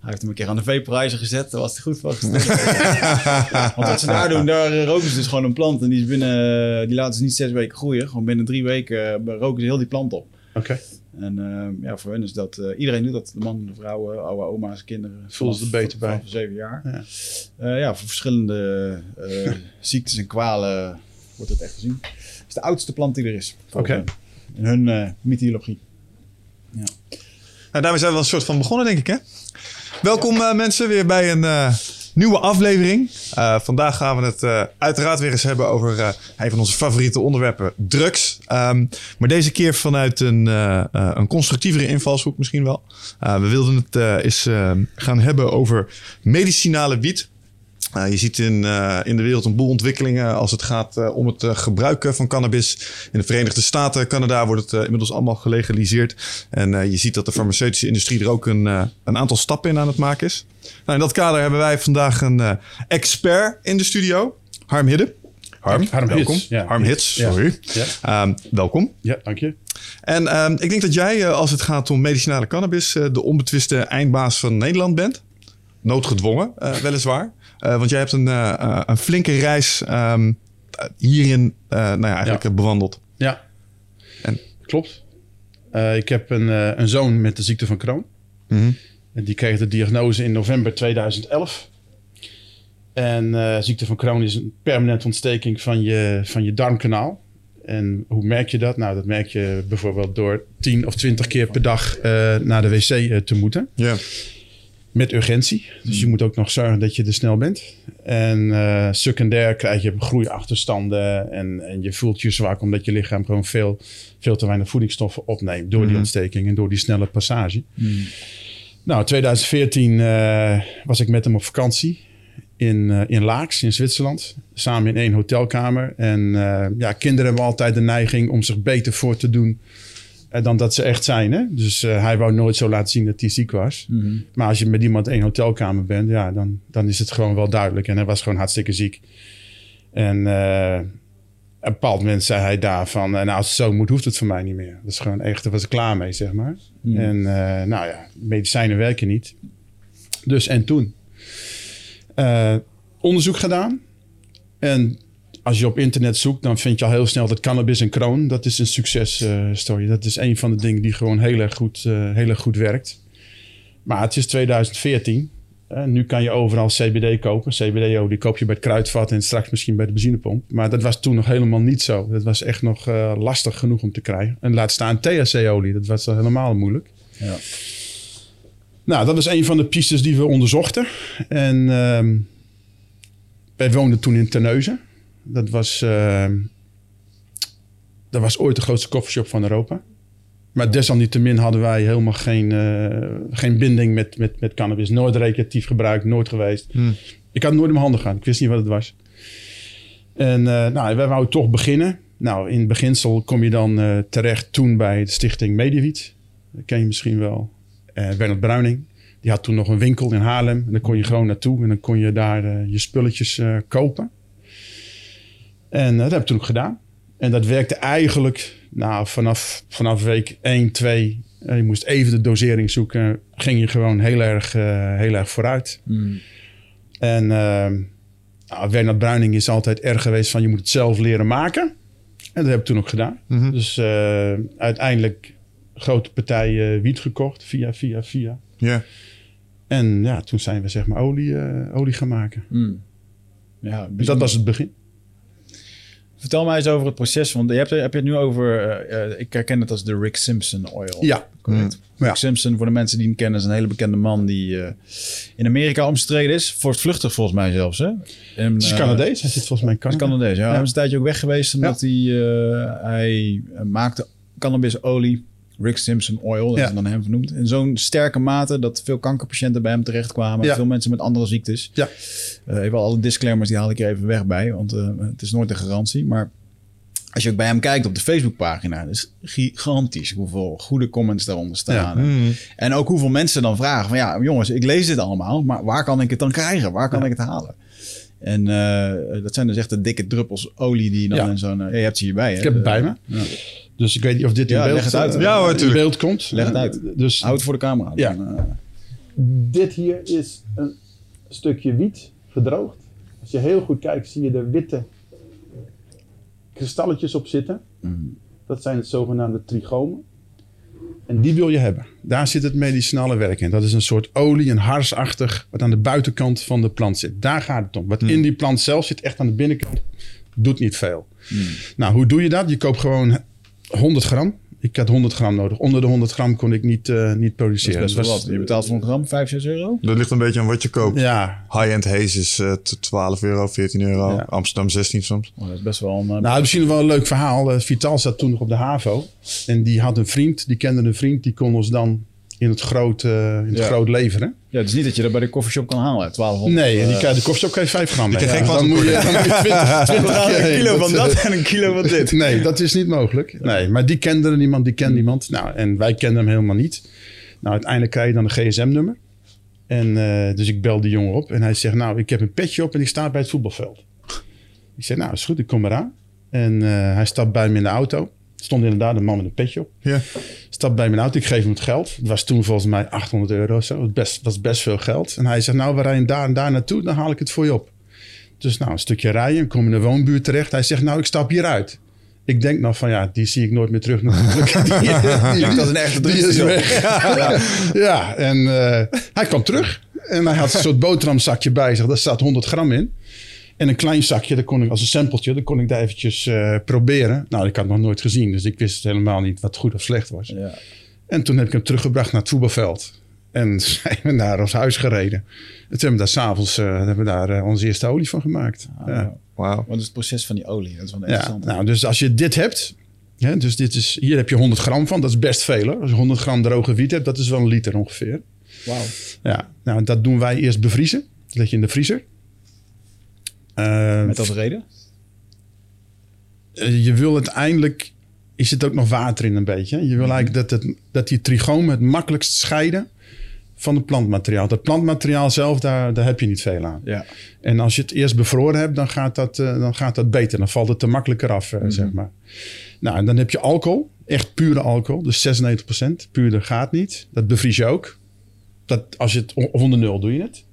hij heeft hem een keer aan de veeprijzen gezet, daar was hij goed van. Want wat ze daar doen, daar roken ze dus gewoon een plant. En die, is binnen, die laten ze niet zes weken groeien. Gewoon binnen drie weken eh, roken ze heel die plant op. Oké. En eh, ja, voor hen is dat... eh, iedereen doet dat. De man, de vrouwen, oude oma's, kinderen. Voelen ze er beter bij. vanaf zeven jaar. Ja. Ja. ja, voor verschillende ziektes en kwalen wordt het echt gezien. Het is de oudste plant die er is. Oké. In hun mythologie. Nou, daarmee zijn we wel een soort van begonnen, denk ik, hè? Welkom eh, mensen weer bij een eh, nieuwe aflevering. Eh, vandaag gaan we het uiteraard weer eens hebben over een van onze favoriete onderwerpen, drugs. Ehm, maar deze keer vanuit een, een constructievere invalshoek misschien wel. We wilden het eens gaan hebben over medicinale wiet. Uh, je ziet in, uh, in de wereld een boel ontwikkelingen als het gaat uh, om het gebruiken van cannabis. In de Verenigde Staten, Canada wordt het inmiddels allemaal gelegaliseerd. En je ziet dat de farmaceutische industrie er ook een, een aantal stappen in aan het maken is. Nou, in dat kader hebben wij vandaag een expert in de studio, Harm Hidde. Harm, Harm welkom. Hits, ja. Harm Hits, sorry. Ja. Um, welkom. Ja, dank je. En um, ik denk dat jij, als het gaat om medicinale cannabis, de onbetwiste eindbaas van Nederland bent. Noodgedwongen, weliswaar. Uh, want jij hebt een, uh, een flinke reis um, hierin nou ja, eigenlijk Ja. bewandeld. Ja, En- klopt. Eh, ik heb een, eh, een zoon met de ziekte van Crohn. Mhm. En die kreeg de diagnose in november 2011. En eh, ziekte van Crohn is een permanente ontsteking van je, van je darmkanaal. En hoe merk je dat? Nou, dat merk je bijvoorbeeld door 10 of 20 keer per dag eh, naar de wc eh, te moeten. Ja. Met urgentie. Dus je moet ook nog zorgen dat je er snel bent. En eh, secundair krijg je groeiachterstanden. En, en je voelt je zwak omdat je lichaam gewoon veel, veel te weinig voedingsstoffen opneemt. Door die Mhm. ontsteking en door die snelle passage. Nou, 2014 eh, was ik met hem op vakantie. In, eh, in Laaks in Zwitserland. Samen in één hotelkamer. En ja, kinderen hebben altijd de neiging om zich beter voor te doen dan dat ze echt zijn. Hè? Dus eh, hij wou nooit zo laten zien dat hij ziek was. Maar als je met iemand in één hotelkamer bent, ja, dan, dan is het gewoon wel duidelijk. En hij was gewoon hartstikke ziek. En eh, op een bepaald moment zei hij daar van... eh, nou, als het zo moet, hoeft het voor mij niet meer. Dat is gewoon echt, daar was ik klaar mee, zeg maar. En eh, nou ja, medicijnen werken niet. Dus en toen? Eh, onderzoek gedaan. En als je op internet zoekt, dan vind je al heel snel dat cannabis en kroon, dat is een successtory. dat is een van de dingen die gewoon heel erg goed, eh, heel erg goed werkt. Maar het is 2014. Eh, nu kan je overal CBD kopen. CBD-olie koop je bij het kruidvat en straks misschien bij de benzinepomp. Maar dat was toen nog helemaal niet zo. Dat was echt nog eh, lastig genoeg om te krijgen. En laat staan THC-olie. Dat was al helemaal moeilijk. Ja. Nou, dat was een van de pistes die we onderzochten. En ehm, wij woonden toen in Terneuzen. Dat was, ehm, dat was ooit de grootste koffieshop van Europa. Maar desalniettemin hadden wij helemaal geen, eh, geen binding met, met, met cannabis. Nooit recreatief gebruikt, nooit geweest. Hmm. Ik had nooit in mijn handen gehad. Ik wist niet wat het was. En uh, nou, wij wouden toch beginnen. Nou, in beginsel kom je dan uh, terecht toen bij de stichting Mediawiet. Dat ken je misschien wel. Bernard Bruining. Die had toen nog een winkel in Haarlem. En dan kon je gewoon naartoe. En dan kon je daar je spulletjes kopen. En dat heb ik toen ook gedaan. En dat werkte eigenlijk nou, vanaf, vanaf week 1, 2. je moest even de dosering zoeken. Ging je gewoon heel erg, heel erg vooruit. Mm. En nou, Bernard Bruining is altijd erg geweest van je moet het zelf leren maken. En dat heb ik toen ook gedaan. Mhm. Dus uh, uiteindelijk grote partijen wiet gekocht, via, via, via. Ja. En ja, toen zijn we zeg maar olie, uh, olie gaan maken. Mm. Ja, dus dat was het begin. Vertel mij eens over het proces, want je hebt, heb je het nu over, uh, ik herken het als de Rick Simpson oil. Ja. Correct. Mm. Rick Simpson, voor de mensen die hem kennen, is een hele bekende man die uh, in Amerika omstreden is. Voortvluchtig volgens mij zelfs. Hè? En, Het is Canadees, hij zit volgens mij in Canada. Is Canadees, ja. ja. Hij is een tijdje ook weg geweest omdat ja. hij, hij maakte cannabisolie Rick Simpson Oil, dat Ja. is dan hem vernoemd. In zo'n sterke mate dat veel kankerpatiënten bij hem terechtkwamen. Ja. Veel mensen met andere ziektes. Ja. Eh, even alle disclaimers, die haal ik er even weg bij. Want eh, het is nooit een garantie. Maar als je ook bij hem kijkt op de Facebookpagina... is gigantisch hoeveel goede comments daaronder staan. Mm. En ook hoeveel mensen dan vragen van... ja, jongens, ik lees dit allemaal... maar waar kan ik het dan krijgen? Waar kan ik het halen? En eh, dat zijn dus echt de dikke druppels olie die je dan Ja. in zo'n... je hebt ze hierbij, hè? Ik heb het bij me. Dus ik weet niet of dit in beeld, leg uit. eh, Ja, hoor, in beeld komt. Leg het uit. Dus Houd het voor de camera. Ja. Dan, eh, dit hier is een stukje wiet verdroogd. Als je heel goed kijkt, zie je er witte kristalletjes op zitten. Dat zijn het zogenaamde trichomen. En die wil je hebben. Daar zit het medicinale werk in. Dat is een soort olie, een harsachtig, wat aan de buitenkant van de plant zit. Daar gaat het om. Wat in die plant zelf zit, echt aan de binnenkant, doet niet veel. Nou, hoe doe je dat? Je koopt gewoon 100 gram. Ik had 100 gram nodig. Onder de 100 gram kon ik niet, eh, niet dat is produceren. best wel wat. Je betaalt voor een gram 5, 6 euro. Dat ligt een beetje aan wat je koopt. Ja, High-end haze is eh, t- 12 euro, 14 euro. Ja. Amsterdam 16 soms. Oh, dat is best wel een... eh, Nou, misschien wel een leuk verhaal. Eh, Vital zat toen nog op de HAVO. En die had een vriend, die kende een vriend, die kon ons dan in het groot, eh, in het Ja. groot leveren. ja, het is niet dat je dat bij de coffeeshop kan halen. 1200. Nee, en die eh, krijgt de koffieshop krijg je 5 gram mee. krijgt Ja, dan moet je, dan moet je 20, 20 we gaan keer een kilo van eh, dat en een kilo van dit. Nee, dat is niet mogelijk. Nee, maar die kende er niemand, die kende niemand. Nou, en wij kenden hem helemaal niet. Nou, uiteindelijk krijg je dan een gsm-nummer. En eh, dus ik bel die jongen op en hij zegt, nou, ik heb een petje op en ik sta bij het voetbalveld. Ik zeg, nou, is goed, ik kom eraan. En eh, hij stapt bij me in de auto. Stond inderdaad een man met een petje op. Ja. Stapt bij mijn auto, ik geef hem het geld. Het was toen volgens mij 800 euro of zo. Dat best, is best veel geld. En hij zegt, nou, we rijden daar en daar naartoe, dan haal ik het voor je op. Dus nou, een stukje rijden, kom in een woonbuurt terecht. Hij zegt, nou, ik stap hieruit. Ik denk nog van, ja, die zie ik nooit meer terug natuurlijk. Die, die- Dat is een echte drugsdeal. weg. Ja, ja en eh, hij kwam terug. En hij had een soort boterhamzakje bij zich. Daar staat 100 gram in. En een klein zakje, daar kon ik, als een sampletje, dan kon ik daar eventjes eh, proberen. Nou, ik had het nog nooit gezien, dus ik wist helemaal niet wat goed of slecht was. Ja. En toen heb ik hem teruggebracht naar het voetbalveld. En zijn we naar ons huis gereden. En toen hebben we daar s'avonds uh, hebben we daar uh, onze eerste olie van gemaakt. Ah, ja. Wauw. Wat is het proces van die olie? Dat is wel Ja, interessant. nou, dus als je dit hebt, hè, dus dit is, hier heb je 100 gram van, dat is best veel. Als je 100 gram droge wiet hebt, dat is wel een liter ongeveer. Wauw. Ja, nou, dat doen wij eerst bevriezen. Dat leg je in de vriezer. Uh, Met als reden? je wil uiteindelijk, is het ook nog water in een beetje. Je wil eigenlijk dat, het, dat die trigomen het makkelijkst scheiden van het plantmateriaal. Dat plantmateriaal zelf, daar, daar heb je niet veel aan. Ja. En als je het eerst bevroren hebt, dan gaat dat, uh, dan gaat dat beter. Dan valt het er makkelijker af, uh, mm -hmm. zeg maar. Nou, en dan heb je alcohol. Echt pure alcohol. Dus 96%. Puurder gaat niet. Dat bevries je ook. Dat, als je het onder nul doe je het.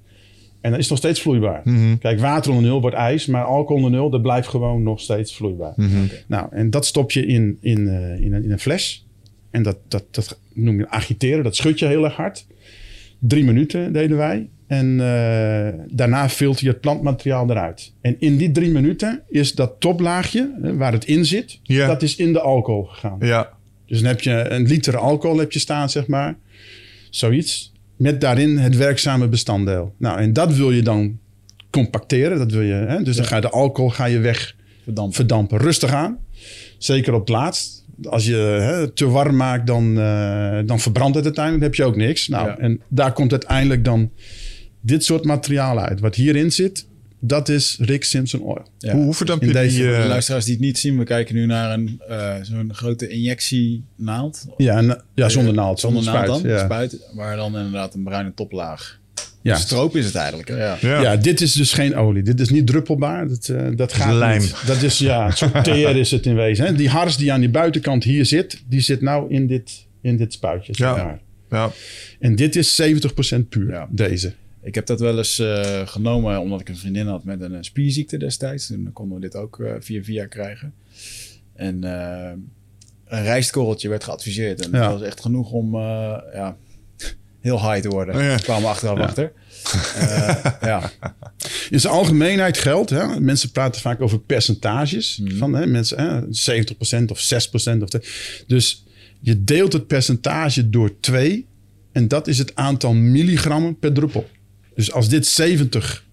En dan is het nog steeds vloeibaar. Mhm. Mm -hmm. Kijk, water onder nul wordt ijs. Maar alcohol onder nul, dat blijft gewoon nog steeds vloeibaar. Mhm. Mm -hmm. okay. Nou, en dat stop je in, in, uh, in, een, in een fles. En dat, dat, dat noem je agiteren. Dat schud je heel erg hard. Drie minuten deden wij. En uh, daarna filter je het plantmateriaal eruit. En in die drie minuten is dat toplaagje, hè, waar het in zit, dat is in de alcohol gegaan. Ja. Dus dan heb je een liter alcohol heb je staan, zeg maar. Zoiets. Met daarin het werkzame bestanddeel. Nou, en dat wil je dan compacteren. Dat wil je, hè? Dus ja. dan ga je de alcohol ga je weg verdampen. verdampen. Rustig aan. Zeker op het laatst. Als je hè, te warm maakt, dan, uh, dan verbrandt het uiteindelijk. Dan heb je ook niks. Nou, ja. En daar komt uiteindelijk dan dit soort materiaal uit. Wat hierin zit, dat is Rick Simpson Oil. Ja. Hoe, hoe verdamp je deze, die... Uh... De luisteraars die het niet zien, we kijken nu naar een uh, zo'n grote injectienaald. Ja, en, ja zonder naald. Zonder, zonder naald spuit, dan, ja. spuit, waar dan inderdaad een bruine toplaag. Ja. Stroop is het eigenlijk. Hè? Ja. Ja. ja. dit is dus geen olie. Dit is niet druppelbaar. Dat, uh, dat gaat Lijm. niet. Dat is, ja, een soort teer is het in wezen. Hè? Die hars die aan die buitenkant hier zit, die zit nou in dit, in dit spuitje. Ja. ja. En dit is 70% puur, ja. deze. Ik heb dat wel eens uh, genomen omdat ik een vriendin had met een uh, spierziekte destijds. En dan konden we dit ook uh, via via krijgen. En eh, een rijstkorreltje werd geadviseerd. En ja. dat was echt genoeg om ja, heel high te worden. Oh, ja. kwamen we achteraf ja. achter. ja. In zijn algemeenheid geldt, hè, mensen praten vaak over percentages. Mhm. Mm. Van, hè, mensen, hè, 70% of 6%. Of dus je deelt het percentage door 2. En dat is het aantal milligrammen per druppel. Dus als dit 70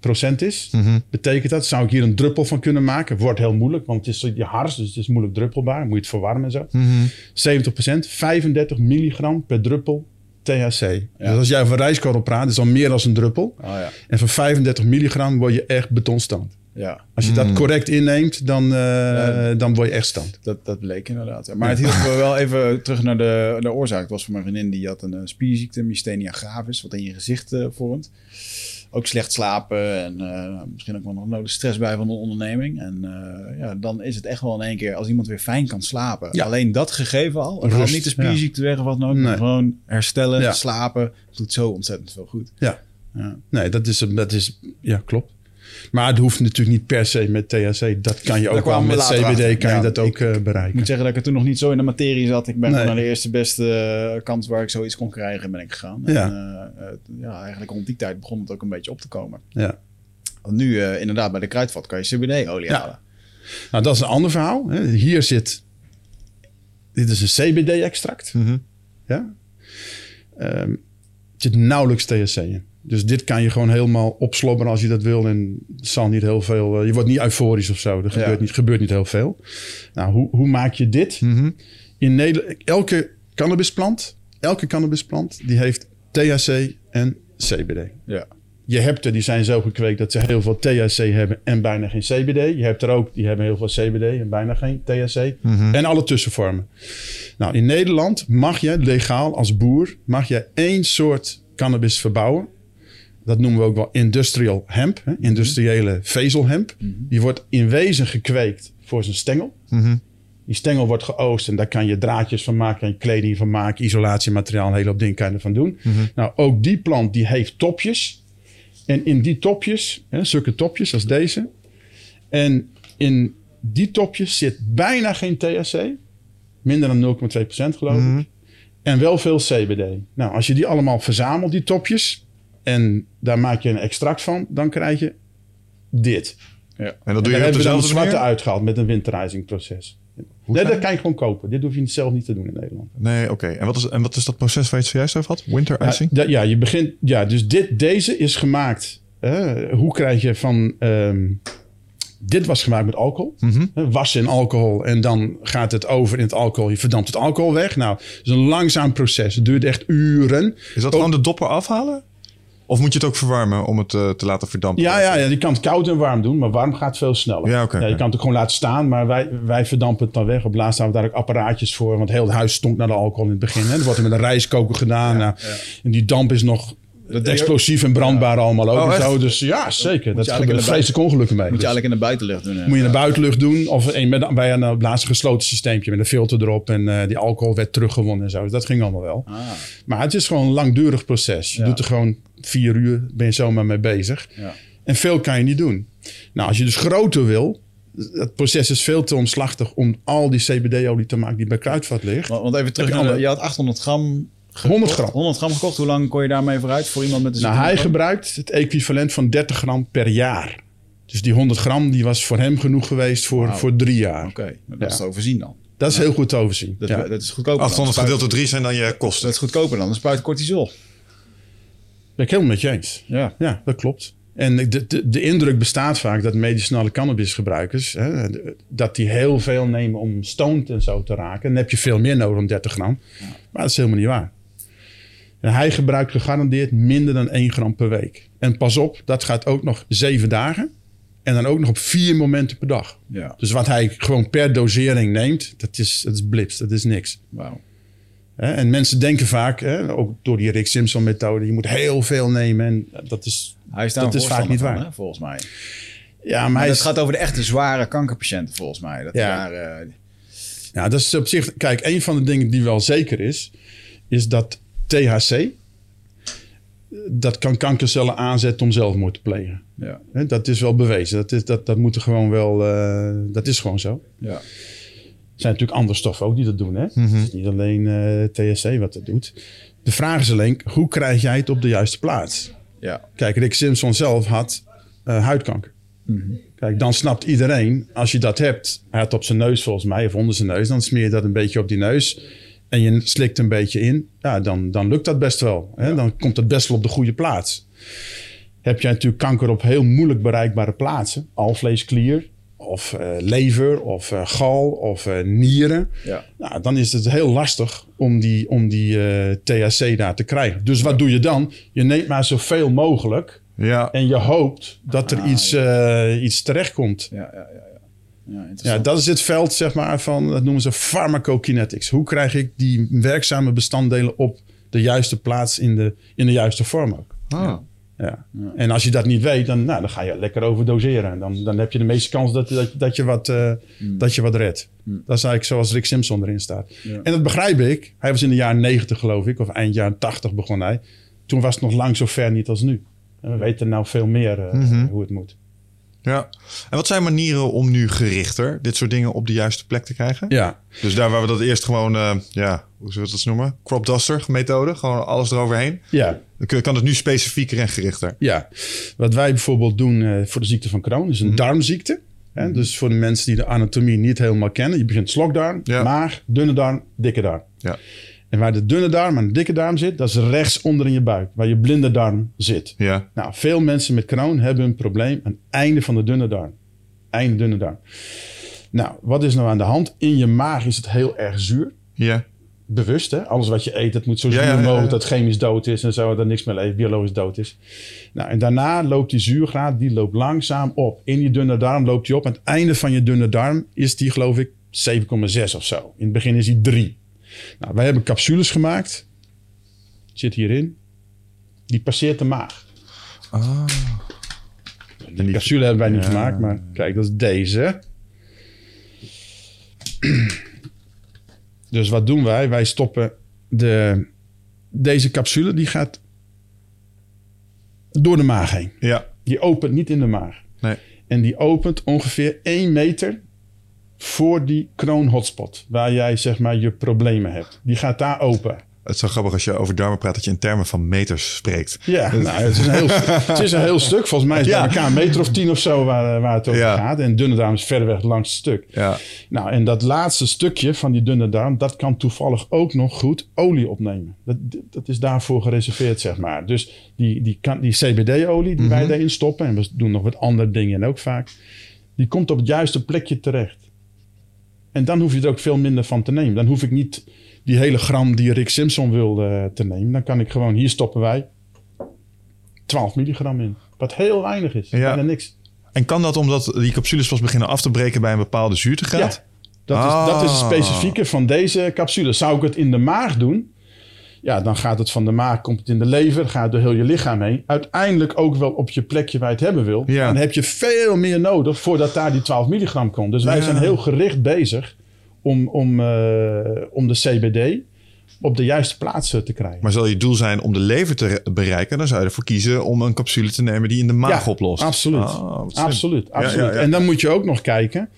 procent is. Mhm. Betekent dat, zou ik hier een druppel van kunnen maken? Wordt heel moeilijk, want het is je hars, dus het is moeilijk druppelbaar. Moet je het verwarmen en zo. Mhm. 70%, 35 milligram per druppel THC. Dus als jij over rijstkorrel praat, is al meer dan een druppel. Oh ja. En van 35 milligram word je echt betonstand. Ja, Als je dat correct inneemt, dan, eh, Ja. dan word je echt stand. dat, dat bleek inderdaad. ja. Maar het hielp me wel even terug naar de, de oorzaak. Het was voor mijn vriendin, die had een eh, spierziekte, myasthenia gravis, wat in je gezicht eh, vormt. Ook slecht slapen en eh, misschien ook wel nog nodig stress bij van de onderneming. En eh, ja, dan is het echt wel in één keer, als iemand weer fijn kan slapen. Ja. Alleen dat gegeven al. Het Rust, gaat niet de spierziekte weg of wat dan ook. Nee. Gewoon herstellen, Ja. slapen. doet zo ontzettend veel goed. Ja, Ja. nee, dat is, dat is, ja, klopt. Maar het hoeft natuurlijk niet per se met THC. Dat kan je ook wel met CBD achter. kan Ja, je dat ook eh, Ik bereiken. moet zeggen dat ik er toen nog niet zo in de materie zat. Ik ben Nee. gewoon naar de eerste beste eh, kans waar ik zoiets kon krijgen ben ik gegaan. Ja. En, eh, ja, eigenlijk rond die tijd begon het ook een beetje op te komen. Ja. Want nu eh, inderdaad bij de kruidvat kan je CBD-olie Ja. halen. Nou, dat is een ander verhaal. Hè. Hier zit, dit is een CBD-extract. Mhm. Ja? Ehm, er zit nauwelijks THC in. Dus dit kan je gewoon helemaal opslobberen als je dat wil. En het zal niet heel veel. eh, je wordt niet euforisch of zo. Er Ja. gebeurt, niet, gebeurt niet heel veel. Nou, hoe, hoe maak je dit? Mhm. In Nederland, elke cannabisplant, elke cannabisplant, die heeft THC en CBD. Ja. Je hebt er, die zijn zo gekweekt dat ze heel veel THC hebben en bijna geen CBD. Je hebt er ook, die hebben heel veel CBD en bijna geen THC. En alle tussenvormen. Nou, in Nederland mag je legaal als boer, mag je één soort cannabis verbouwen. Dat noemen we ook wel industrial hemp, hè? industriële vezelhemp. Die wordt in wezen gekweekt voor zijn stengel. Mhm. Die stengel wordt geoost en daar kan je draadjes van maken, kan je kleding van maken, isolatiemateriaal, een hele hoop dingen kan je ervan doen. Nou, ook die plant die heeft topjes. En in die topjes, hè, zulke topjes als deze. En in die topjes zit bijna geen THC. Minder dan 0,2% geloof ik. En wel veel CBD. Nou, als je die allemaal verzamelt, die topjes. En daar maak je een extract van. Dan krijg je dit. Ja. En dat En doe je op hebben we dan zwarte manier? uitgehaald met een winterizing proces. Hoe Nee, dat kan je gewoon kopen. Dit hoef je zelf niet te doen in Nederland. Nee, oké. En, wat is, en wat is dat proces waar je het zojuist over had? Winter Ja, ja, je begint. Ja, dus dit, deze is gemaakt. hè, hoe krijg je van. ehm, dit was gemaakt met alcohol. Hè, Wassen in alcohol. En dan gaat het over in het alcohol. Je verdampt het alcohol weg. Nou, het is een langzaam proces. Het duurt echt uren. Is dat gewoon de dopper afhalen? Of moet je het ook verwarmen om het eh, te laten verdampen? Ja, ja, ja, je kan het koud en warm doen, maar warm gaat veel sneller. Ja, je kan het ook gewoon laten staan, maar wij, wij verdampen het dan weg. Op laatst hebben we daar ook apparaatjes voor, want heel het huis stonk naar de alcohol in het begin. Hè. Er wordt er met een rijstkoker gedaan. nou, En die damp is nog je- explosief en brandbaar allemaal ook. Oh, en zo. Dus ja, zeker. Dat gebeurt vreselijke ongelukken mee. Moet je Dus eigenlijk in de buitenlucht doen. hè? moet je in de buitenlucht doen of een, met, bij een, op laatst een gesloten systeempje met een filter erop. En eh, die alcohol werd teruggewonnen en zo. Dus dat ging allemaal wel. Ah, Maar het is gewoon een langdurig proces. Je Ja. doet er gewoon vier uur, ben je zomaar mee bezig. ja. En veel kan je niet doen. Nou, als je dus groter wil, het proces is veel te omslachtig om al die CBD-olie te maken die bij kruidvat ligt. Want even terug je had 800 gram gekocht. 100 gram. 100 gram gekocht. Hoe lang kon je daarmee vooruit voor iemand met een Nou, hij gebruikt het equivalent van 30 gram per jaar. Dus die 100 gram die was voor hem genoeg geweest voor, voor drie jaar. Oké, nou, dat Ja. is te overzien dan. Dat is heel goed te overzien. Dat, ja. dat is goedkoper. dan 800 spuit- gedeeld door 3 zijn dan je kosten. Dat is goedkoper dan een spuit cortisol. Ben ik helemaal met je eens. Ja. Ja, dat klopt. En de, de, de indruk bestaat vaak dat medicinale cannabisgebruikers... Hè, dat die heel veel nemen om stoned en zo te raken. Dan heb je veel meer nodig dan 30 gram. Maar dat is helemaal niet waar. En hij gebruikt gegarandeerd minder dan 1 gram per week. En pas op, dat gaat ook nog zeven dagen. En dan ook nog op vier momenten per dag. Ja, Dus wat hij gewoon per dosering neemt, dat is, dat is blips, dat is niks. wauw. En mensen denken vaak, hè, ook door die Rick Simpson methode, je moet heel veel nemen. En dat is, Hij is Dat is vaak niet van, waar. hè, volgens mij. ja, maar het gaat over de echte zware kankerpatiënten, volgens mij. Dat Ja. daar, eh, ja, dat is op zich, kijk, een van de dingen die wel zeker is, is dat THC, dat kan kankercellen aanzetten om zelfmoord te plegen. ja, Hè, Dat is wel bewezen. Dat is, dat, dat moet er gewoon wel, eh, dat is gewoon zo. ja. Er zijn natuurlijk andere stoffen ook die dat doen. Hè? Het is niet alleen eh, THC wat dat doet. De vraag is alleen, hoe krijg jij het op de juiste plaats? ja. Kijk, Rick Simpson zelf had eh, huidkanker. Kijk, dan snapt iedereen, als je dat hebt, hij had op zijn neus volgens mij, of onder zijn neus, dan smeer je dat een beetje op die neus en je slikt een beetje in. Ja, dan, dan lukt dat best wel. Hè? Dan komt dat best wel op de goede plaats. heb je natuurlijk kanker op heel moeilijk bereikbare plaatsen. Alvleesklier, of eh, lever, of eh, gal, of eh, nieren. Ja. Nou, dan is het heel lastig om die, om die THC daar te krijgen. Dus wat doe je dan? Je neemt maar zoveel mogelijk Ja. en je hoopt dat er Ah, iets, iets terechtkomt. Ja, ja, ja. Ja. ja Ja, dat is het veld zeg maar, van, dat noemen ze pharmacokinetics. Hoe krijg ik die werkzame bestanddelen op de juiste plaats in de, in de juiste vorm ook? Ah. Ja. En als je dat niet weet, dan, nou, dan ga je lekker overdoseren. En dan, dan heb je de meeste kans dat, dat, dat, je, wat, eh, dat je wat redt. Dat is eigenlijk zoals Rick Simpson erin staat. Ja. En dat begrijp ik. Hij was in de jaren 90 geloof ik, of eind jaren 80 begon hij. Toen was het nog lang zo ver niet als nu. En we weten nou veel meer eh, Mhm. hoe het moet. Ja. En wat zijn manieren om nu gerichter dit soort dingen op de juiste plek te krijgen? Ja, Dus daar waar we dat eerst gewoon, eh, ja, hoe zullen we dat noemen? Crop duster methode, gewoon alles eroverheen. ja. Dan kan het nu specifieker en gerichter. Ja, wat wij bijvoorbeeld doen eh, voor de ziekte van Crohn is een darmziekte. Hè? Dus voor de mensen die de anatomie niet helemaal kennen. Je begint slokdarm, Ja. maag, dunne darm, dikke darm. Ja. En waar de dunne darm en de dikke darm zit, dat is rechts onder in je buik. Waar je blinde darm zit. Ja. Nou, veel mensen met Crohn hebben een probleem aan het einde van de dunne darm. Einde dunne darm. Nou, wat is nou aan de hand? In je maag is het heel erg zuur. Ja. Bewust, hè? Alles wat je eet, dat moet zo zuur ja, ja, mogelijk, dat chemisch dood is en zo, dat niks meer leeft, biologisch dood is. Nou, en daarna loopt die zuurgraad, die loopt langzaam op. In die dunne darm loopt die op. Aan het einde van je dunne darm is die, geloof ik, 7,6 of zo. In het begin is die 3. Nou, wij hebben capsules gemaakt. Zit hierin. Die passeert de maag. Ah. Die capsule hebben wij niet Ja. gemaakt, maar kijk, dat is deze. Dus wat doen wij? Wij stoppen de, deze capsule, die gaat door de maag heen. Ja. Die opent niet in de maag. Nee. En die opent ongeveer 1 meter voor die kroon hotspot. Waar jij zeg maar je problemen hebt. Die gaat daar open. Het is zo grappig als je over darmen praat dat je in termen van meters spreekt. Ja, nou, het, is een heel, het is een heel stuk. Volgens mij is het Ja. elkaar een meter of tien of zo waar, waar het over Ja. gaat. En dunne darm is verreweg het langste stuk. Ja. Nou, en dat laatste stukje van die dunne darm, dat kan toevallig ook nog goed olie opnemen. Dat, dat is daarvoor gereserveerd, zeg maar. Dus die, die, kan- die CBD-olie die wij daarin stoppen, en we doen nog wat andere dingen ook vaak, die komt op het juiste plekje terecht. En dan hoef je er ook veel minder van te nemen. Dan hoef ik niet die hele gram die Rick Simpson wilde eh, te nemen. Dan kan ik gewoon, hier stoppen wij 12 milligram in. Wat heel weinig is. Ja. Bijna niks. En kan dat omdat die capsules pas beginnen af te breken bij een bepaalde zuurtegraad? Dat, is, dat is het Ah. specifieke van deze capsule. Zou ik het in de maag doen? Ja, dan gaat het van de maag, komt het in de lever, gaat door heel je lichaam heen. Uiteindelijk ook wel op je plekje waar je het hebben wil. Ja. Dan heb je veel meer nodig voordat daar die 12 milligram komt. Dus wij Ja. zijn heel gericht bezig om, om, eh, om de CBD op de juiste plaats eh, te krijgen. Maar zal je doel zijn om de lever te re- bereiken, dan zou je ervoor kiezen om een capsule te nemen die in de maag Ja, oplost. Absoluut. Ah, slim. absoluut. Absoluut. ja, ja. En dan moet je ook nog kijken.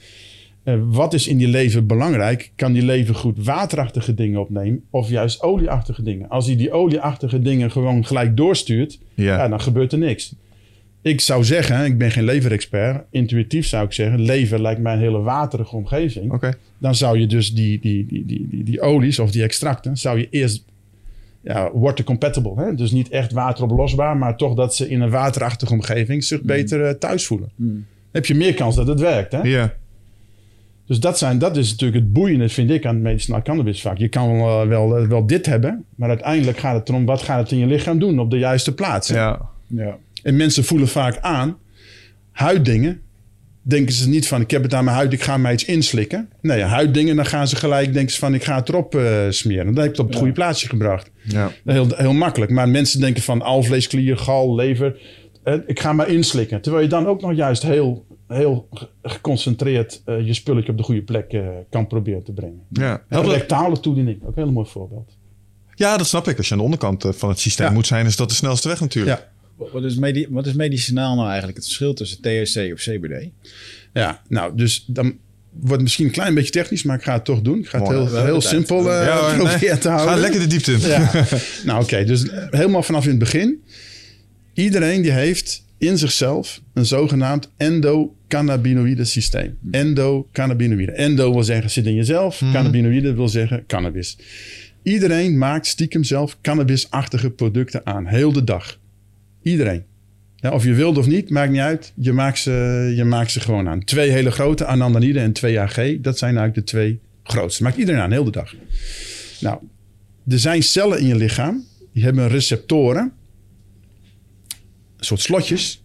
Eh, wat is in die lever belangrijk? Kan die lever goed waterachtige dingen opnemen of juist olieachtige dingen? Als hij die olieachtige dingen gewoon gelijk doorstuurt, Ja. ja. dan gebeurt er niks. Ik zou zeggen, ik ben geen leverexpert, intuïtief zou ik zeggen, lever lijkt mij een hele waterige omgeving. Oké. Dan zou je dus die, die, die, die, die, die olies of die extracten, zou je eerst ja, water compatible. Hè? Dus niet echt wateroplosbaar, maar toch dat ze in een waterachtige omgeving zich beter eh, thuis voelen. Dan heb je meer kans dat het werkt. Hè? Ja. Dus dat, zijn, dat is natuurlijk het boeiende, vind ik, aan het medicinaal cannabis vaak. Je kan wel, eh, wel, eh, wel dit hebben, maar uiteindelijk gaat het erom... wat gaat het in je lichaam doen op de juiste plaats. Ja. Ja. En mensen voelen vaak aan, huiddingen, denken ze niet van... ik heb het aan mijn huid, ik ga mij iets inslikken. Nee, huiddingen, dan gaan ze gelijk denken ze van... ik ga het erop eh, smeren. Dan heb je het op het goede plaatsje gebracht. Ja. Heel, heel makkelijk. Maar mensen denken van alvleesklier, gal, lever. ik ga maar inslikken. Terwijl je dan ook nog juist heel, heel ge- geconcentreerd eh, je spulletje op de goede plek eh, kan proberen te brengen. Ja. Rectale toediening, ook een heel mooi voorbeeld. ja, dat snap ik. Als je aan de onderkant eh, van het systeem Ja. moet zijn, is dat de snelste weg natuurlijk. Ja. Wat is, medi wat is medicinaal nou eigenlijk het verschil tussen THC of CBD? Ja, nou, dus dan wordt het misschien een klein beetje technisch, maar ik ga het toch doen. Ik ga het heel, heel simpel eh Ja, hoor, nee. proberen te houden. Ga lekker de diepte in. Ja. nou, oké. dus helemaal vanaf in het begin. Iedereen die heeft in zichzelf een zogenaamd endocannabinoïde systeem. Endocannabinoïde. Endo wil zeggen zit in jezelf. Cannabinoïde wil zeggen cannabis. Iedereen maakt stiekem zelf cannabisachtige producten aan. Heel de dag. Iedereen. Ja, of je wilt of niet, maakt niet uit. Je maakt ze, je maakt ze gewoon aan. Twee hele grote, anandamide en 2AG. Dat zijn eigenlijk de twee grootste. Maakt iedereen aan, heel de dag. Nou, er zijn cellen in je lichaam. Die hebben receptoren. Soort slotjes.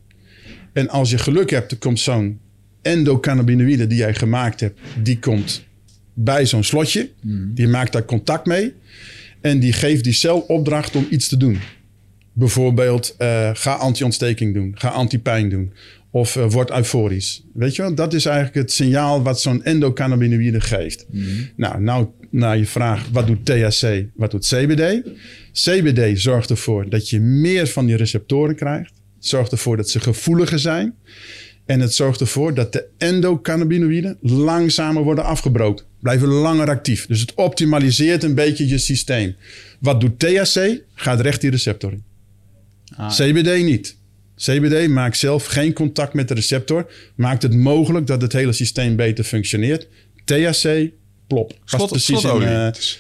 En als je geluk hebt, er komt zo'n endocannabinoïde die jij gemaakt hebt. Die komt bij zo'n slotje. Die maakt daar contact mee. En die geeft die cel opdracht om iets te doen. Bijvoorbeeld, eh, ga anti-ontsteking doen. Ga anti-pijn doen. Of eh, word euforisch. Weet je wel? Dat is eigenlijk het signaal wat zo'n endocannabinoïde geeft. Nou, nou, naar je vraag, wat doet THC? Wat doet CBD? CBD zorgt ervoor dat je meer van die receptoren krijgt. Het zorgt ervoor dat ze gevoeliger zijn. En het zorgt ervoor dat de endocannabinoïden langzamer worden afgebroken. Blijven langer actief. Dus het optimaliseert een beetje je systeem. Wat doet THC? Gaat recht die receptor in. Ah, CBD niet. CBD maakt zelf geen contact met de receptor. Maakt het mogelijk dat het hele systeem beter functioneert. THC, plop. Past Slot, precies in, Dus-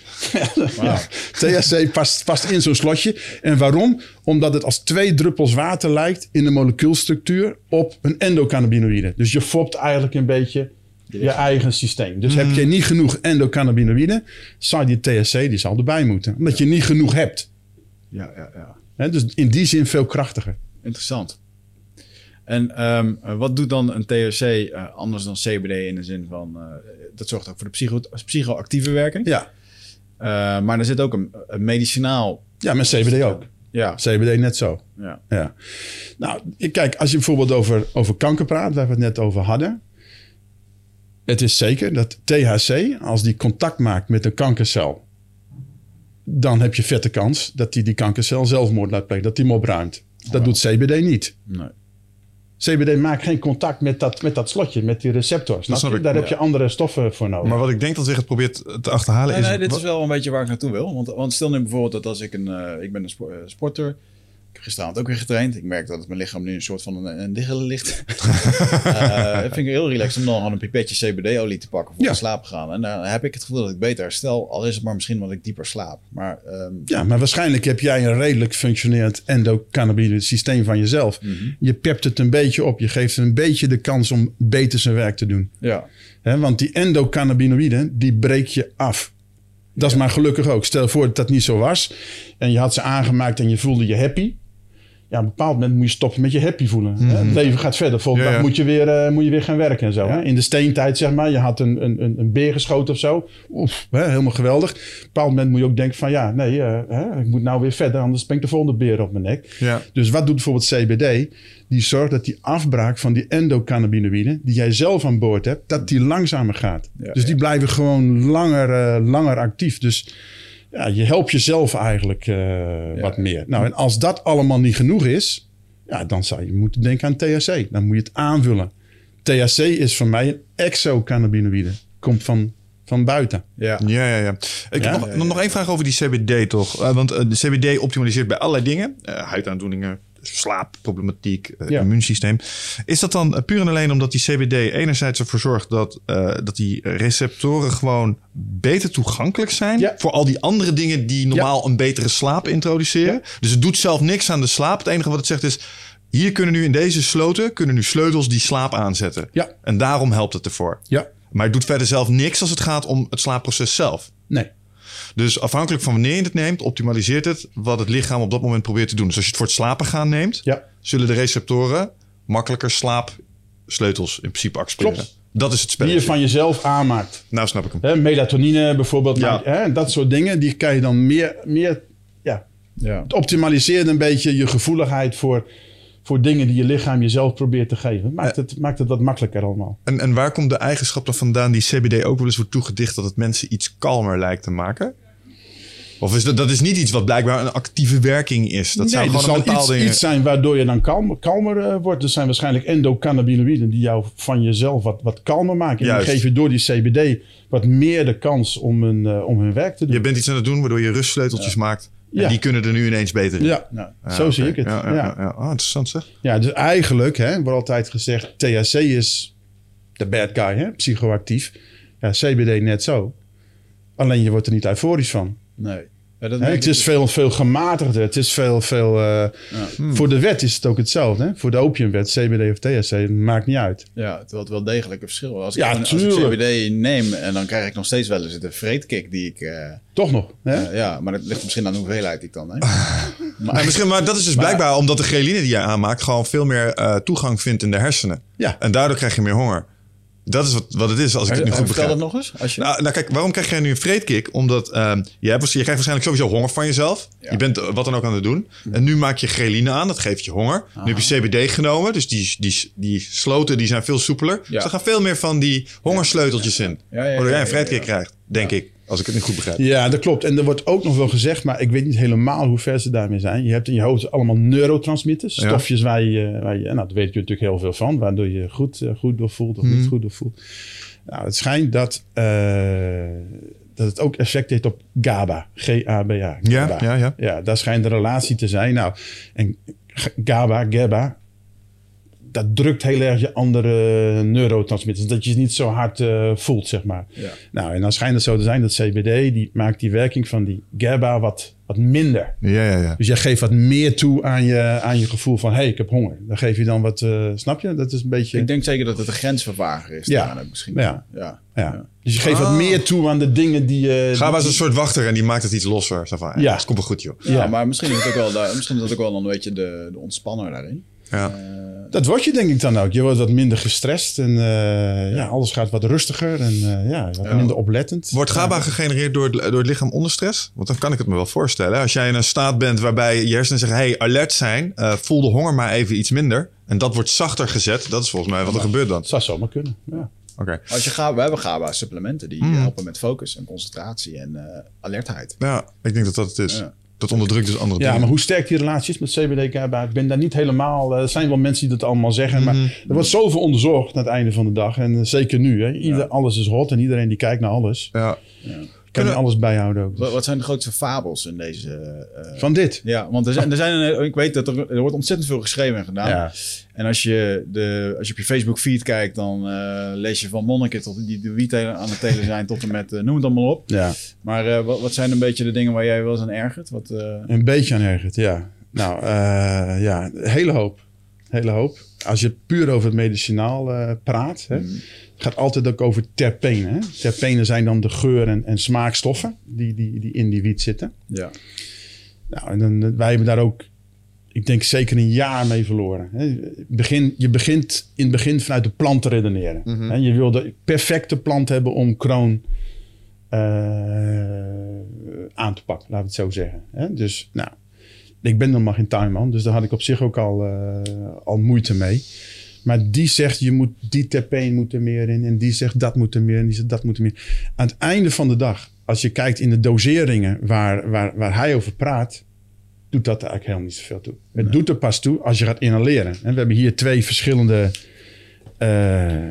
ja. THC past, past in zo'n slotje. En waarom? Omdat het als twee druppels water lijkt in de molecuulstructuur op een endocannabinoïde. Dus je fopt eigenlijk een beetje je eigen systeem. Dus heb je niet genoeg endocannabinoïde, zou die THC die zal erbij moeten. Omdat je niet genoeg hebt. ja, ja, ja. Hè, dus in die zin veel krachtiger. Interessant. En ehm, eh, wat doet dan een THC eh, anders dan CBD in de zin van... eh, dat zorgt ook voor de psycho psychoactieve werking. Ja, Eh, maar er zit ook een, een medicinaal... ja met CBD ook. Ja, CBD net zo. ja. Ja. Nou, kijk, als je bijvoorbeeld over, over kanker praat, waar we het net over hadden. Het is zeker dat THC, als die contact maakt met een kankercel, dan heb je vette kans dat die, die kankercel zelfmoord laat plegen, dat die hem opruimt. Dat doet CBD niet. Nee. CBD maakt geen contact met dat, met dat slotje, met die receptor. Snap je? ik, Daar ja. heb je andere stoffen voor nodig. Maar wat ik denk dat zich het probeert te achterhalen Nee, is... nee, dit wat- is wel een beetje waar ik naartoe wil. Want, want stel nu bijvoorbeeld dat als ik een... eh, ik ben een eh, sporter. Gisteravond ook weer getraind. Ik merk dat het mijn lichaam nu een soort van een, een diggelen ligt. Dat vind ik heel relaxed om dan gewoon een pipetje CBD-olie te pakken voor Ja. te slapen gaan. En dan heb ik het gevoel dat ik beter herstel. Al is het maar misschien omdat ik dieper slaap. Maar ehm, Ja, maar waarschijnlijk heb jij een redelijk functionerend endocannabinoïde systeem van jezelf. Je pept het een beetje op. Je geeft het een beetje de kans om beter zijn werk te doen. ja, want die endocannabinoïden, die breek je af. Dat is maar gelukkig ook. Stel voor dat dat niet zo was. En je had ze aangemaakt en je voelde je happy. Ja, op een bepaald moment moet je stoppen met je happy voelen. hè. Het leven gaat verder. Volgende Ja, dag moet je, weer, eh, moet je weer gaan werken en zo. Hè? In de steentijd, zeg maar. Je had een, een, een, een beer geschoten of zo. Oef, hè, helemaal geweldig. Op een bepaald moment moet je ook denken van... Ja, nee, eh, hè, ik moet nou weer verder. Anders ben ik de volgende beer op mijn nek. Ja. Dus wat doet bijvoorbeeld CBD? Die zorgt dat die afbraak van die endocannabinoïden... die jij zelf aan boord hebt, dat die langzamer gaat. Dus die blijven gewoon langer, eh, langer actief. Dus ja, je helpt jezelf eigenlijk eh, wat meer. Nou, en als dat allemaal niet genoeg is... Ja, dan zou je moeten denken aan THC. Dan moet je het aanvullen. THC is voor mij een exocannabinoïde. Komt van, van buiten. ja. Ja, ja, ja. Ik Ja? heb nog, nog één vraag over die CBD toch. Eh, want eh, de CBD optimaliseert bij allerlei dingen. Eh, huidaandoeningen, slaapproblematiek, eh, Ja. immuunsysteem. Is dat dan eh, puur en alleen omdat die CBD enerzijds ervoor zorgt dat, eh, dat die receptoren gewoon beter toegankelijk zijn Ja. voor al die andere dingen die normaal een betere slaap introduceren? Dus het doet zelf niks aan de slaap. Het enige wat het zegt is, hier kunnen nu in deze sloten kunnen nu sleutels die slaap aanzetten. Ja. En daarom helpt het ervoor. Ja. Maar het doet verder zelf niks als het gaat om het slaapproces zelf. Nee. Dus afhankelijk van wanneer je het neemt, optimaliseert het wat het lichaam op dat moment probeert te doen. Dus als je het voor het slapen gaan neemt, Ja. zullen de receptoren makkelijker slaapsleutels in principe accepteren. Klopt. Dat is het Die spelletje. je van jezelf aanmaakt. Nou snap ik hem. Hè, melatonine bijvoorbeeld. Ja. dat soort dingen. Die kan je dan meer... meer ja, ja. het optimaliseert een beetje je gevoeligheid voor, voor dingen die je lichaam jezelf probeert te geven. Maakt, het, maakt het wat makkelijker allemaal. En, en waar komt de eigenschap dan vandaan die CBD ook wel eens wordt toegedicht dat het mensen iets kalmer lijkt te maken? Of is dat, dat is niet iets wat blijkbaar een actieve werking is? Dat zou nee, er gewoon een zal bepaalde... iets, iets zijn waardoor je dan kalmer, kalmer eh, wordt. Er zijn waarschijnlijk endocannabinoïden die jou van jezelf wat, wat kalmer maken. En Juist. geef je door die CBD wat meer de kans om hun, eh, om hun werk te doen. Je bent iets aan het doen waardoor je rustsleuteltjes maakt. En Ja. die kunnen er nu ineens beter in. Ja. Ja, zo zie ik het. Ja, Ja, ja, ja, ja. Ah, interessant zeg. Ja, dus eigenlijk hè, wordt altijd gezegd... THC is de bad guy, hè, psychoactief. Ja, CBD net zo. Alleen je wordt er niet euforisch van. Nee. Ja, dat het is veel, veel gematigder. Het is veel, veel... eh, Voor de wet is het ook hetzelfde. Hè? Voor de opiumwet, CBD of THC, maakt niet uit. Ja, terwijl het wel degelijk een verschil. Als ik, Ja, als ik. CBD neem en dan krijg ik nog steeds wel eens de vreedkick die ik... eh, Toch nog. Hè? eh, ja, maar dat ligt misschien aan de hoeveelheid die ik dan neem. Maar, misschien, maar dat is dus blijkbaar omdat de ghreline die jij aanmaakt gewoon veel meer eh, toegang vindt in de hersenen. Ja. En daardoor krijg je meer honger. Dat is wat, wat het is, als ik het nu goed Vertel begrijp. dat nog eens. Als je... Nou, nou kijk, waarom krijg jij nu een vreedkick? Omdat ehm, je, hebt, je krijgt waarschijnlijk sowieso honger van jezelf. Je bent eh, wat dan ook aan het doen. En nu maak je ghreline aan, dat geeft je honger. Nu heb je CBD genomen, dus die, die, die sloten die zijn veel soepeler. Dus er gaan veel meer van die hongersleuteltjes in. Waardoor jij een vreedkick krijgt, denk ik. Als ik het niet goed begrijp. Ja, dat klopt. En er wordt ook nog wel gezegd, maar ik weet niet helemaal hoe ver ze daarmee zijn. Je hebt in je hoofd allemaal neurotransmitters, Ja. stofjes waar je, waar je, nou, daar weet je natuurlijk heel veel van, waardoor je goed, eh, goed doorvoelt of niet goed doorvoelt. Nou, het schijnt dat, eh, dat het ook effect heeft op GABA, G-A-B-A. Ja, ja, ja. Ja, daar schijnt een relatie te zijn. Nou, en GABA, GABA, dat drukt heel erg je andere neurotransmitters. Dat je het niet zo hard eh, voelt, zeg maar. Ja. Nou, en dan schijnt het zo te zijn dat CBD, die maakt die werking van die GABA wat, wat minder. Ja, ja, ja. Dus jij geeft wat meer toe aan je, aan je gevoel van, hé, hey, ik heb honger. Dan geef je dan wat, eh, snap je? Dat is een beetje... Ik denk zeker dat het een grensvervager is. Ja. daaraan misschien. Ja. ja. ja. Dus je geeft Ah. wat meer toe aan de dingen die... je Ga maar die- als een soort wachter en die maakt het iets losser. Van, ja. Het komt wel goed, joh. Ja, maar misschien is het ook wel, daar- misschien is dat ook wel een beetje de, de ontspanner daarin. Ja. Dat word je denk ik dan ook. Je wordt wat minder gestrest en eh, ja. alles gaat wat rustiger en eh, ja, wat minder oplettend. Wordt GABA gegenereerd door het, door het lichaam onder stress? Want dan kan ik het me wel voorstellen. Als jij in een staat bent waarbij je hersenen zeggen... hey, alert zijn, eh, voel de honger maar even iets minder. En dat wordt zachter gezet. Dat is volgens mij wat er gebeurt dan. Dat zou zomaar kunnen, ja. Oké. Als je GABA, we hebben GABA-supplementen die Hmm. helpen met focus en concentratie en eh, alertheid. Ja, ik denk dat dat het is. Ja. Dat onderdrukt dus andere Ja, dingen. maar hoe sterk die relatie is met CBD, GABA, ik ben daar niet helemaal... eh, Er zijn wel mensen die dat allemaal zeggen, maar er wordt zoveel onderzocht aan het einde van de dag. En eh, zeker nu, hè. Ieder, alles is hot en iedereen die kijkt naar alles. Ja. Kan je alles bijhouden ook. Wat, wat zijn de grootste fabels in deze... eh, Van dit. ja, want er zijn, er zijn ik weet dat er, er wordt ontzettend veel geschreven en gedaan. Ja. En als je, de, als je op je Facebook feed kijkt, dan eh, lees je van monniken tot die de wiet aan het telen zijn tot en met eh, noem het allemaal op. Ja, Maar wat, wat zijn een beetje de dingen waar jij wel eens aan ergert? Wat, een beetje aan ergert, ja. Nou, ja, hele hoop. Hele hoop. Als je puur over het medicinaal praat, hè, het gaat altijd ook over terpenen. Hè. Terpenen zijn dan de geur- en, en smaakstoffen die, die, die in die wiet zitten. ja. Nou, en dan, wij hebben daar ook, ik denk zeker een jaar mee verloren. Hè. Begin, je begint in het begin vanuit de plant te redeneren. Hè. Je wil de perfecte plant hebben om kroon eh, aan te pakken, laten we het zo zeggen. Hè. Dus nou, ik ben nog maar geen tuinman, dus daar had ik op zich ook al, eh, al moeite mee. Maar die zegt, je moet, die terpeen moet er meer in. En die zegt, dat moet er meer in. Die zegt, dat moet er meer Aan het einde van de dag, als je kijkt in de doseringen waar, waar, waar hij over praat... doet dat eigenlijk helemaal niet zoveel toe. Het doet er pas toe als je gaat inhaleren. En we hebben hier twee verschillende eh,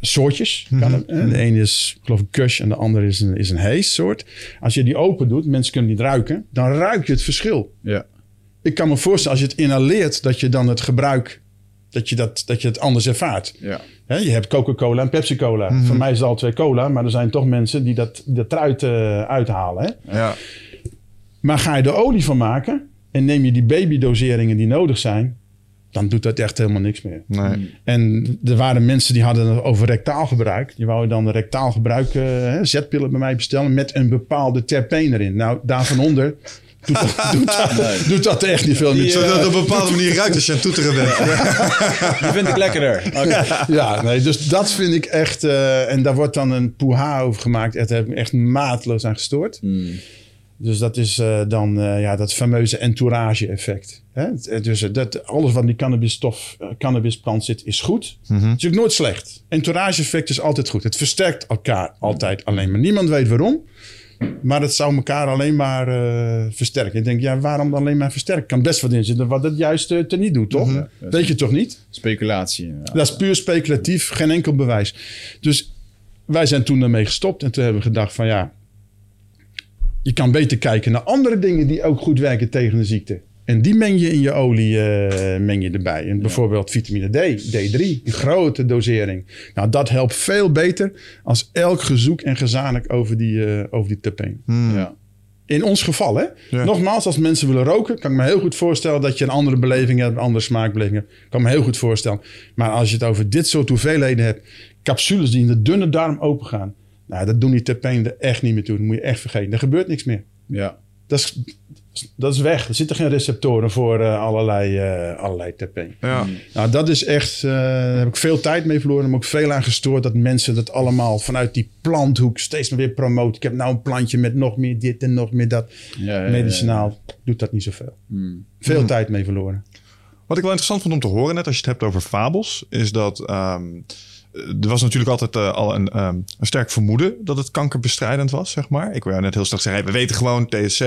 soortjes. Kan het, hè? De ene is, geloof ik, kush en de andere is een, is een hees soort. Als je die open doet, mensen kunnen niet ruiken... dan ruik je het verschil. Ja. Ik kan me voorstellen, als je het inhaleert... dat je dan het gebruik... dat je, dat, dat je het anders ervaart. Ja. Je hebt Coca-Cola en Pepsi-Cola. Voor mij is het al twee cola, maar er zijn toch mensen die dat, dat eruit eh, uithalen. Hè? Ja. Maar ga je er olie van maken en neem je die babydoseringen die nodig zijn, dan doet dat echt helemaal niks meer. Nee. En er waren mensen die hadden het over rectaal gebruik. Die wouden dan rectaal gebruik, eh, zetpillen bij mij bestellen met een bepaalde terpeen erin. Nou, daarvan onder doet dat, doet dat, doet dat echt niet veel meer. Zodat het op een bepaalde manier ruikt als je aan het toeteren bent. Die vind ik lekkerder. Oké. Ja, nee, dus dat vind ik echt... eh, en daar wordt dan een poeha over gemaakt. Daar heb ik me echt maatloos aan gestoord. Dus dat is eh, dan eh, ja, dat fameuze entourage-effect. Dus dat, alles wat in die cannabisstof, cannabisplant zit, is goed. Het is ook nooit slecht. Entourage-effect is altijd goed. Het versterkt elkaar altijd alleen maar. Niemand weet waarom. Maar het zou elkaar alleen maar eh, versterken. Ik denk, ja, waarom dan alleen maar versterken? Kan best wat in zitten wat het juist uh, niet doet, toch? Weet je toch niet? Speculatie. Dat is puur speculatief, geen enkel bewijs. Dus wij zijn toen daarmee gestopt en toen hebben we gedacht van ja, je kan beter kijken naar andere dingen die ook goed werken tegen de ziekte. En die meng je in je olie eh, meng je erbij. En bijvoorbeeld vitamine D, D3, een grote dosering. Nou, dat helpt veel beter als elk gezoek en gezanik over die, eh over die terpeen. Ja. In ons geval, hè? Ja. Nogmaals, als mensen willen roken, kan ik me heel goed voorstellen dat je een andere beleving hebt, een andere smaakbeleving hebt. Kan me heel goed voorstellen. Maar als je het over dit soort hoeveelheden hebt, capsules die in de dunne darm open gaan, nou, dat doen die terpenen er echt niet meer toe. Dat moet je echt vergeten. Er gebeurt niks meer. Ja. Dat is, dat is weg. Er zitten geen receptoren voor eh, allerlei, eh allerlei terpenen. Ja. Nou, dat is echt, eh, daar heb ik veel tijd mee verloren. Maar ook veel aan gestoord dat mensen dat allemaal vanuit die planthoek steeds maar weer promoten. Ik heb nou een plantje met nog meer dit en nog meer dat. Ja, ja, ja, Medicinaal doet dat niet zoveel. Hmm. Veel tijd mee verloren. Wat ik wel interessant vond om te horen, net als je het hebt over fabels, is dat ehm, er was natuurlijk altijd eh, al een, ehm, een sterk vermoeden dat het kankerbestrijdend was, zeg maar. Ik wil jou net heel straks zeggen, we weten gewoon TSC.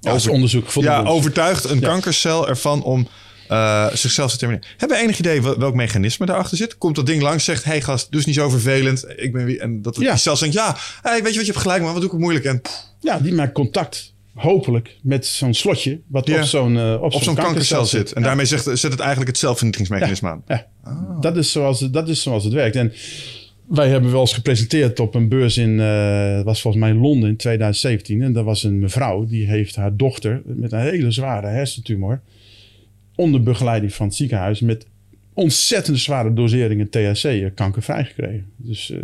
Ja, is onderzoek ja, overtuigt een Ja. kankercel ervan om eh, zichzelf te termineren. Hebben we enig idee wel- welk mechanisme daarachter zit? Komt dat ding langs, zegt, hey gast, eens niet zo vervelend. Ik ben wie, en dat het Ja. cel zegt, ja, hey, weet je wat, je hebt gelijk, maar wat doe ik het moeilijk? En pff, Ja, die maakt contact, hopelijk, met zo'n slotje wat Ja. op zo'n eh, op zo'n kankercel zit. En daarmee zegt, zet het eigenlijk het zelfvernietigingsmechanisme aan. Ja, dat, is zoals, het- dat is zoals het werkt. En wij hebben wel eens gepresenteerd op een beurs in, eh, was volgens mij Londen in 2017. En dat was een mevrouw, die heeft haar dochter met een hele zware hersentumor. Onder begeleiding van het ziekenhuis met ontzettend zware doseringen THC eh, kankervrij gekregen. Dus eh,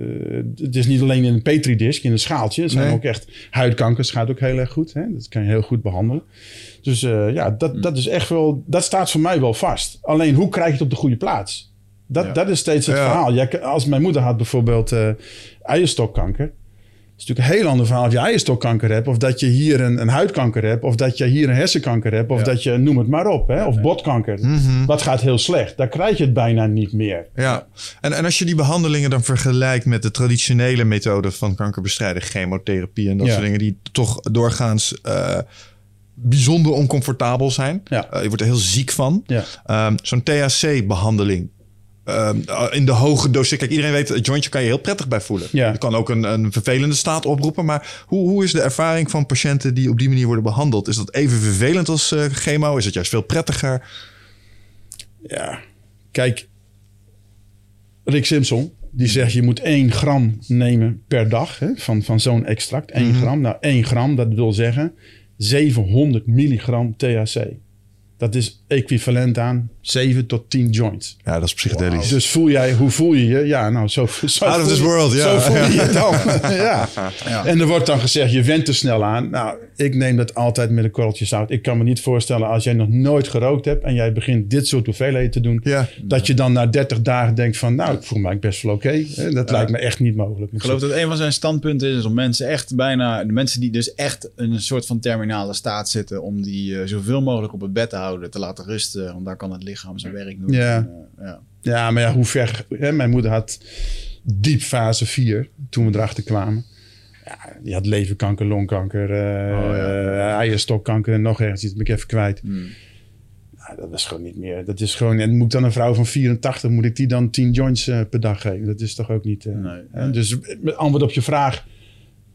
het is niet alleen in een petridisk, in een schaaltje. Het zijn Nee. ook echt huidkankers, gaat ook heel erg goed. Hè? Dat kan je heel goed behandelen. Dus eh, ja, dat, dat is echt wel, dat staat voor mij wel vast. Alleen hoe krijg je het op de goede plaats? Dat, Ja. dat is steeds het Ja. verhaal. Ja, als mijn moeder had bijvoorbeeld eierstokkanker. Is natuurlijk een heel ander verhaal of je eierstokkanker hebt... of dat je hier een, een huidkanker hebt... of dat je hier een hersenkanker hebt... of Ja. dat je, noem het maar op, hè, of botkanker. Wat gaat heel slecht? Daar krijg je het bijna niet meer. Ja, en, en als je die behandelingen dan vergelijkt met de traditionele methode van kankerbestrijding, chemotherapie en dat Ja. soort dingen, die toch doorgaans eh, bijzonder oncomfortabel zijn. Ja. Eh, je wordt er heel ziek van. Ja. Ehm, Zo'n THC-behandeling. Ehm, in de hoge dosis. Kijk, iedereen weet, een jointje kan je heel prettig bij voelen. Ja. Je kan ook een, een vervelende staat oproepen. Maar hoe, hoe is de ervaring van patiënten die op die manier worden behandeld? Is dat even vervelend als eh, chemo? Is het juist veel prettiger? Ja, kijk, Rick Simpson, die zegt je moet 1 gram nemen per dag hè, van, van zo'n extract. 1 gram. Nou, 1 gram, dat wil zeggen 700 milligram THC. Dat is equivalent aan 7 tot 10 joints. Ja, dat is psychedelisch. Dus voel jij, hoe voel je je? Ja, nou, zo, zo Out of voel this je- world, ja. Zo voel je je dan. ja. En er wordt dan gezegd, je went te snel aan. Nou, ik neem dat altijd met een korreltje zout. Ik kan me niet voorstellen als jij nog nooit gerookt hebt... en jij begint dit soort hoeveelheden te doen... Ja. dat je dan na 30 dagen denkt van... nou, ik voel me best wel oké. Dat lijkt me echt niet mogelijk. Ik geloof dat een van zijn standpunten is om mensen echt bijna, de mensen die dus echt in een soort van terminale staat zitten, om die eh, zoveel mogelijk op het bed te houden, te laten rusten, want daar kan het lichaam zijn werk doen. Ja. En, eh, ja. Ja, maar ja, hoe ver... Hè, mijn moeder had diep fase 4 toen we erachter kwamen. Ja, die had leverkanker, longkanker, eh Oh, ja. eh, eierstokkanker en nog ergens iets. ben ik even kwijt. Hmm. Ja, dat is gewoon niet meer. Dat is gewoon... En moet dan een vrouw van 84, moet ik die dan 10 joints eh, per dag geven? Dat is toch ook niet... Nee, nee. Dus met antwoord op je vraag...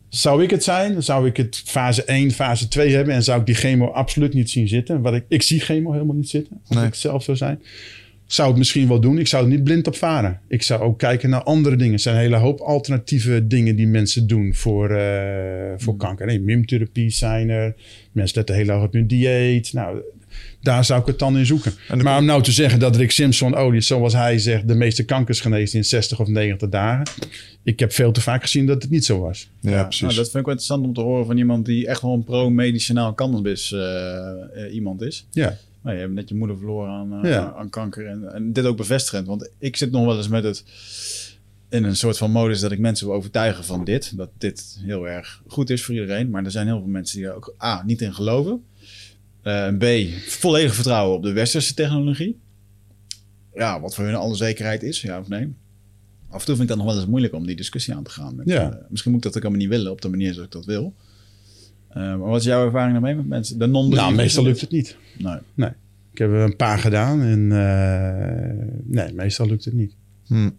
Zou ik het zijn? Zou ik het fase 1, fase 2 hebben. En zou ik die chemo absoluut niet zien zitten. Wat ik, ik zie chemo helemaal niet zitten. Als Nee. ik zelf zou zijn. Zou het misschien wel doen. Ik zou er niet blind op varen. Ik zou ook kijken naar andere dingen. Er zijn een hele hoop alternatieve dingen die mensen doen voor, eh, voor Mm. kanker. Nee, mimtherapie zijn er. Mensen letten heel erg op hun dieet. Nou, daar zou ik het dan in zoeken. Maar om nou te zeggen dat Rick Simpson, oh, die, zoals hij zegt, de meeste kankers geneest in 60 of 90 dagen. Ik heb veel te vaak gezien dat het niet zo was. Ja, Ja, precies. nou, dat vind ik wel interessant om te horen van iemand die echt wel een pro-medicinaal cannabis eh, eh, iemand is. Ja. Nou, je hebt net je moeder verloren aan, eh, Ja. aan kanker. En, en dit ook bevestigend. Want ik zit nog wel eens met het... In een soort van modus dat ik mensen wil overtuigen van dit. Dat dit heel erg goed is voor iedereen. Maar er zijn heel veel mensen die er ook A, niet in geloven. Eh, B, volledig vertrouwen op de westerse technologie. Ja, wat voor hun alle zekerheid is, ja of nee. Af en toe vind ik dat nog wel eens moeilijk om die discussie aan te gaan. Met, Ja. eh, misschien moet ik dat ook helemaal niet willen op de manier zoals ik dat wil. Eh, maar wat is jouw ervaring daarmee met mensen? De non Nou, meestal lukt het niet. Nee. Ik heb er een paar gedaan en eh, nee, meestal lukt het niet. Hm.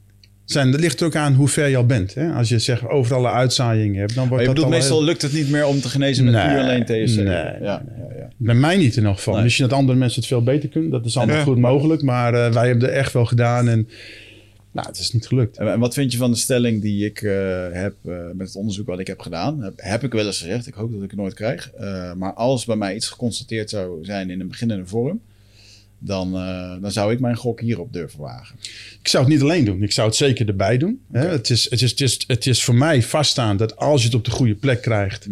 Zijn, dat ligt er ook aan hoe ver je al bent. Hè? Als je zeg overal een uitzaaiing hebt, dan Maar wordt je dat bedoelt, al meestal heel- lukt het niet meer om te genezen met Nee, puur alleen THC. nee, ja, ja, ja. Bij mij niet in elk geval. Nee. Misschien dat andere mensen het veel beter kunnen. Dat is allemaal goed mogelijk. Maar eh, wij hebben er echt wel gedaan. En Nou, het is niet gelukt. En wat vind je van de stelling die ik eh, heb eh, met het onderzoek wat ik heb gedaan? Heb, heb ik wel eens gezegd, ik hoop dat ik het nooit krijg. Eh, maar als bij mij iets geconstateerd zou zijn in een beginnende vorm, dan, eh, dan zou ik mijn gok hierop durven wagen. Ik zou het niet alleen doen. Ik zou het zeker erbij doen. Hè? Het, is, het, is, het, is, het is voor mij vaststaan dat als je het op de goede plek krijgt,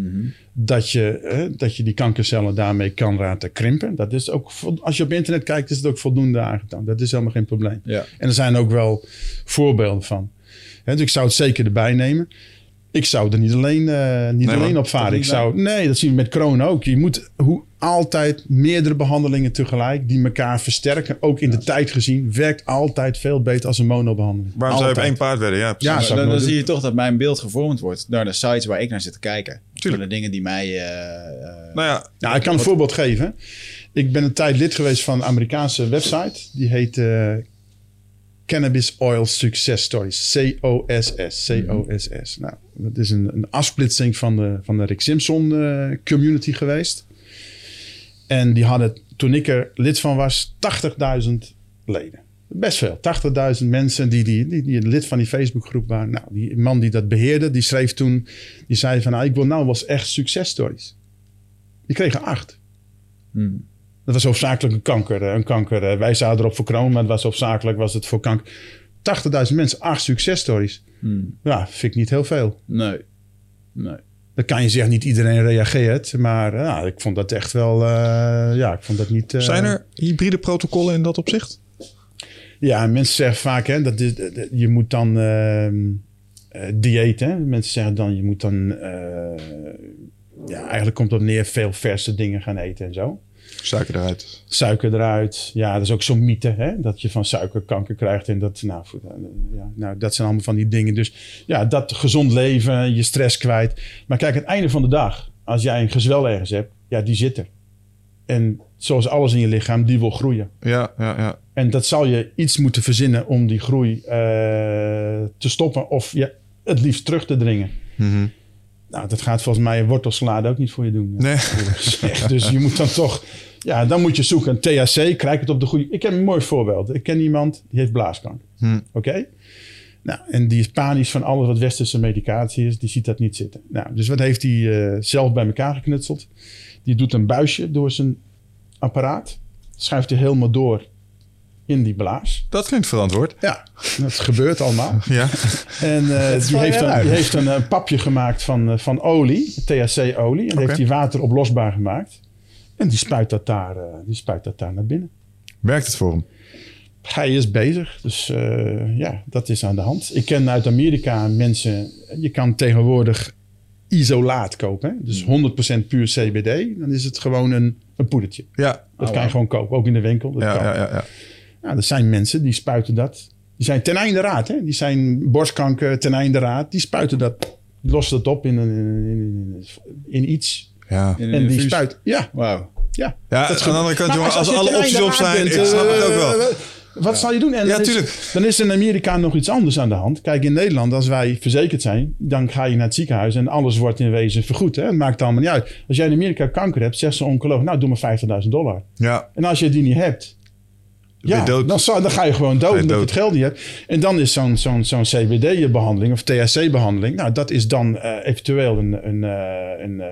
dat, je, hè, dat je die kankercellen daarmee kan laten krimpen. Dat is ook, als je op internet kijkt, is het ook voldoende aangetoond. Dat is helemaal geen probleem. Ja. En er zijn ook wel voorbeelden van. Hè, dus ik zou het zeker erbij nemen. Ik zou er niet alleen, eh, niet Nee, alleen op varen. Ik niet zou, nee, dat zien we met corona ook. Je moet hoe, altijd meerdere behandelingen tegelijk die elkaar versterken. Ook in de tijd gezien werkt altijd veel beter als een monobehandeling. Waarom zou je op Altijd. één paard wedden? Ja, precies. Ja, ik dan, dan zie je toch dat mijn beeld gevormd wordt door de sites waar ik naar zit te kijken. Tuurlijk. Door de dingen die mij... eh, eh, Nou ja, Nou, ik kan een voorbeeld geven. Ik ben een tijd lid geweest van een Amerikaanse website. Die heet eh, Cannabis Oil Success Stories. C-O-S-S. C-O-S-S. Nou, dat is een, een afsplitsing van de, van de Rick Simpson eh, community geweest. En die hadden, toen ik er lid van was, 80.000 leden. Best veel. 80.000 mensen die, die, die, die lid van die Facebookgroep waren. Nou, die man die dat beheerde, die schreef toen... Die zei van, nou, ik wil nou eens echt successtories. Die kregen acht. hmm. Dat was hoofdzakelijk een kanker. eh, Een kanker. eh, Wij zouden erop voor kroon, maar het was hoofdzakelijk was het voor kanker. 80.000 mensen, acht successtories. Hmm. Ja, vind ik niet heel veel. Nee. Nee. Dan kan je zeggen, niet iedereen reageert. Maar eh, ja, ik vond dat echt wel... eh, ja, ik vond dat niet... eh, zijn er hybride protocollen in dat opzicht? Ja, mensen zeggen vaak, hè, dat dat- je moet dan ehm eh, dieet. Hè? Mensen zeggen dan, je moet dan... eh, ja, eigenlijk komt het op neer veel verse dingen gaan eten en zo. Suiker eruit. Suiker eruit. Ja, dat is ook zo'n mythe, hè? dat je van suiker kanker krijgt. En dat, nou, voor- ja, nou, dat zijn allemaal van die dingen. Dus ja, dat gezond leven, je stress kwijt. Maar kijk, het einde van de dag, als jij een gezwel ergens hebt, ja, die zit er. En zoals alles in je lichaam, die wil groeien. Ja, ja, ja. En dat zal je iets moeten verzinnen om die groei eh, te stoppen of ja, het liefst terug te dringen. Mhm. Nou, dat gaat volgens mij wortelsalade ook niet voor je doen. Nee. Echt, dus je moet dan toch, ja, dan moet je zoeken. THC, krijg het op de goede. Ik heb een mooi voorbeeld. Ik ken iemand die heeft blaaskanker. Hm. Oké? Nou, en die is panisch van alles wat westerse medicatie is. Die ziet dat niet zitten. Nou, dus wat heeft hij eh, zelf bij elkaar geknutseld? Die doet een buisje door zijn apparaat. Schuift hij helemaal door in die blaas. Dat klinkt verantwoord. Ja, dat gebeurt allemaal. Ja. En die, heeft een, die heeft een, papje gemaakt van, van olie, THC-olie. En die heeft hij water oplosbaar gemaakt. En die spuit dat daar, eh, die spuit dat daar naar binnen. Werkt het voor hem? Hij is bezig, dus eh, ja, dat is aan de hand. Ik ken uit Amerika mensen, je kan tegenwoordig isolaat kopen. Hè? Dus 100% puur CBD. Dan is het gewoon een, een poedertje. Ja. Dat Oh, kan je gewoon kopen, ook in de winkel. Dat Ja, kan. ja, ja, ja. Er zijn mensen die spuiten dat. Die zijn ten einde raad. Hè? Die zijn borstkanker ten einde raad. Die spuiten dat, die lossen dat op in, een, in, in, in iets. Ja. En die spuit. Ja, Wauw. ja. Ja, Dat is aan de andere kant, jongen, als alle opties op zijn, ik snap het ook eh, wel. Wat zal je doen? En Ja, dan is- tuurlijk. Dan is in Amerika nog iets anders aan de hand. Kijk, in Nederland, als wij verzekerd zijn, dan ga je naar het ziekenhuis en alles wordt in wezen vergoed. Hè? Het maakt allemaal niet uit. Als jij in Amerika kanker hebt, zegt zo'n oncoloog, nou doe maar 50.000 dollar. Ja, En als je die niet hebt, ja. Dan, zou- dan ga je gewoon dood omdat je het geld niet hebt. En dan is zo'n zo'n zo'n CBD-behandeling of THC-behandeling, nou, dat is dan eh, eventueel een, een, eh, een, eh,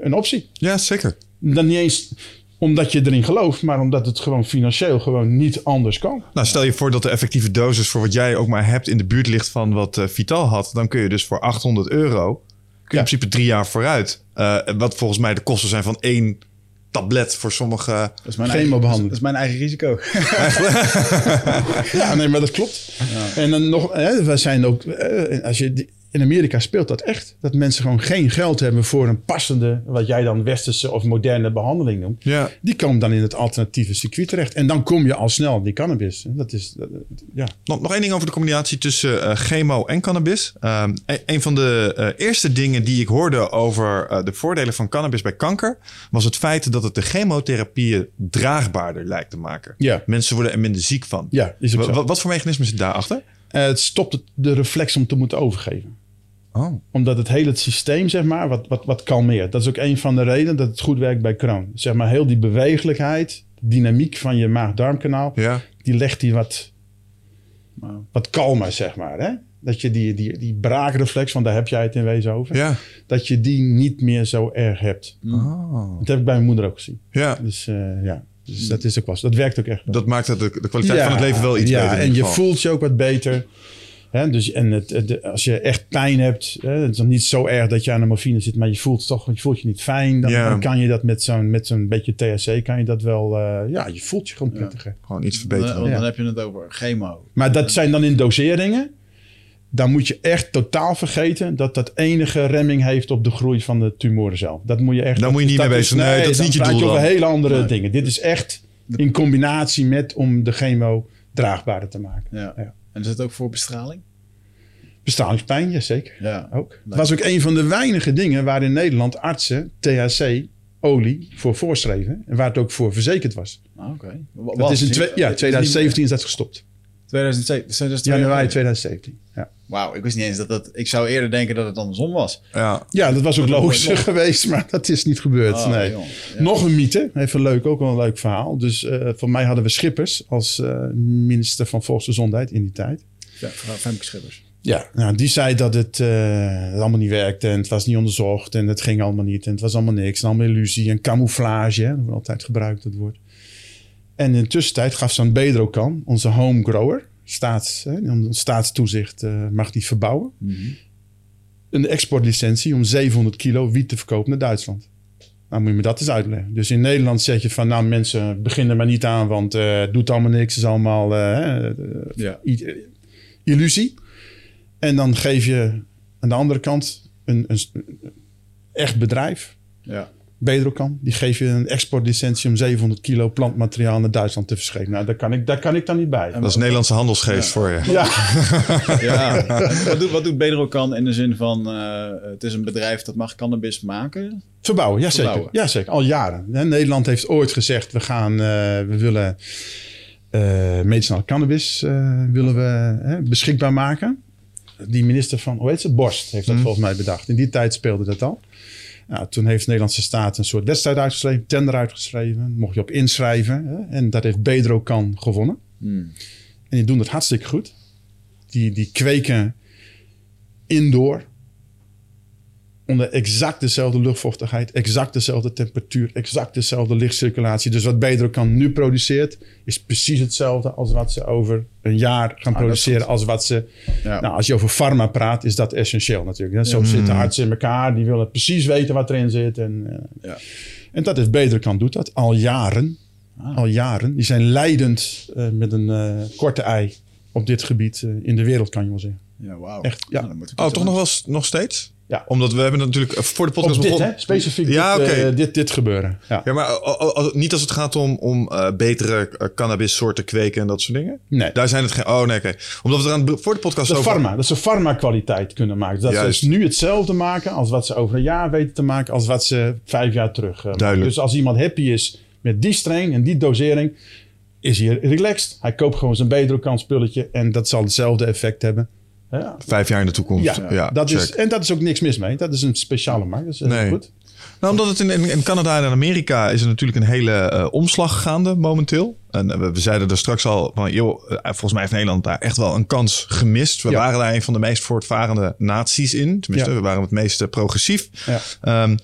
een optie. ja zeker. Dan niet eens omdat je erin gelooft, maar omdat het gewoon financieel gewoon niet anders kan. Nou, stel je voor dat de effectieve dosis voor wat jij ook maar hebt in de buurt ligt van wat Vital had. Dan kun je dus voor 800 euro, kun je Ja. in principe drie jaar vooruit. Wat volgens mij de kosten zijn van één tablet voor sommige... Dat is mijn Chemobehandeling. dat is mijn eigen risico. Ja, nee, maar dat klopt. En dan nog, hè, wij zijn ook, eh, als je, die- in Amerika speelt dat echt. Dat mensen gewoon geen geld hebben voor een passende, wat jij dan westerse of moderne behandeling noemt. Ja. Die komen dan in het alternatieve circuit terecht. En dan kom je al snel op die cannabis. Dat is, dat- ja. Nog, nog één ding over de combinatie tussen eh, chemo en cannabis. Ehm, e- een van de eh, eerste dingen die ik hoorde over eh, de voordelen van cannabis bij kanker... was het feit dat het de chemotherapieën draagbaarder lijkt te maken. Ja. Mensen worden er minder ziek van. Ja, is ook Wa- zo. wa- wat voor mechanisme zit daarachter? Het stopt de reflex om te moeten overgeven. Oh. Omdat het hele systeem, zeg maar, wat, wat, wat kalmeert. Dat is ook een van de redenen dat het goed werkt bij Crohn. Zeg maar, heel die bewegelijkheid, dynamiek van je maag-darmkanaal, Ja. die legt die wat wat kalmer, zeg maar. Hè? Dat je die, die, die braakreflex, want daar heb jij het in wezen over. Ja. Dat je die niet meer zo erg hebt. Oh. Dat heb ik bij mijn moeder ook gezien. Ja, Dus eh, ja, dus dat is ook zo. Dat werkt ook echt. wel. dat maakt het de, de kwaliteit van het leven wel iets ja, beter. en je voelt je ook wat beter. Hè? Dus, en het, als je echt pijn hebt, hè, het is dan niet zo erg dat je aan de morfine zit, maar je voelt toch, je voelt je niet fijn. Dan, Ja. dan kan je dat met zo'n, met zo'n beetje THC, kan je dat wel, eh, ja, je voelt je gewoon Ja. prettiger. Gewoon iets verbeteren. dan, Ja. dan heb je het over chemo. Maar dat zijn dan in doseringen. Dan moet je echt totaal vergeten dat dat enige remming heeft op de groei van de tumoren zelf. Dat moet je echt. Daar moet je niet mee bezig zijn. Nee, dat is niet je praat doel over dan. hele andere Nee. dingen. Dit is echt in combinatie met om de chemo draagbaarder te maken. Ja. Ja. En is het ook voor bestraling? Bestralingspijn, jazeker. Ja. Ook. Het was ook een van de weinige dingen waar in Nederland artsen THC olie voor voorschreven. En waar het ook voor verzekerd was. Ah, Oké. Dat was is in ja, het is 2017 is dat gestopt. Niet- 2007. dus dat is twee- Januari 2017. Ja. Wauw, ik wist niet eens dat dat... Ik zou eerder denken dat het andersom was. Ja. ja, dat was ook Dat nog- geweest, maar dat is niet gebeurd. Oh, nee. Ja. Nog een mythe, even leuk, ook wel een leuk verhaal. Dus eh voor mij hadden we Schippers als eh, minister van Volksgezondheid in die tijd. Ja, mevrouw Femke Schippers. Ja, nou, die zei dat het, eh, het allemaal niet werkte en het was niet onderzocht en het ging allemaal niet en het was allemaal niks en allemaal illusie en camouflage, hè, dat wordt altijd gebruikt dat woord. En in de tussentijd gaf zo'n Bedrocan, onze home grower, staats, hè, staatstoezicht eh, mag die verbouwen, een exportlicentie om 700 kilo wiet te verkopen naar Duitsland. Nou moet je me dat eens uitleggen. Dus in Nederland zeg je van, nou mensen, begin er maar niet aan, want eh, het doet allemaal niks, is allemaal eh, Ja. illusie. En dan geef je aan de andere kant een, een, een echt bedrijf, Ja. Bedrocan, die geef je een exportlicentie om 700 kilo plantmateriaal naar Duitsland te verschepen. Nou, daar kan ik, daar kan ik dan niet bij. Dat is Nederlandse handelsgeest voor je. Ja, ja. Wat doet, wat doet Bedrocan in de zin van... eh, het is een bedrijf dat mag cannabis maken? verbouwen, ja zeker. Verbouwen. Ja, zeker. Al jaren. Hè, Nederland heeft ooit gezegd, we gaan, eh, we willen eh medicinale cannabis eh, willen we, hè, beschikbaar maken. Die minister van, hoe heet ze? Borst heeft dat volgens mij bedacht. In die tijd speelde dat al. Nou, toen heeft de Nederlandse staat een soort wedstrijd uitgeschreven, tender uitgeschreven. Mocht je op inschrijven. Hè, en dat heeft Bedrocan gewonnen. En die doen dat hartstikke goed. Die, die kweken indoor. Onder exact dezelfde luchtvochtigheid, exact dezelfde temperatuur, exact dezelfde lichtcirculatie. Dus wat Bedrocan nu produceert, is precies hetzelfde als wat ze over een jaar gaan is produceren. Als wat ze. Ja. Nou, als je over pharma praat, is dat essentieel natuurlijk. hè. Zo zitten artsen in elkaar, die willen precies weten wat erin zit. En, eh, Ja. en dat is Bedrocan doet dat al jaren. Ah. Al jaren. Die zijn leidend eh, met een eh, korte ei op dit gebied in de wereld, kan je wel zeggen. Ja, wauw. Echt, ja. Nou, Oh, toch nog wel nog steeds? Ja. Omdat we hebben natuurlijk eh, voor de podcast Op dit, begonnen. hè? Specifiek Ja, dit, oké. eh, dit, dit gebeuren. Ja. Ja, maar al- niet als het gaat om, om eh, betere eh, cannabissoorten kweken en dat soort dingen. Nee. Daar zijn het geen. Oh nee, oké. Omdat we er aan voor de podcast over. pharma. Dat ze farma-kwaliteit kunnen maken. Dat Juist. ze dus nu hetzelfde maken als wat ze over een jaar weten te maken, als wat ze vijf jaar terug eh, maken. Duidelijk. Dus als iemand happy is met die strain en die dosering, is hij relaxed. Hij koopt gewoon zijn Bedrocan spulletje en dat zal hetzelfde effect hebben. Ja, Vijf jaar in de toekomst. ja, Ja, dat check. is, en dat is ook niks mis mee. Dat is een speciale markt. Dat is eh, Nee. goed. Nou, omdat het in, in, Canada en Amerika is er natuurlijk een hele eh, omslag gaande momenteel. En eh, we, we zeiden er straks al van, joh, volgens mij heeft Nederland daar echt wel een kans gemist. We Ja. waren daar een van de meest voortvarende naties in. Tenminste, Ja. we waren het meest progressief. Ja. Ehm,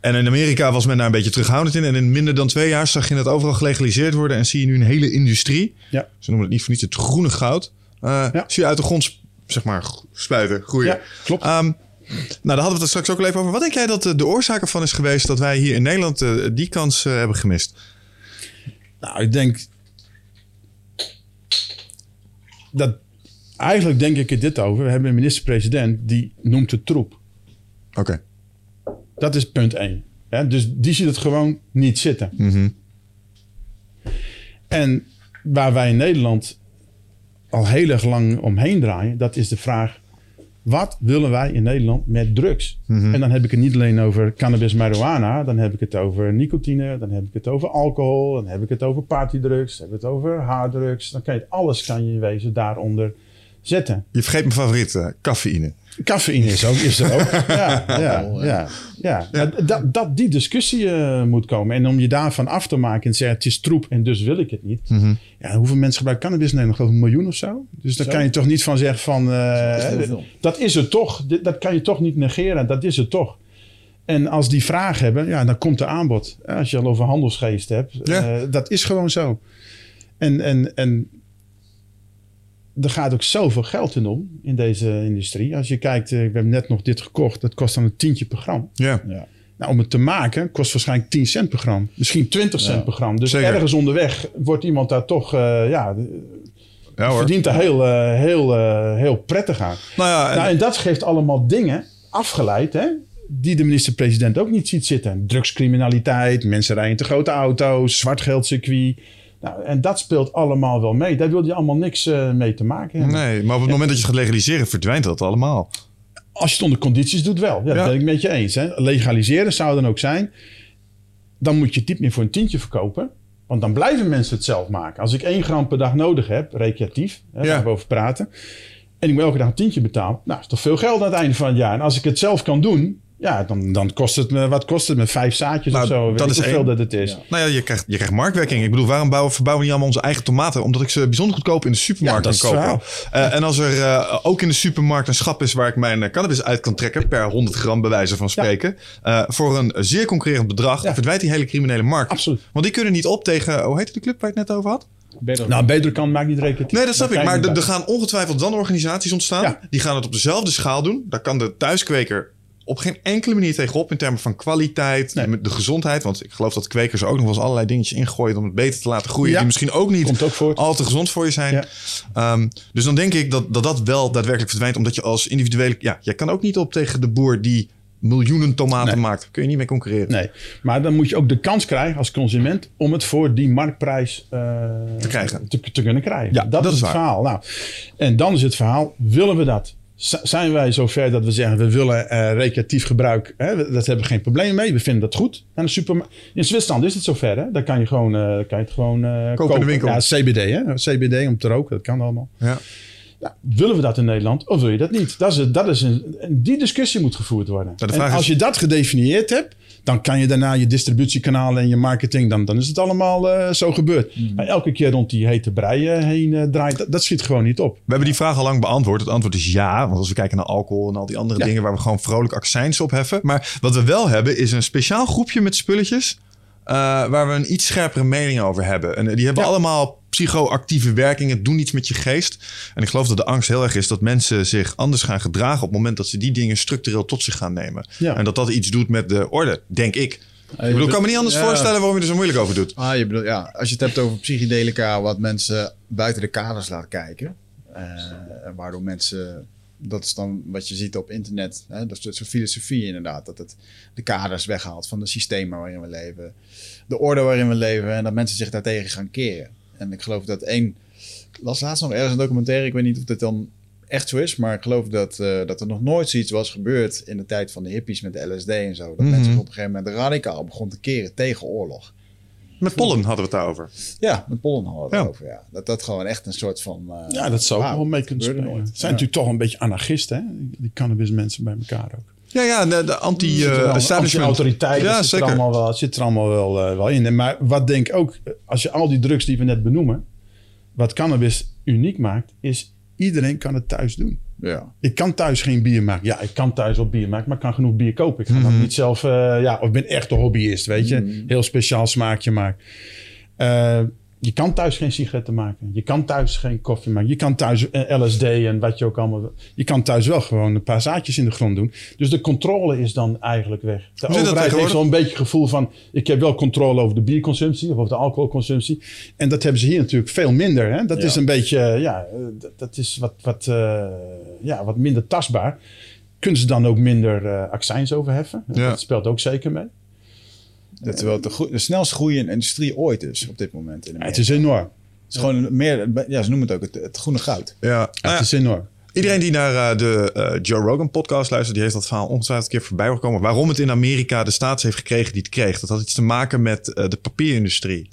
en in Amerika was men daar een beetje terughoudend in. En in minder dan twee jaar zag je het overal gelegaliseerd worden. En zie je nu een hele industrie. Ja. Ze noemen het niet voor niets het groene goud. Zie je uit de grond, zeg maar, spuiten, groeien. Ja, klopt. Ehm, nou, daar hadden we het straks ook al even over. Wat denk jij dat eh, de oorzaak ervan is geweest dat wij hier in Nederland eh, die kans eh, hebben gemist? Nou, ik denk dat eigenlijk denk ik er dit over. We hebben een minister-president die noemt het troep. Oké. Dat is punt één. Ja, dus die ziet het gewoon niet zitten. Mhm. En waar wij in Nederland al heel erg lang omheen draaien, dat is de vraag: wat willen wij in Nederland met drugs? En dan heb ik het niet alleen over cannabis, marijuana, dan heb ik het over nicotine, dan heb ik het over alcohol, dan heb ik het over partydrugs, dan heb ik het over harddrugs. Dan kan je alles kan je in wezen daaronder zetten. Je vergeet mijn favoriet, eh, cafeïne. Cafeïne is, ook, is er ook. Ja, ja, ja, ja. Dat, dat die discussie eh, moet komen. En om je daarvan af te maken en zeggen het is troep en dus wil ik het niet. Mhm. Ja, hoeveel mensen gebruiken cannabis in Nederland? Geloof een miljoen of zo. Dus daar kan je toch niet van zeggen van... eh, Dat is dat het toch. Dat kan je toch niet negeren. Dat is het toch. En als die vraag hebben, ja, dan komt er aanbod. Als je al over handelsgeest hebt. Ja. eh, dat is gewoon zo. En, en, en er gaat ook zoveel geld in om in deze industrie. Als je kijkt, eh, ik heb net nog dit gekocht. Dat kost dan een tientje per gram. Ja. Ja. Nou, om het te maken kost waarschijnlijk 10 cent per gram. Misschien 20 cent Ja. per gram. Dus Zeker. ergens onderweg wordt iemand daar toch... eh, ja, Ja hoor. verdient er heel, eh, heel, eh, heel prettig aan. Nou ja, en- Nou, en dat geeft allemaal dingen afgeleid, hè, die de minister-president ook niet ziet zitten. Drugscriminaliteit, mensen rijden te grote auto's, zwartgeldcircuit. Nou, en dat speelt allemaal wel mee. Daar wil je allemaal niks eh, mee te maken hebben. nee, maar op het moment dat je het gaat legaliseren, verdwijnt dat allemaal. Als je het onder condities doet, wel. Ja, Ja. Dat ben ik met je eens. Hè. Legaliseren zou dan ook zijn. Dan moet je het niet meer voor een tientje verkopen. Want dan blijven mensen het zelf maken. Als ik één gram per dag nodig heb, recreatief, hè, Ja. over praten. En ik moet elke dag een tientje betalen. Nou, dat is toch veel geld aan het einde van het jaar. En als ik het zelf kan doen, ja, dan, dan kost het me, wat kost het me? Vijf zaadjes Nou, of zo. Weet dat ik is hoeveel één. dat het is. Ja. Nou ja, je krijgt, je krijgt marktwerking. Ik bedoel, waarom bouwen, verbouwen we niet allemaal onze eigen tomaten? Omdat ik ze bijzonder goedkoop in de supermarkt Ja, kan kopen. Eh, en als er eh, ook in de supermarkt een schap is waar ik mijn eh, cannabis uit kan trekken, per 100 gram bij wijze van spreken, eh, voor een zeer concurrerend bedrag, Ja. verdwijnt die hele criminele markt. Absoluut. Want die kunnen niet op tegen, hoe heette de club waar je het net over had? Beter Nou, betere kant maakt niet recreatief. Nee, dat snap ik. Maar er gaan ongetwijfeld dan organisaties ontstaan. Ja. Die gaan het op dezelfde schaal doen. Daar kan de thuiskweker op geen enkele manier tegenop in termen van kwaliteit, Nee. de, gezondheid. Want ik geloof dat kwekers er ook nog wel eens allerlei dingetjes ingooien om het beter te laten groeien. Ja. Die misschien ook niet ook al te gezond voor je zijn. Ja. Ehm, dus dan denk ik dat, dat dat wel daadwerkelijk verdwijnt. Omdat je als individuele... Ja, jij kan ook niet op tegen de boer die miljoenen tomaten Nee. maakt. Kun je niet mee concurreren. Nee, maar dan moet je ook de kans krijgen als consument om het voor die marktprijs eh, Te krijgen. Te, te kunnen krijgen. Ja, dat, dat is is het verhaal. Nou, en dan is het verhaal, willen we dat? Zijn wij zover dat we zeggen, we willen eh, recreatief gebruik, hè, we- dat hebben we geen probleem mee, we vinden dat goed. En de superma- in Zwitserland is het zover, hè? daar kan je, gewoon, eh, kan je het gewoon eh, Kopen in de winkel. Ja, CBD, hè? CBD om te roken, dat kan allemaal. Ja. Ja, willen we dat in Nederland of wil je dat niet? Dat is, dat is een, en die discussie moet gevoerd worden. En als je dat gedefinieerd hebt, dan kan je daarna je distributiekanalen en je marketing, dan, dan is het allemaal eh, zo gebeurd. Hmm. Maar elke keer rond die hete brei eh, heen eh, draait, dat, dat schiet gewoon niet op. We hebben die vraag al lang beantwoord. Het antwoord is ja. Want als we kijken naar alcohol en al die andere Ja. dingen waar we gewoon vrolijk accijns op heffen. Maar wat we wel hebben is een speciaal groepje met spulletjes. eh, waar we een iets scherpere mening over hebben. En die hebben Ja. allemaal psychoactieve werkingen, doen iets met je geest. En ik geloof dat de angst heel erg is dat mensen zich anders gaan gedragen op het moment dat ze die dingen structureel tot zich gaan nemen. Ja. En dat dat iets doet met de orde, denk ik. Ik bedoel, ik kan me niet anders Ja. voorstellen waarom je er zo moeilijk over doet. Ah, je bedoelt, ja, als je het hebt over psychedelica, wat mensen buiten de kaders laat kijken. eh, waardoor mensen, dat is dan wat je ziet op internet. Hè, dat is soort filosofie inderdaad. Dat het de kaders weghaalt van de systemen waarin we leven. De orde waarin we leven. En dat mensen zich daartegen gaan keren. En ik geloof dat één... Ik las laatst nog ergens een documentaire. Ik weet niet of dit dan echt zo is. Maar ik geloof dat, eh, dat er nog nooit zoiets was gebeurd in de tijd van de hippies met de LSD en zo. Dat Mhm. mensen op een gegeven moment radicaal begonnen te keren tegen oorlog. Met pollen hadden we het daarover. Ja, met pollen hadden we Ja. het over. Ja. Dat dat gewoon echt een soort van. eh, Ja, dat zou ook wel mee kunnen spelen. Het zijn Ja. natuurlijk toch een beetje anarchisten, hè? die cannabis mensen bij elkaar ook. Ja, ja, de, de Zit er allemaal- anti-establishment. Anti-autoriteit, Ja, zit er allemaal wel, zit er allemaal wel, eh, wel in. Maar wat denk ik ook, als je al die drugs die we net benoemen, wat cannabis uniek maakt, is iedereen kan het thuis doen. Ja. Ik kan thuis geen bier maken. Ja, ik kan thuis wel bier maken, maar ik kan genoeg bier kopen. Ik ga dan niet zelf, eh, ja, of ik ben echt een hobbyist, weet je. Heel speciaal smaakje maken. Je kan thuis geen sigaretten maken. Je kan thuis geen koffie maken. Je kan thuis eh, LSD en wat je ook allemaal. Je kan thuis wel gewoon een paar zaadjes in de grond doen. Dus de controle is dan eigenlijk weg. De dat overheid heeft tegenwoordig? wel een beetje het gevoel van... ik heb wel controle over de bierconsumptie of over de alcoholconsumptie. En dat hebben ze hier natuurlijk veel minder. Hè? Dat Ja. is een beetje, eh, ja, eh, dat, dat is wat, wat, ja, wat minder tastbaar. Kunnen ze dan ook minder eh accijns overheffen? Ja. Dat speelt ook zeker mee. Dat terwijl het de, snelst groeiende industrie ooit is op dit moment. In Ja, het is enorm. Het is gewoon een meer, ja, ze noemen het ook het, het groene goud. Ja. Nou ja, Het is enorm. Iedereen die naar eh, de eh, Joe Rogan podcast luistert, die heeft dat verhaal ongetwijfeld een keer voorbij horen komen. Waarom het in Amerika de status heeft gekregen die het kreeg. Dat had iets te maken met eh, de papierindustrie.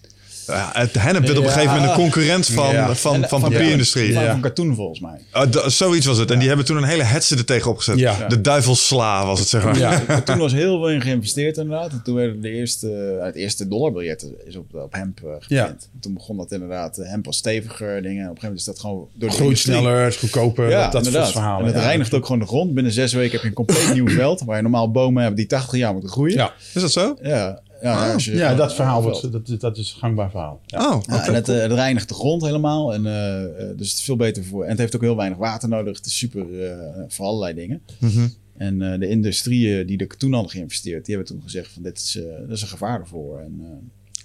Ja, het hennep werd op een gegeven moment een concurrent van, Ja. van, van, van- papierindustrie. Van, Ja. van katoen volgens mij. Da- zoiets was het. En die hebben toen een hele hetze er tegen opgezet. Ja. De duivelsla was het, zeg maar. Ja. Toen was heel veel in geïnvesteerd inderdaad. En toen werden de eerste, het eerste dollarbiljet is op, op hemp geprint. Toen begon dat inderdaad, eh, hemp was steviger dingen. En op een gegeven moment is dat gewoon door de Groeit sneller, goedkoper. Ja, dat, soort verhalen. En het ja. reinigt ook gewoon de grond. Binnen zes weken heb je een compleet nieuw veld. Waar je normaal bomen hebt die 80 jaar moeten groeien. Ja. Is dat zo? Ja, ja, als je- Ja, dat verhaal wordt, dat, dat is een gangbaar verhaal. Ja. Oh. Ja, en het, eh, het reinigt de grond helemaal. En, eh, eh, dus het is veel beter voor. En het heeft ook heel weinig water nodig. Het is super eh, voor allerlei dingen. Mhm. En eh, de industrieën die er toen hadden geïnvesteerd, die hebben toen gezegd van dit is, eh, dat is een gevaar ervoor. En, eh,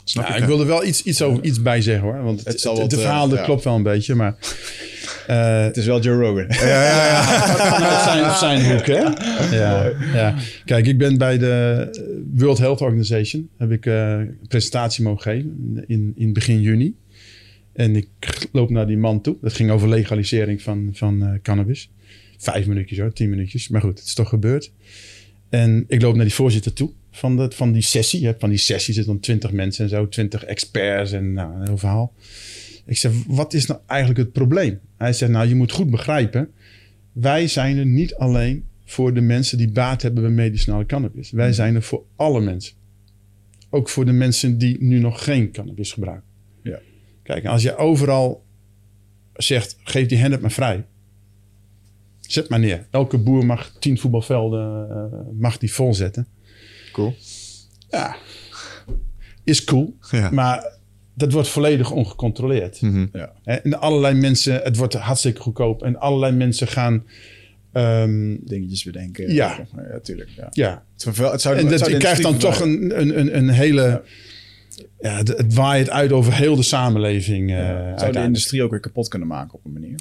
Snap Ja, ik. ik wil er wel iets, iets, over, iets bij zeggen hoor. Want het, Het zal het, wat, de eh, verhaal dat ja. klopt wel een beetje. Maar eh, het is wel Joe Rogan. vanuit zijn, zijn hoek hè. Ja, ja. Kijk, ik ben bij de World Health Organization. Heb ik eh, een presentatie mogen geven in, in begin juni. En ik loop naar die man toe. Dat ging over legalisering van, van eh, cannabis. Vijf minuutjes hoor, tien minuutjes. Maar goed, het is toch gebeurd. En ik loop naar die voorzitter toe van, de, van die sessie. Je hebt van die sessie zitten dan twintig mensen en zo, twintig experts en nou, een heel verhaal. Ik zeg, wat is nou eigenlijk het probleem? Hij zegt, nou, je moet goed begrijpen. Wij zijn er niet alleen voor de mensen die baat hebben bij medicinale cannabis. Wij zijn er voor alle mensen. Ook voor de mensen die nu nog geen cannabis gebruiken. Ja. Kijk, als je overal zegt, geef die hennep maar vrij. Zet maar neer. Elke boer mag tien voetbalvelden eh, mag die volzetten. Cool. Ja, is cool. Ja. Maar dat wordt volledig ongecontroleerd. Mhm. Ja. En allerlei mensen, het wordt hartstikke goedkoop. En allerlei mensen gaan, ehm, Dingetjes bedenken. Ja. ja tuurlijk. Ja. ja. Het, zou, En het dat, zou je krijgt dan toch een, een, een, een hele, ja, het, het waait uit over heel de samenleving. eh, Ja, zou de industrie ook weer kapot kunnen maken op een manier.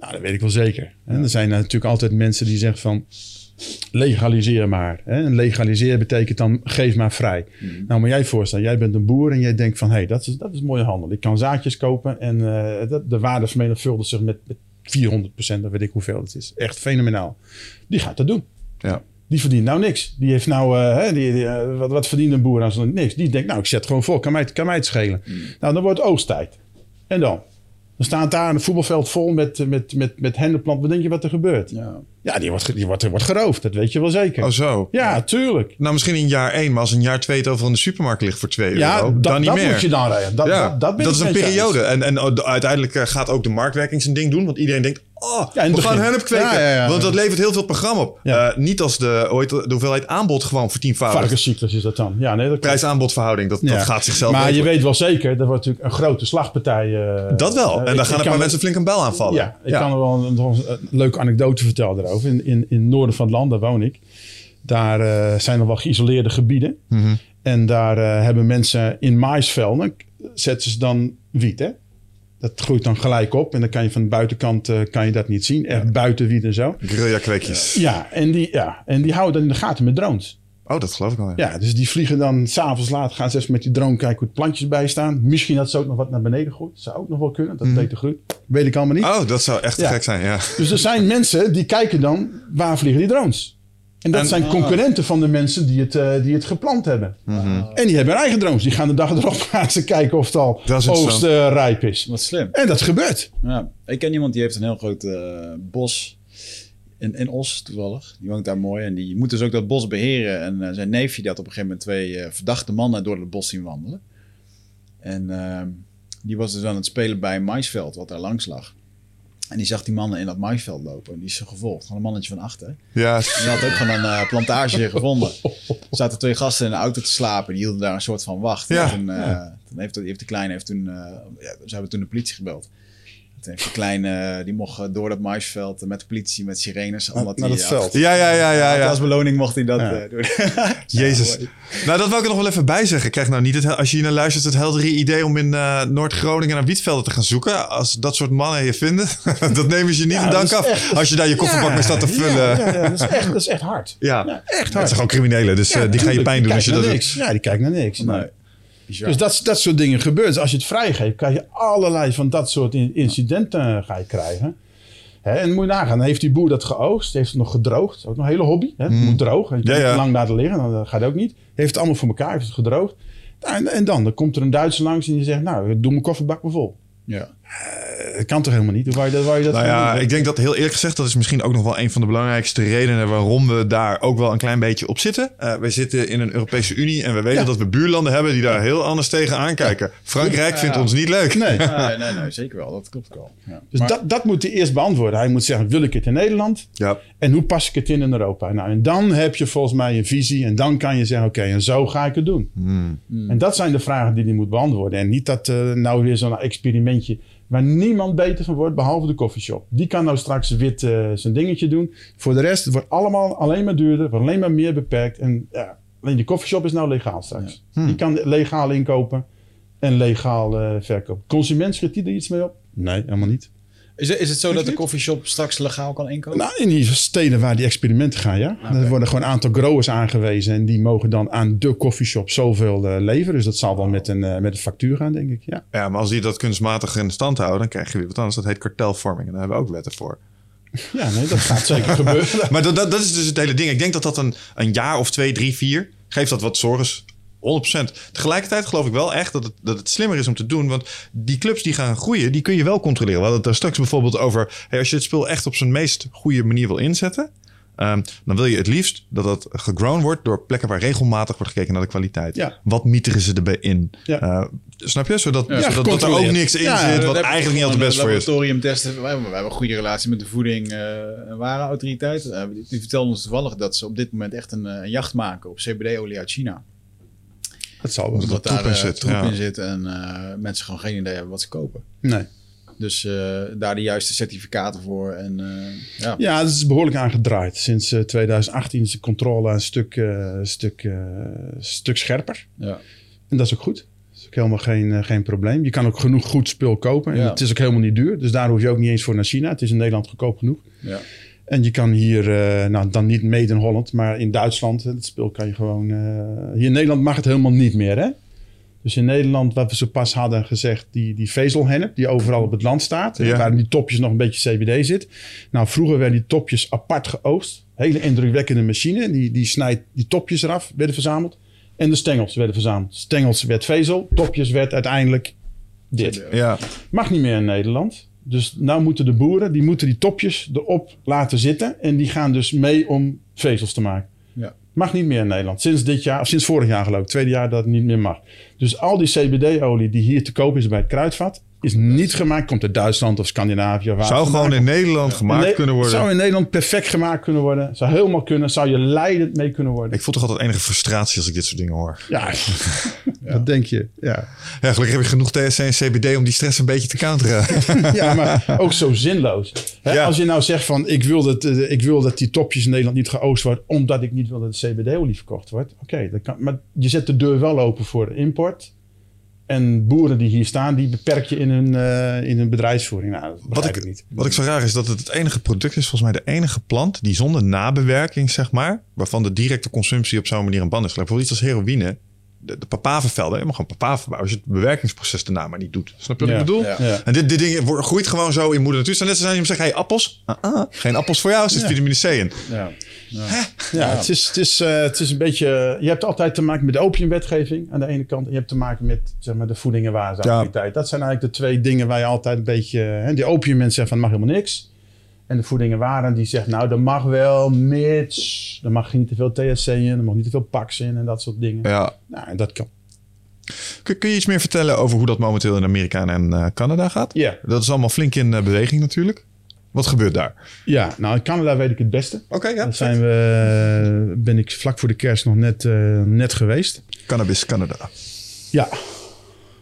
Nou, dat weet ik wel zeker. En er zijn natuurlijk altijd mensen die zeggen van legaliseer maar. Hè? En legaliseren betekent dan geef maar vrij. Nou, maar jij voorstellen, jij bent een boer en jij denkt van hé, hey, dat, is, dat is mooie handel. Ik kan zaadjes kopen en dat, de waarde vermenigvuldigt zich met, met 400 procent, dat weet ik hoeveel het is. Echt fenomenaal. Die gaat dat doen. Ja. Die verdient nou niks. Die heeft nou, eh, hè, die, die, eh, wat, wat verdient een boer aan zo'n niks? Die denkt, nou, ik zet gewoon vol, kan mij, kan mij het schelen. Nou, dan wordt oogsttijd. En dan? Dan staat daar een voetbalveld vol met, met, met, met hennepplant. Wat denk je wat er gebeurt? Ja. Ja, die wordt, die wordt, wordt geroofd. Dat weet je wel zeker. Oh, zo. ja, tuurlijk. Nou, misschien in jaar één, maar als in jaar twee het overal in de supermarkt ligt voor 2 Ja, euro, dat, dan niet dat meer. moet je dan rijden. Dat, ja, dat, dat, dat is een periode. En, en uh, uiteindelijk uh, gaat ook de marktwerking zijn ding doen. Want iedereen denkt, oh, Ja, we gaan hennep kweken. Ja, ja, ja. Want dat levert heel veel programma op. Uh, niet als de, hoeveelheid aanbod gewoon vertienvoudigt. Varkenscyclus is dat dan. Ja, nee, dat. Prijs-aanbodverhouding, dat, dat gaat zichzelf Maar je weet wel zeker, er wordt natuurlijk een grote slagpartij. eh, Dat wel. En eh, daar ik- gaan ik een paar mensen flink een bel aanvallen. Ja, ik kan er wel een, een, een leuke anekdote vertellen daarover. In, in, in het noorden van het land, daar woon ik. Daar eh, zijn nog wel geïsoleerde gebieden. Mhm. En daar eh, hebben mensen in maisvelden, zetten ze dan wiet. Hè? Dat groeit dan gelijk op. En dan kan je van de buitenkant eh, kan je dat niet zien. Echt buiten wiet en zo. Guerrilla-kweekjes. Ja en, die, ja, en die houden dat in de gaten met drones. Oh, dat geloof ik wel. Ja. Ja, dus die vliegen dan s'avonds laat, gaan ze eens met die drone kijken hoe het plantjes bij staan. Misschien dat ze ook nog wat naar beneden gooit. Dat zou ook nog wel kunnen, dat beter groeit. Weet ik allemaal niet. Oh, dat zou echt Ja. gek zijn, ja. Dus er zijn mensen die kijken dan, waar vliegen die drones? En dat En- zijn concurrenten van de mensen die het, eh, die het geplant hebben. En die hebben hun eigen drones. Die gaan de dag erop gaan ze kijken of het al Dat is oogst eh, rijp is. Wat slim. En dat gebeurt. Ja. Ik ken iemand die heeft een heel groot eh, bos in, in Os toevallig. Die woont daar mooi en die moet dus ook dat bos beheren. En zijn neefje die had op een gegeven moment twee verdachte mannen door het bos zien wandelen. En eh, die was dus aan het spelen bij een maisveld wat daar langs lag. En die zag die mannen in dat maisveld lopen. En die is ze gevolgd. Gewoon een mannetje van achter. Ja, Die had ook gewoon een eh, plantage gevonden. Er zaten twee gasten in een auto te slapen. Die hielden daar een soort van wacht. Ja. En Toen, eh, toen heeft, heeft de kleine heeft toen, eh, ja, ze hebben toen de politie gebeld. Toen heeft de kleine, eh, die mocht eh, door dat maisveld eh, met de politie, met sirenes. Omdat naar dat ja, veld. ja, ja, ja, ja. ja. Als beloning mocht hij dat Ja. eh, doen. Jezus. Nou, dat wil ik er nog wel even bij zeggen. Krijg nou niet het, als je hier naar luistert, het heldere idee om in eh, Noord-Groningen naar wietvelden te gaan zoeken. Als dat soort mannen je vinden, dat nemen ze je niet Ja, een dank dat af. echt- als je daar je kofferbak mee staat te vullen. Ja, Ja, ja, ja, dat, is echt, dat is echt hard. echt hard. Het zijn gewoon criminelen, dus Ja, die gaan je pijn doen als je dat doet. Ja, die kijkt naar niks. Nee. Bizar. Dus dat, dat soort dingen gebeuren. Dus als je het vrijgeeft, kan je allerlei van dat soort in- incidenten eh, ga je krijgen. Hè, en moet je nagaan, dan heeft die boer dat geoogst, heeft het nog gedroogd. Ook nog een hele hobby. Hè? Het moet droog. Je Mm. Ja, ja. lang laten liggen, dan gaat het ook niet. Heeft het allemaal voor elkaar, heeft het gedroogd. En, en dan, dan komt er een Duitser langs en die zegt, nou, doe mijn kofferbak maar vol. Ja. Eh, Dat kan toch helemaal niet? Hoe wou je dat, wou je dat Nou ja, doen? ik denk dat heel eerlijk gezegd, dat is misschien ook nog wel een van de belangrijkste redenen waarom we daar ook wel een klein beetje op zitten. Eh we zitten in een Europese Unie en we weten Ja. dat we buurlanden hebben die daar heel anders tegen aankijken. Frankrijk vindt ons niet leuk. Nee. Nee, nee, nee, zeker wel. Dat klopt wel. Ja. Dus Maar- dat, dat moet hij eerst beantwoorden. Hij moet zeggen, wil ik het in Nederland? Ja. En hoe pas ik het in in Europa? Nou, en dan heb je volgens mij een visie. En dan kan je zeggen, oké, en zo ga ik het doen. En dat zijn de vragen die hij moet beantwoorden. En niet dat eh, nou weer zo'n experimentje... waar niemand beter van wordt, behalve de coffeeshop. Die kan nou straks wit eh, zijn dingetje doen. Voor de rest, het wordt allemaal alleen maar duurder. Wordt alleen maar meer beperkt. En ja, alleen die coffeeshop is nou legaal straks. Die kan legaal inkopen en legaal eh, verkopen. Consument schiet die er iets mee op? Nee, helemaal niet. Is, het- is het zo dat de coffeeshop straks legaal kan inkopen? Nou, in die steden waar die experimenten gaan, ja. Er worden gewoon een aantal growers aangewezen. En die mogen dan aan de coffeeshop zoveel eh, leveren. Dus dat zal wel met een, eh, met een factuur gaan, denk ik. Ja. Ja, maar als die dat kunstmatig in stand houden, dan krijg je weer wat anders. Dat heet kartelvorming en daar hebben we ook wetten voor. ja, nee, dat gaat zeker gebeuren. Maar dat, dat, dat is dus het hele ding. Ik denk dat dat een, een jaar of twee, drie, vier geeft dat wat zorgen. 100%. Tegelijkertijd geloof ik wel echt dat het, dat het slimmer is om te doen. Want die clubs die gaan groeien, die kun je wel controleren. We hadden het daar straks bijvoorbeeld over. Hey, als je het spel echt op zijn meest goede manier wil inzetten. ehm, dan wil je het liefst dat dat gegrown wordt door plekken waar regelmatig wordt gekeken naar de kwaliteit. Ja. Wat mieteren ze erbij in? Ja. Eh, snap je? Zodat, Ja, zodat dat er ook niks in Ja, zit wat eigenlijk niet altijd best voor je is. laboratorium testen. We hebben, we hebben een goede relatie met de voeding eh, en warenautoriteit. Eh, die, vertelden ons toevallig dat ze op dit moment echt een, een jacht maken op CBD-olie uit China. Dat zal wel. Omdat troep daar in eh, zit, troep ja. in zit en eh, mensen gewoon geen idee hebben wat ze kopen. Nee. Dus eh, daar de juiste certificaten voor. En eh, ja, Ja, dat is behoorlijk aangedraaid. Sinds eh, 2018 is de controle een stuk, eh, stuk, eh, stuk scherper. ja. En dat is ook goed. Dat is ook helemaal geen, geen probleem. Je kan ook genoeg goed spul kopen. En Ja. het is ook helemaal niet duur. Dus daar hoef je ook niet eens voor naar China. Het is in Nederland goedkoop genoeg. ja. En je kan hier, eh, nou dan niet made in Holland, maar in Duitsland, het spul kan je gewoon... eh, hier in Nederland mag het helemaal niet meer, hè? Dus in Nederland, wat we zo pas hadden gezegd, die, die vezelhennep die overal op het land staat. Ja. Waar in die topjes nog een beetje CBD zit. Nou, vroeger werden die topjes apart geoogst. Hele indrukwekkende machine. Die, die snijdt die topjes eraf, werden verzameld. En de stengels werden verzameld. Stengels werd vezel, topjes werd uiteindelijk dit. Ja. Mag niet meer in Nederland. Dus nou moeten de boeren, die moeten die topjes erop laten zitten. En die gaan dus mee om vezels te maken. Ja. Mag niet meer in Nederland. Sinds dit jaar, of sinds vorig jaar geloof ik. Tweede jaar dat het niet meer mag. Dus al die CBD-olie die hier te koop is bij het kruidvat... is niet gemaakt, komt uit Duitsland of Scandinavië. Waar Zou gewoon in Nederland gemaakt kunnen worden. Zou in Nederland perfect gemaakt kunnen worden. Zou helemaal kunnen. Zou je leidend mee kunnen worden. Ik voel toch altijd enige frustratie als ik dit soort dingen hoor. Ja, dat denk je. Ja. Ja, gelukkig heb je genoeg THC en CBD om die stress een beetje te counteren. ja, maar ook zo zinloos. Hè, Ja. Als je nou zegt van ik wil, dat, eh, ik wil dat die topjes in Nederland niet geoost worden, omdat ik niet wil dat de CBD-olie verkocht wordt. Oké, kan. maar je zet de deur wel open voor de import. En boeren die hier staan, die beperk je in hun, eh, in hun bedrijfsvoering. Nou, dat Wat ik, ik niet. wat ik zo raar is dat het het enige product is, volgens mij de enige plant die zonder nabewerking, zeg maar, waarvan de directe consumptie op zo'n manier een band is. Bijvoorbeeld iets als heroïne. De, de papavervelden, je mag gewoon papaver bouwen als je het bewerkingsproces daarna maar niet doet. Snap je wat ik bedoel? Ja. Ja. En dit, dit ding wordt- groeit gewoon zo in moeder natuur. Net zo zijn als je hem zegt, hey, appels? Ah, ah, geen appels voor jou, er zit vitamine C in. Ja. Ja, Het, is, het, is, eh, het is een beetje. Je hebt altijd te maken met de opiumwetgeving aan de ene kant. En je hebt te maken met zeg maar, de voeding- en warenautoriteit. Dat zijn eigenlijk de twee dingen waar je altijd een beetje. Hè, die opiummensen zeggen van mag helemaal niks. En de voeding en waren die zegt nou, dat mag wel, mits. Er mag niet te veel THC in, er mag niet te veel pax in en dat soort dingen. Ja. Nou, en dat kan. Kun, kun je iets meer vertellen over hoe dat momenteel in Amerika en eh, Canada gaat? Ja. Dat is allemaal flink in eh, beweging natuurlijk. Wat gebeurt daar? Ja, nou in Canada weet ik het beste. Oké, ja. Daar zijn we, ben ik vlak voor de kerst nog net, eh, net geweest. Cannabis Canada. Ja.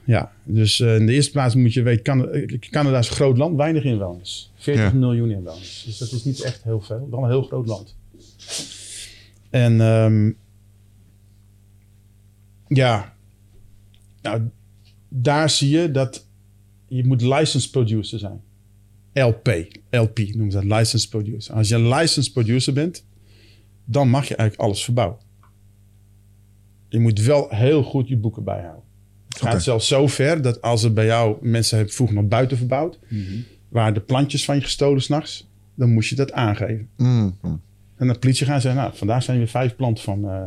Ja, dus eh, in de eerste plaats moet je weten, eh, Canada is een groot land, weinig inwoners. 40 Ja. miljoen inwoners. Dus dat is niet echt heel veel, wel een heel groot land. En ehm, ja, nou, daar zie je dat je moet licensed producer zijn. LP, LP noemen ze dat, licensed producer. Als je een licensed producer bent, dan mag je eigenlijk alles verbouwen. Je moet wel heel goed je boeken bijhouden. Het gaat Oké. zelfs zo ver dat als er bij jou mensen hebben vroeger nog buiten verbouwd, waar de plantjes van je gestolen s'nachts, dan moest je dat aangeven. Mm, mm. En de politie gaan en zeggen, nou, vandaag zijn weer vijf planten van, eh,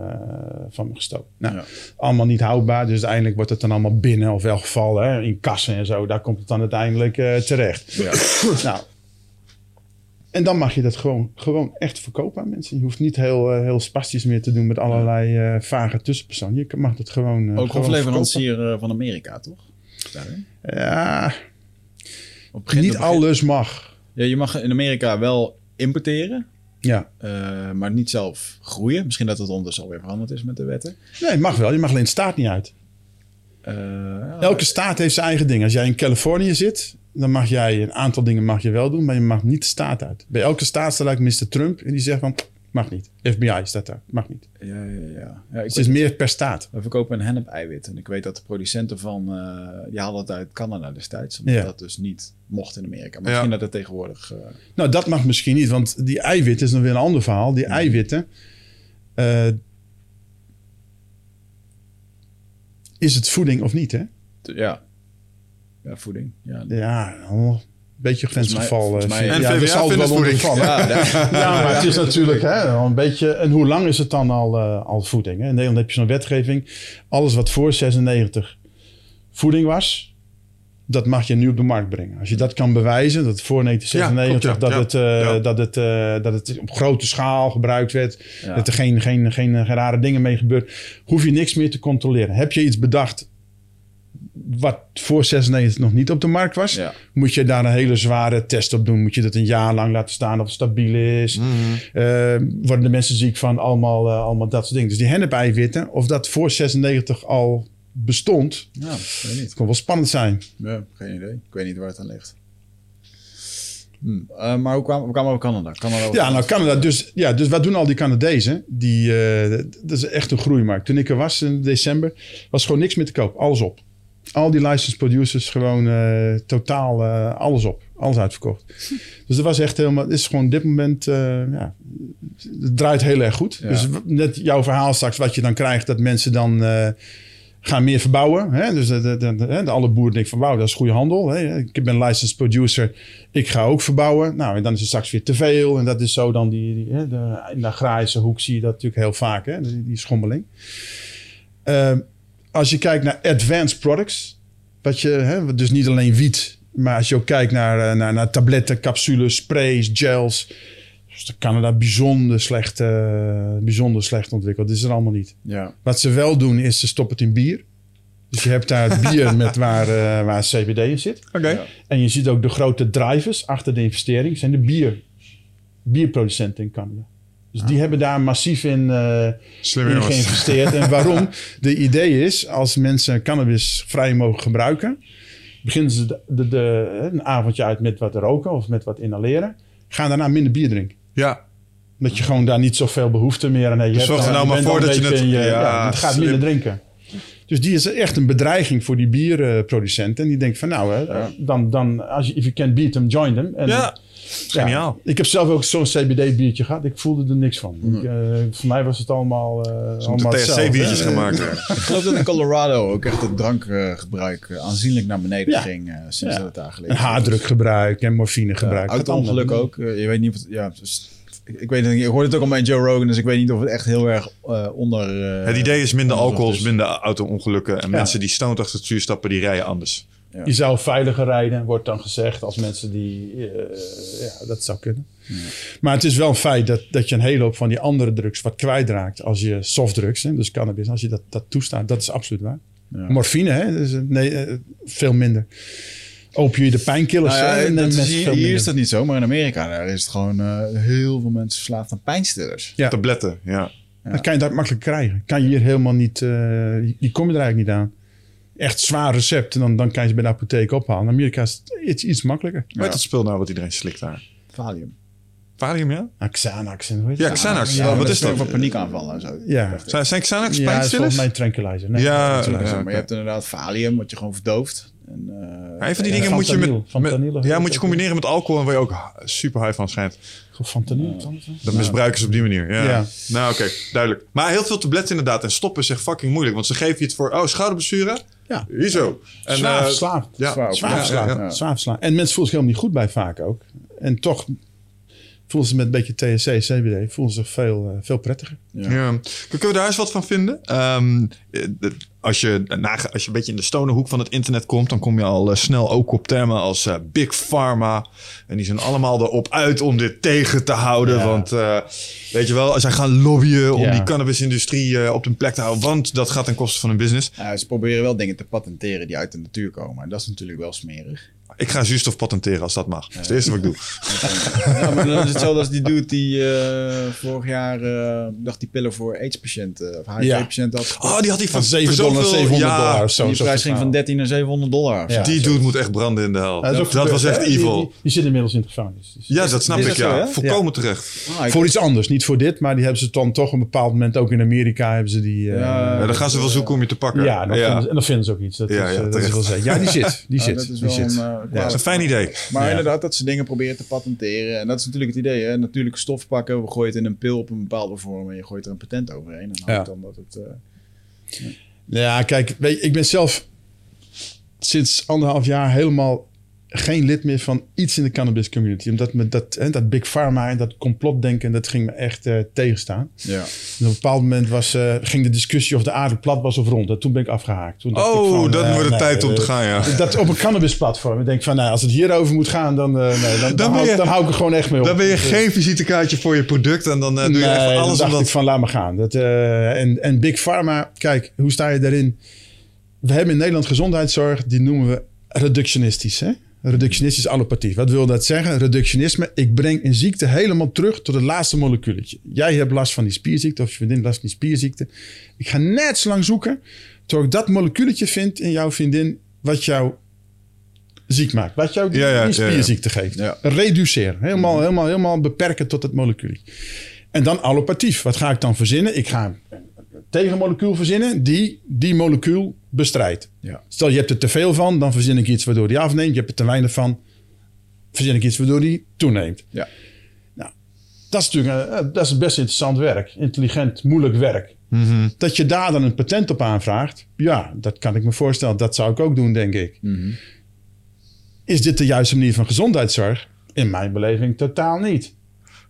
van me gestolen. Nou, Ja. allemaal niet houdbaar. Dus uiteindelijk wordt het dan allemaal binnen, of wel geval hè, in kassen en zo. Daar komt het dan uiteindelijk eh, terecht. Ja. nou, en dan mag je dat gewoon, gewoon echt verkopen aan mensen. Je hoeft niet heel, eh, heel spastisch meer te doen met allerlei eh, vage tussenpersonen. Je mag het gewoon. eh, Ook hofleverancier van Amerika, toch? Daarin? Ja, Op niet alles mag. Ja, je mag in Amerika wel importeren, Ja. maar niet zelf groeien. Misschien dat het ondertussen alweer veranderd is met de wetten. Nee, mag wel. Je mag alleen de staat niet uit. Elke staat heeft zijn eigen ding. Als jij in Californië zit, dan mag jij een aantal dingen mag je wel doen, maar je mag niet de staat uit. Bij elke staat staat eigenlijk Mr. Trump en die zegt van, mag niet. FBI staat daar, mag niet. ja, ja, ja. ja Het is meer per staat. We verkopen een hennep-eiwit. En ik weet dat de producenten van... eh die haalden het uit Canada destijds. Omdat Ja. dat dus niet mocht in Amerika. Maar Ja. misschien dat het tegenwoordig... eh, Nou, dat mag misschien niet, want die eiwitten is dan weer een ander verhaal. Die eiwitten, eh, is het voeding of niet, hè? ja. Ja, voeding. Ja, Ja, een beetje grensgeval. eh, mij- En ja, VWA zal wel het voeding. ondervallen. ja, Ja, maar het is natuurlijk hè, een beetje. En hoe lang is het dan al, eh, al voeding? Hè? In Nederland heb je zo'n wetgeving. Alles wat voor 96 voeding was, dat mag je nu op de markt brengen. Als je dat kan bewijzen, dat voor 1996 Ja, klopt, ja. dat, het, eh, Ja. dat, het, eh, dat het op grote schaal gebruikt werd, Ja. dat er geen, geen, geen, geen rare dingen mee gebeurt, hoef je niks meer te controleren. Heb je iets bedacht wat voor 96 nog niet op de markt was, Ja. moet je daar een hele zware test op doen. Moet je dat een jaar lang laten staan of het stabiel is. Mhm. Eh, worden de mensen ziek van allemaal, eh, allemaal dat soort dingen. Dus die hennep-eiwitten, of dat voor 96 al bestond, ja, weet niet. kon wel spannend zijn. Ja, geen idee. Ik weet niet waar het aan ligt. Hm. Eh, maar hoe kwamen we kwamen over Canada? Canada Ja, nou Canada. Dus, ja, dus wat doen al die Canadezen? Die, dat is echt een groeimarkt. Toen ik er was in december, was gewoon niks meer te koop. Alles op. Al die licensed producers gewoon eh, totaal eh, alles op. Alles uitverkocht. Dus dat was echt helemaal... Het is gewoon op dit moment... eh, ja, het draait heel erg goed. Ja. Dus net jouw verhaal straks, wat je dan krijgt... dat mensen dan gaan meer verbouwen. Hè? Dus de, de, de, de- alle boeren denken van... wauw, dat is goede handel. Hè? Ik ben licensed producer. Ik ga ook verbouwen. Nou, en dan is het straks weer te veel. En dat is zo dan die... die hè, de, in de agrarische hoek zie je dat natuurlijk heel vaak. Hè? Die, die schommeling. Als je kijkt naar advanced products... Wat je, hè, dus niet alleen wiet... Maar als je ook kijkt naar, eh, naar, naar tabletten, capsules, sprays, gels... is de Canada bijzonder slecht, eh, bijzonder slecht ontwikkeld. Dat is er allemaal niet. Ja. Wat ze wel doen is ze stoppen het in bier. Dus je hebt daar bier met waar, eh, waar CBD in zit. Oké. Ja. En je ziet ook de grote drivers achter de investering zijn de bier, bierproducenten in Canada. Dus die hebben daar massief in, eh, in geïnvesteerd. en waarom? De idee is, als mensen cannabis vrij mogen gebruiken, beginnen ze de, de, de- een avondje uit met wat roken of met wat inhaleren. Gaan daarna minder bier drinken. Ja, Dat je gewoon daar niet zoveel behoefte meer aan hebt. Dus zorg er nou maar voor dat je het- je- ja, ja, het gaat minder drinken. Dus die is echt een bedreiging voor die bierproducenten. En die denkt van nou, hè, dan, dan als je if you can beat them, join them. En, ja. Geniaal. ik heb zelf ook zo'n CBD-biertje gehad. Ik voelde er niks van. Ik, eh, voor mij was het allemaal, eh de allemaal hetzelfde, THC-biertjes gemaakt. Ik geloof dat in Colorado ook echt het drankgebruik eh, aanzienlijk naar beneden Ja. ging eh, sinds Ja. dat het daar gelegen En haardrukgebruik en morfinegebruik. Ja, auto-ongeluk naar ook. Je weet niet of het, ja, dus- ik, ik weet het niet. Ik hoorde het ook al bij Joe Rogan, dus ik weet niet of het echt heel erg eh, onder... eh, Het idee is minder alcohol, is. is minder auto-ongelukken. En Ja. mensen die stoned achter het stuur stappen, die rijden anders. Je zou veiliger rijden, wordt dan gezegd, als mensen die... eh, ja, dat zou kunnen. Maar het is wel een feit dat, dat je een hele hoop van die andere drugs wat kwijtraakt als je softdrugs, hè, dus cannabis, als je dat, dat toestaat. Dat is absoluut waar. Ja. Morfine, hè, dus, nee, veel minder. Opioïde pijnkillers. Nou ja, en dat is mensen hier, is dat niet zo, maar in Amerika daar is het gewoon eh, heel veel mensen verslaafd aan pijnstillers. Ja. Tabletten, ja. Dan kan je dat makkelijk krijgen. Kan je hier helemaal niet, eh, die kom je er eigenlijk niet aan. Echt zwaar recept, dan, dan kan je ze bij de apotheek ophalen. In Amerika is het iets, iets makkelijker. Hoe heet dat spul nou wat iedereen slikt daar? Valium. Valium, ja? Ah, Xanax en Ja? Xanax. Ja, wat is dat? Voor paniekaanvallen en zo. Ja. Zijn, zijn Xanax Ja, dat is volgens pijnstillers? mij een tranquilizer. Nee, Ja, tranquilizer. ja. Maar je hebt inderdaad valium, wat je gewoon verdooft. En, eh, Ja, een van die dingen moet je, met, ja, moet je combineren met alcohol en waar je ook super high van schijnt. Fentanyl, anders? Dat misbruiken ze op die manier. Ja. Ja. Nou, oké, duidelijk. Maar heel veel tabletten inderdaad. En stoppen is echt fucking moeilijk. Want ze geven je het voor, oh, schouderblessure? Ja. Hier zo. En, Zwaar eh, verslaafd. ja, Zwaar Zwaar Ja, verslaafd. ja. Zwaar verslaafd. En mensen voelen zich helemaal niet goed bij vaak ook. En toch voelen ze met een beetje THC, CBD, voelen ze zich veel, eh, veel prettiger. Ja. Kunnen we daar eens wat van vinden? Ehm, eh, als, je, als je een beetje in de stonerhoek van het internet komt, dan kom je al eh, snel ook op termen als Big Pharma. En die zijn allemaal erop uit om dit tegen te houden. Ja. Want eh, weet je wel, zij gaan lobbyen om Ja. die cannabisindustrie op hun plek te houden. Want dat gaat ten koste van hun business. Ja, ze proberen wel dingen te patenteren die uit de natuur komen. En dat is natuurlijk wel smerig. Ik ga zuurstof patenteren als dat mag. Dat is het eerste wat ik doe. ja, maar dan is het hetzelfde als die dude die eh, vorig jaar eh, dacht die pillen voor AIDS-patiënten of HIV-patiënten had gekocht. Oh, die had die Van van 7 zoveel- dollar, 700 ja, dollar zo. die zo prijs ging het van verhaal. 13 naar 700 dollar. Ja. Die dude moet echt branden in de hel. Dat was echt? Die- evil. Die, die zit inmiddels in de gevangenis. Dus- ja, dat snap ik, dat ja. Volkomen terecht. Ah, Voor iets anders, niet voor dit, maar die hebben ze dan toch op een bepaald moment ook in Amerika hebben ze die. eh, Ja, dan gaan ze wel zoeken om je te pakken. ja, dan Vinden ze, en dan vinden ze ook iets. Dat Ja, is, ja, eh, dat is wel. Ja, die zit. Die ah, zit. dat is die wel zit. Dat is een fijn idee. Maar Ja. inderdaad, dat ze dingen proberen te patenteren. En dat is natuurlijk het idee. Hè? Natuurlijke stof pakken, we gooien het in een pil op een bepaalde vorm en je gooit er een patent overheen. En Ja. houdt dan dat het... eh, Ja, kijk, weet je, ik ben zelf sinds anderhalf jaar helemaal geen lid meer van iets in de cannabis community. Omdat me dat, hè, dat big pharma en dat complotdenken, dat ging me echt eh, tegenstaan. ja. En op een bepaald moment was, eh, ging de discussie of de aarde plat was of rond. En toen ben ik afgehaakt. Toen dacht ik Oh, van, dat eh, wordt de nee, tijd om te gaan, ja. Dat op een cannabisplatform. Ik denk van, nou, als het hierover moet gaan, dan, nee, dan, dan, hou, je- dan hou ik er gewoon echt mee op. Dan ben je Dus, geen visitekaartje voor je product en dan doe je Nee, even dan alles dacht om ik dat... van laat maar gaan. Dat, en, en Big Pharma, kijk, hoe sta je daarin? We hebben in Nederland gezondheidszorg, die noemen we reductionistisch. Hè? Reductionistisch allopathie. Wat wil dat zeggen? Reductionisme, ik breng een ziekte helemaal terug tot het laatste moleculetje. Jij hebt last van die spierziekte of je vriendin last van die spierziekte. Ik ga net zo lang zoeken tot ik dat moleculetje vind in jouw vriendin wat jou ziek maakt. Wat jou die, Ja, ja, die ja, ja. spierziekte geeft. Ja. Reduceren. Helemaal, helemaal, helemaal beperken tot het molecuul. En dan allopatief. Wat ga ik dan verzinnen? Ik ga een tegenmolecuul verzinnen die die molecuul bestrijdt. Ja. Stel je hebt er te veel van, dan verzin ik iets waardoor die afneemt. Je hebt er te weinig van, verzin ik iets waardoor die toeneemt. Ja. Nou, dat is natuurlijk eh, dat is best interessant werk. Intelligent, moeilijk werk. Mhm. Dat je daar dan een patent op aanvraagt, ja, dat kan ik me voorstellen. Dat zou ik ook doen, denk ik. Mhm. Is dit de juiste manier van gezondheidszorg? In mijn beleving totaal niet.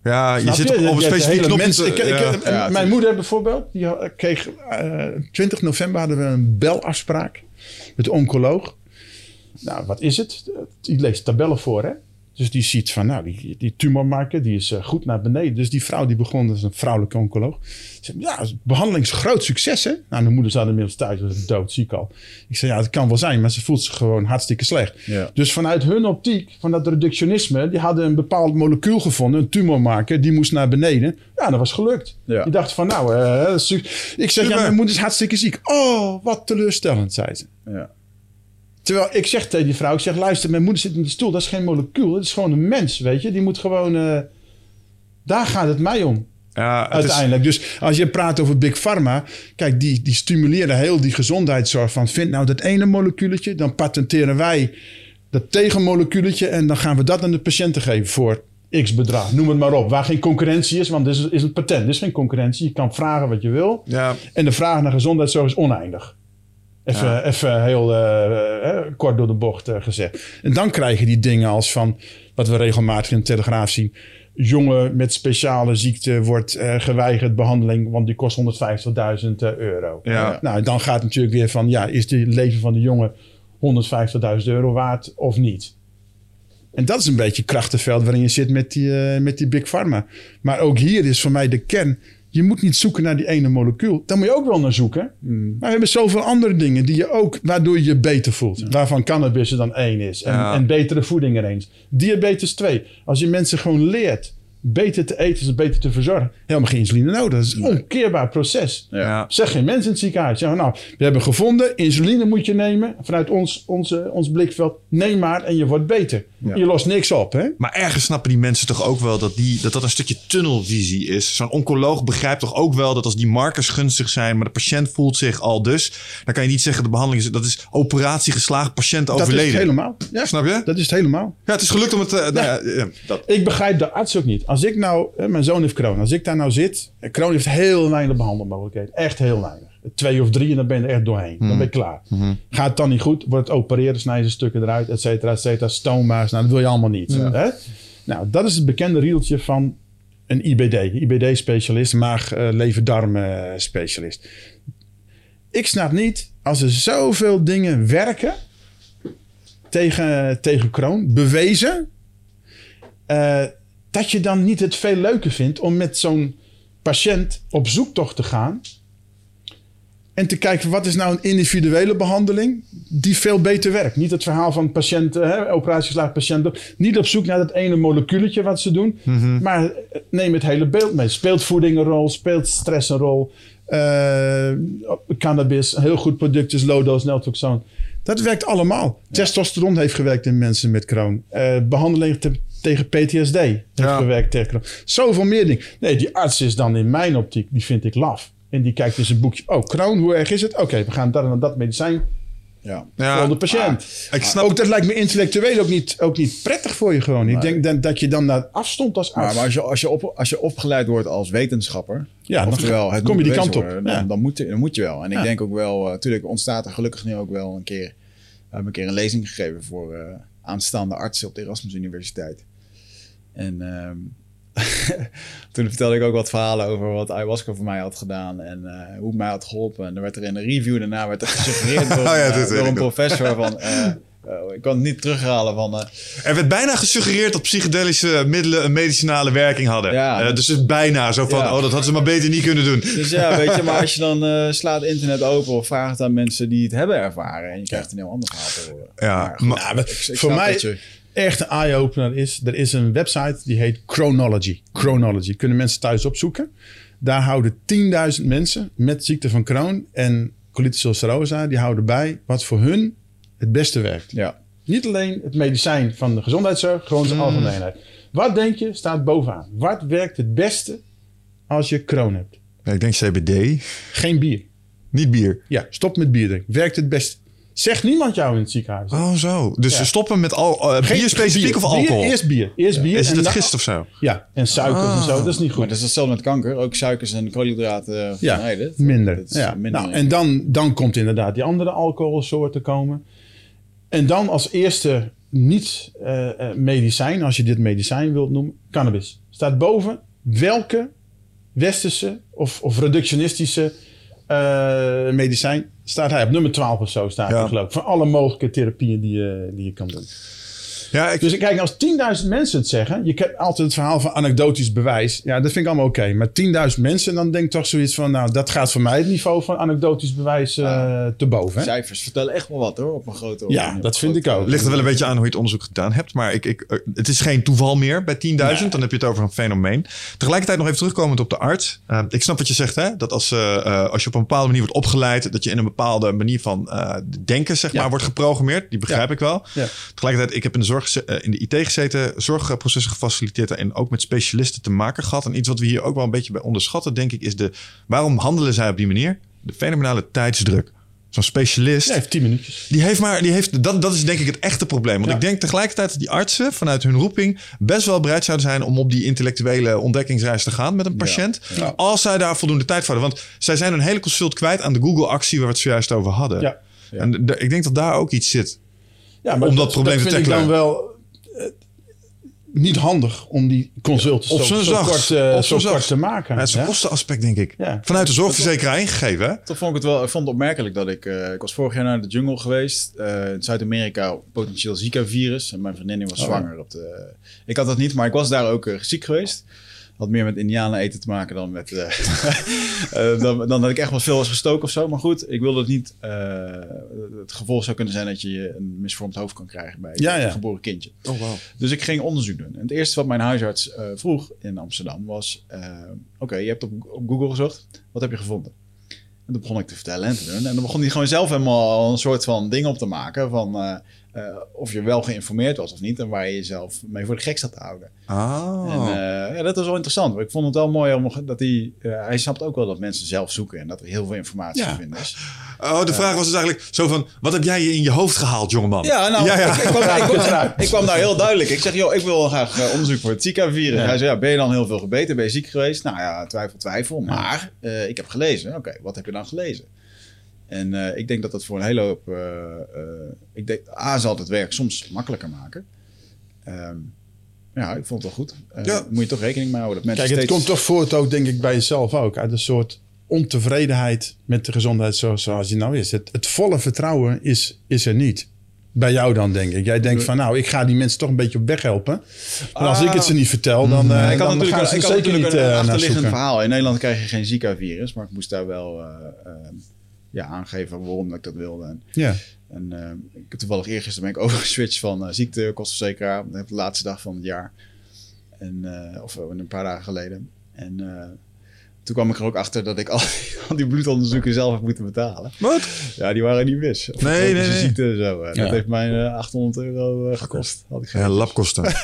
Ja, je zit op, op een Je hebt specifiek hele knopje mensen- te- ik- ik- ja. ik- Ja, mijn moeder bijvoorbeeld, die had- kreeg eh 20 november hadden we een belafspraak met de oncoloog. Nou, wat is het? Die leest tabellen voor, hè? Dus die ziet van, nou, die, die tumormarker, die is eh, goed naar beneden. Dus die vrouw die begon, dat is een vrouwelijke oncoloog. Ze zei, ja, behandeling is groot succes, hè? Nou, mijn moeder zat inmiddels thuis, was doodziek al. Ik zei, ja, dat kan wel zijn, maar ze voelt zich gewoon hartstikke slecht. Ja. Dus vanuit hun optiek, van dat reductionisme, die hadden een bepaald molecuul gevonden, een tumormarker, die moest naar beneden. Ja, dat was gelukt. Ja. Die dacht van, nou, su- ik zeg, ja, mijn moeder is hartstikke ziek. Oh, wat teleurstellend, zei ze. Ja. Terwijl ik zeg tegen die vrouw, ik zeg, luister, mijn moeder zit in die stoel, dat is geen molecuul, dat is gewoon een mens, weet je. Die moet gewoon, eh, daar gaat het mij om. Ja, is, Uiteindelijk. Dus als je praat over Big Pharma, kijk, die, die stimuleren heel die gezondheidszorg van vind nou dat ene moleculetje, dan patenteren wij dat tegenmoleculetje en dan gaan we dat aan de patiënten geven voor x bedrag. Noem het maar op. Waar geen concurrentie is, want dit is, is een patent, er is geen concurrentie. Je kan vragen wat je wil ja, en de vraag naar gezondheidszorg is oneindig. Even, Ja. even heel eh, eh, kort door de bocht eh, gezegd. En dan krijg je die dingen als van, wat we regelmatig in de Telegraaf zien. Jongen met speciale ziekte wordt eh, geweigerd behandeling, want die kost 150.000 euro. Ja. Nou, dan gaat het natuurlijk weer van, ja, is het leven van de jongen 150.000 euro waard of niet? En dat is een beetje het krachtenveld waarin je zit met die, met die Big Pharma. Maar ook hier is voor mij de kern. Je moet niet zoeken naar die ene molecuul. Daar moet je ook wel naar zoeken. Maar we hebben zoveel andere dingen die je ook, waardoor je je beter voelt. Waarvan cannabis er dan één is. En, Ja. en betere voeding er eens. Diabetes 2. Als je mensen gewoon leert beter te eten, ze beter te verzorgen. Helemaal geen insuline nodig. Dat is een onkeerbaar proces. ja. Zeg geen mensen in het ziekenhuis. Zeggen, nou, we hebben gevonden, insuline moet je nemen. Vanuit ons, onze, ons blikveld. Neem maar en je wordt beter. Ja. Je lost niks op, hè? Maar ergens snappen die mensen toch ook wel dat die, dat, dat een stukje tunnelvisie is. Zo'n oncoloog begrijpt toch ook wel dat als die markers gunstig zijn, maar de patiënt voelt zich al dus, dan kan je niet zeggen de behandeling is, dat is operatie geslaagd, patiënt Dat is overleden. het helemaal. Ja, Snap je? dat is het helemaal. Ja, het is gelukt om het... eh, nou ja, ja, dat. Ik begrijp de arts ook niet. Als ik nou, mijn zoon heeft corona. Als ik daar nou zit. eh, Corona heeft heel weinig behandelmogelijkheden. Echt heel weinig. Twee of drie en dan ben je er echt doorheen. Dan ben je klaar. Gaat het dan niet goed, wordt het opereren, snijden ze stukken eruit, et cetera, et cetera. Stoma's, nou dat wil je allemaal niet. Hè? Nou, dat is het bekende rieltje van een IBD. IBD-specialist, maag, uh, lever-darm-specialist. Ik snap niet, als er zoveel dingen werken tegen, tegen kroon, bewezen, uh, dat je dan niet het veel leuker vindt om met zo'n patiënt op zoektocht te gaan. En te kijken wat is nou een individuele behandeling die veel beter werkt. Niet het verhaal van patiënten, hè, operatieslaag patiënten. Niet op zoek naar dat ene moleculetje wat ze doen. Mhm. Maar neem het hele beeld mee. Speelt voeding een rol? Speelt stress een rol? Uh, cannabis, een heel goed product is low-dose naltrexone. Dat werkt allemaal. Testosteron heeft gewerkt in mensen met Crohn. Uh, behandeling te, tegen PTSD heeft Ja. gewerkt tegen. Zoveel meer dingen. Nee, die arts is dan in mijn optiek, die vind ik laf. En die kijkt in zijn boekje. Oh, Crohn, hoe erg is het? Oké, we gaan dat en dat medicijn Ja. Ja, voor de patiënt. ik snap ook dat lijkt me intellectueel ook niet, ook niet prettig voor je gewoon. Ik denk dat, dat je dan daar afstond als arts. Maar, maar als, je, als, je op, als je opgeleid wordt als wetenschapper, Ja, dan oftewel het kom je moet die kant op. worden, dan, Ja. dan, moet, je- dan moet je wel. En Ja. ik denk ook wel, natuurlijk ontstaat er gelukkig nu ook wel een keer, we hebben een keer een lezing gegeven voor eh, aanstaande artsen op de Erasmus Universiteit. En ehm, toen vertelde ik ook wat verhalen over wat ayahuasca voor mij had gedaan en eh, hoe het mij had geholpen. En er werd er in een review daarna werd er gesuggereerd door, Oh ja, eh, door een professor van... eh, ik kan het niet terughalen van... Er werd bijna gesuggereerd dat psychedelische middelen een medicinale werking hadden. Ja. Dus het is bijna zo van, Ja. oh, dat hadden ze maar beter niet kunnen doen. Dus ja, weet je, maar als je dan slaat internet open of vraagt aan mensen die het hebben ervaren en je krijgt een heel ander verhaal te horen. Ja, Maar goed, maar- Ja, maar ik- ik voor mij echt een eye-opener is... er is een website die heet Chronology. Chronology. Kunnen mensen thuis opzoeken. Daar houden 10.000 mensen met ziekte van Crohn en colitis ulcerosa... die houden bij wat voor hun het beste werkt. ja. Niet alleen het medicijn van de gezondheidszorg, gewoon zijn algemeenheid. Wat denk je staat bovenaan? Wat werkt het beste als je Crohn hebt? Ik denk CBD, Geen bier. niet bier. Ja, stop met bier drinken. Werkt het best. Zegt niemand jou in het ziekenhuis. Oh, zo. Dus Ja. stoppen met al, eh, Geen- bier specifiek bier. of alcohol? Bier, eerst bier. Eerst bier. is het en het gist of zo? Ja, en suikers en zo. Dat is niet Maar goed. dat is hetzelfde met kanker. Ook suikers en koolhydraten Ja, vermijden. Minder. dat ja. minder. Nou, en dan, dan komt inderdaad die andere alcoholsoorten komen. En dan als eerste niet eh, eh, medicijn, als je dit medicijn wilt noemen, cannabis. Staat boven welke westerse of, of reductionistische eh, medicijn staat hij op nummer 12 of zo staat Ja. hij geloof ik. Van alle mogelijke therapieën die je, die je kan doen. Ja, ik, Dus kijk, als 10.000 mensen het zeggen, je kent altijd het verhaal van anekdotisch bewijs. Ja, dat vind ik allemaal oké. Maar 10.000 mensen, dan denk ik toch zoiets van, nou, dat gaat voor mij het niveau van anekdotisch bewijs eh, te boven. Hè? Cijfers vertellen echt wel wat hoor, op een grote Ja, een dat vind ik ook. ligt er wel een beetje aan hoe je het onderzoek gedaan hebt. Maar ik, ik, eh, het is geen toeval meer bij 10.000. Dan heb je het over een fenomeen. Tegelijkertijd nog even terugkomend op de arts. Eh, ik snap wat je zegt, hè? Dat als, als je op een bepaalde manier wordt opgeleid... dat je in een bepaalde manier van eh, denken, zeg Ja. maar, wordt geprogrammeerd. Die begrijp Ja. ik wel. Ja. Tegelijkertijd, ik heb in de, zorg, eh, in de IT gezeten... zorgprocessen gefaciliteerd... en ook met specialisten te maken gehad. En iets wat we hier ook wel een beetje bij onderschatten, denk ik... is de waarom handelen zij op die manier? De fenomenale tijdsdruk. Zo'n specialist... Even 10 minuutjes. Die heeft maar, die heeft, dat, dat is denk ik het echte probleem. Want Ja. ik denk tegelijkertijd dat die artsen vanuit hun roeping best wel bereid zouden zijn om op die intellectuele ontdekkingsreis te gaan met een patiënt. Ja. Als zij daar voldoende tijd voor hadden. Want zij zijn een hele consult kwijt aan de Google-actie waar we het zojuist over hadden. Ja. En ik denk dat daar ook iets zit. Ja, Om dat probleem te vind ik dan tackelen. wel eh, niet handig om die consulten Op zo, zo'n zo zacht. kort, eh, Op zo zo'n kort zacht. te maken. Ja, het is een kostenaspect, denk ik. Ja. Vanuit de zorgverzekeraar ingegeven, hè? Toch vond ik het wel, ik vond het opmerkelijk dat ik, eh, ik was vorig jaar naar de jungle geweest. eh, in Zuid-Amerika, potentieel Zika-virus. En mijn vriendin was Oh. zwanger. Op de, ik had dat niet, maar ik was daar ook ziek geweest. Had meer met indianen eten te maken dan met... eh, eh, dan, dan dat ik echt wel veel was gestoken of zo. Maar goed, ik wilde het niet... eh, het gevolg zou kunnen zijn dat je een misvormd hoofd kan krijgen bij Ja, een ja. geboren kindje. Oh, wow. Dus ik ging onderzoek doen. En het eerste wat mijn huisarts vroeg in Amsterdam was... Oké, je hebt op, op Google gezocht. Wat heb je gevonden? En toen begon ik te vertellen en te doen. En dan begon hij gewoon zelf helemaal een soort van ding op te maken... van eh, of je wel geïnformeerd was of niet... en waar je jezelf mee voor de gek zat te houden. Ah. En eh, ja, dat was wel interessant. Ik vond het wel mooi om dat hij... eh, hij snapt ook wel dat mensen zelf zoeken... en dat er heel veel informatie Ja. te vinden is. Oh, de vraag was dus eigenlijk zo van... Wat heb jij je in je hoofd gehaald, jongeman? Ja, nou, Ja. Ik, ik, kwam, ik, kwam, ik kwam daar heel duidelijk. Ik zeg, joh, ik wil graag onderzoek voor het Zika-virus. Ja. Hij zei, ja, ben je dan heel veel gebeten? Ben je ziek geweest? Nou ja, twijfel, twijfel. Maar ik heb gelezen. Oké, wat heb je dan gelezen? En eh, ik denk dat dat voor een hele hoop... eh, eh, ik denk, A, zal het werk soms makkelijker maken. Ehm, ja, ik vond het wel goed. Eh, Ja. Moet je toch rekening mee houden. Dat mensen Kijk, het steeds- komt toch voort ook, denk ik, bij jezelf ook. Uit een soort ontevredenheid met de gezondheidszorg zoals die nou is. Het, het volle vertrouwen is, is er niet. Bij jou dan, denk ik. Jij denkt van, nou, ik ga die mensen toch een beetje op weg helpen. En als ik het ze niet vertel, dan, eh ik had dan natuurlijk, gaan ze ik er had zeker natuurlijk niet een eh, achterliggend verhaal. In Nederland krijg je geen Zika-virus, maar ik moest daar wel eh, eh, ja, aangeven waarom dat ik dat wilde. En, Ja. en eh, ik heb toevallig eergisteren ben ik overgeswitcht van uh, ziektekostenverzekeraar. Dat heb ik de laatste dag van het jaar. En, eh, of eh, een paar dagen geleden. En eh, toen kwam ik er ook achter dat ik al die, al die bloedonderzoeken zelf heb moeten betalen. Wat? Ja, die waren niet mis. Of Nee, nee, nee. ziekte en zo. Ja. Dat heeft mij eh, 800 euro gekost. Had ik geen Ja, labkosten.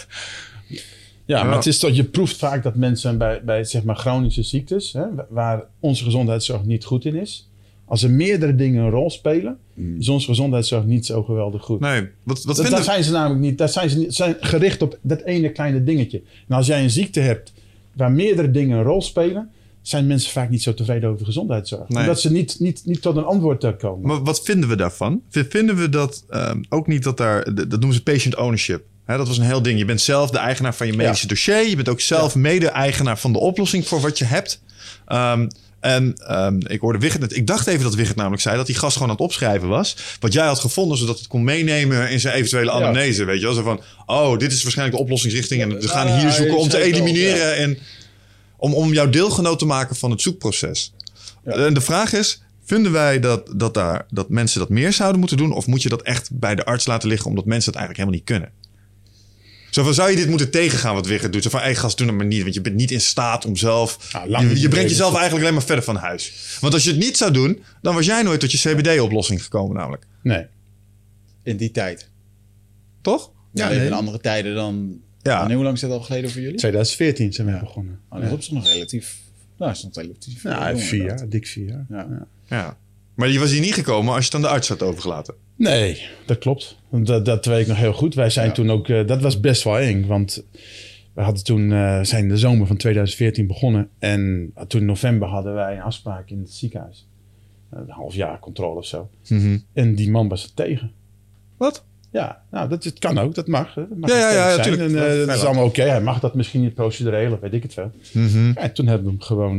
Ja, maar het is toch, je proeft vaak dat mensen bij, bij zeg maar chronische ziektes, hè, waar onze gezondheidszorg niet goed in is, als er meerdere dingen een rol spelen, is onze gezondheidszorg niet zo geweldig goed. Nee, wat, wat Dat, vinden daar zijn ze namelijk niet. Daar zijn ze niet, zijn gericht op dat ene kleine dingetje. En als jij een ziekte hebt waar meerdere dingen een rol spelen, zijn mensen vaak niet zo tevreden over de gezondheidszorg. Nee. Omdat ze niet, niet, niet tot een antwoord komen. Maar wat vinden we daarvan? Vinden we dat ehm, ook niet dat daar, dat noemen ze patient ownership. Hè, dat was een heel ding. Je bent zelf de eigenaar van je medische dossier. Je bent ook zelf mede-eigenaar van de oplossing voor wat je hebt. Ehm, en ehm, ik hoorde Wigert, net- ik dacht even dat Wigert namelijk zei dat die gast gewoon aan het opschrijven was. Wat jij had gevonden, zodat het kon meenemen in zijn eventuele anamnese. Weet je wel? Zo van, oh, dit is waarschijnlijk de oplossingsrichting. En we gaan hier zoeken om te elimineren. En om, om jou deelgenoot te maken van het zoekproces. En de vraag is, vinden wij dat, dat, daar, dat mensen dat meer zouden moeten doen? Of moet je dat echt bij de arts laten liggen omdat mensen het eigenlijk helemaal niet kunnen? Zo van, zou je dit moeten tegengaan wat Wigert doet? Zo van, hey gast, doe dat maar niet. Want je bent niet in staat om zelf... Nou, lang je, je brengt jezelf eigenlijk alleen maar verder van huis. Want als je het niet zou doen, dan was jij nooit tot je CBD-oplossing gekomen namelijk. Nee. In die tijd. Toch? Ja, Ja, nee. in andere tijden dan... Ja. En hoe lang is dat al geleden voor jullie? 2014 zijn we begonnen. Oh, dat is zich nog relatief... Nou, is nog relatief... Ja, jong, vier jaar, dik vier jaar. Ja. Ja. Ja. Maar je was hier niet gekomen als je het aan de arts had overgelaten. Nee, dat klopt. Dat, dat weet ik nog heel goed. Wij zijn Ja. toen ook, eh, dat was best wel eng. Want we hadden toen, eh, zijn de zomer van 2014 begonnen. En toen in november hadden wij een afspraak in het ziekenhuis. Eh, Een half jaar controle of zo. En die man was er tegen. Wat? Ja, nou, dat, het kan ook. Dat mag. Dat mag Ja, ja, ja, tegen zijn. tuurlijk. En, Ja, dat is allemaal oké. Hij mag dat misschien niet procedureel of weet ik het. Mhm. Ja, en toen hebben we hem gewoon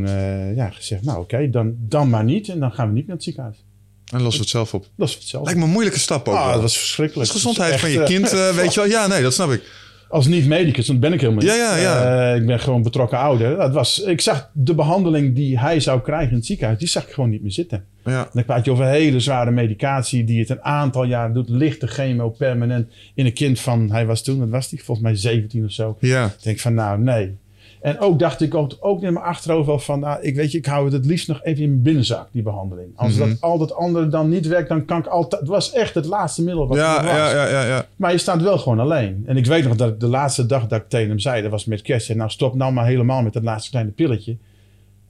ja, gezegd, nou oké, dan, dan maar niet. En dan gaan we niet naar het ziekenhuis. En los het zelf op. Dat is hetzelfde. Lijkt me een moeilijke stap ook. Ah, wel. dat was verschrikkelijk. Dat is gezondheid Dat van je kind, eh, eh, weet je wel. Ja, nee, dat snap ik. Als niet-medicus, dat ben ik helemaal niet. Ja, ja, ja. Eh, ik ben gewoon betrokken ouder. Dat was, ik zag de behandeling die hij zou krijgen in het ziekenhuis, die zag ik gewoon niet meer zitten. Ja. Dan praat je over hele zware medicatie die het een aantal jaren doet. Lichte chemo permanent in een kind van, hij was toen, wat was hij? Volgens mij 17 of zo. Ja. Ik denk van nou, nee. En ook dacht ik ook, in mijn achterhoofd wel van, nou, ik weet je, ik hou het het liefst nog even in mijn binnenzak, die behandeling. Als Mhm. dat al dat andere dan niet werkt, dan kan ik altijd, het was echt het laatste middel wat Ja, was. ja, ja, ja, ja. Maar je staat wel gewoon alleen. En ik weet nog dat ik de laatste dag dat ik tegen hem zei, dat was met kerst, zei, nou stop nou maar helemaal met dat laatste kleine pilletje.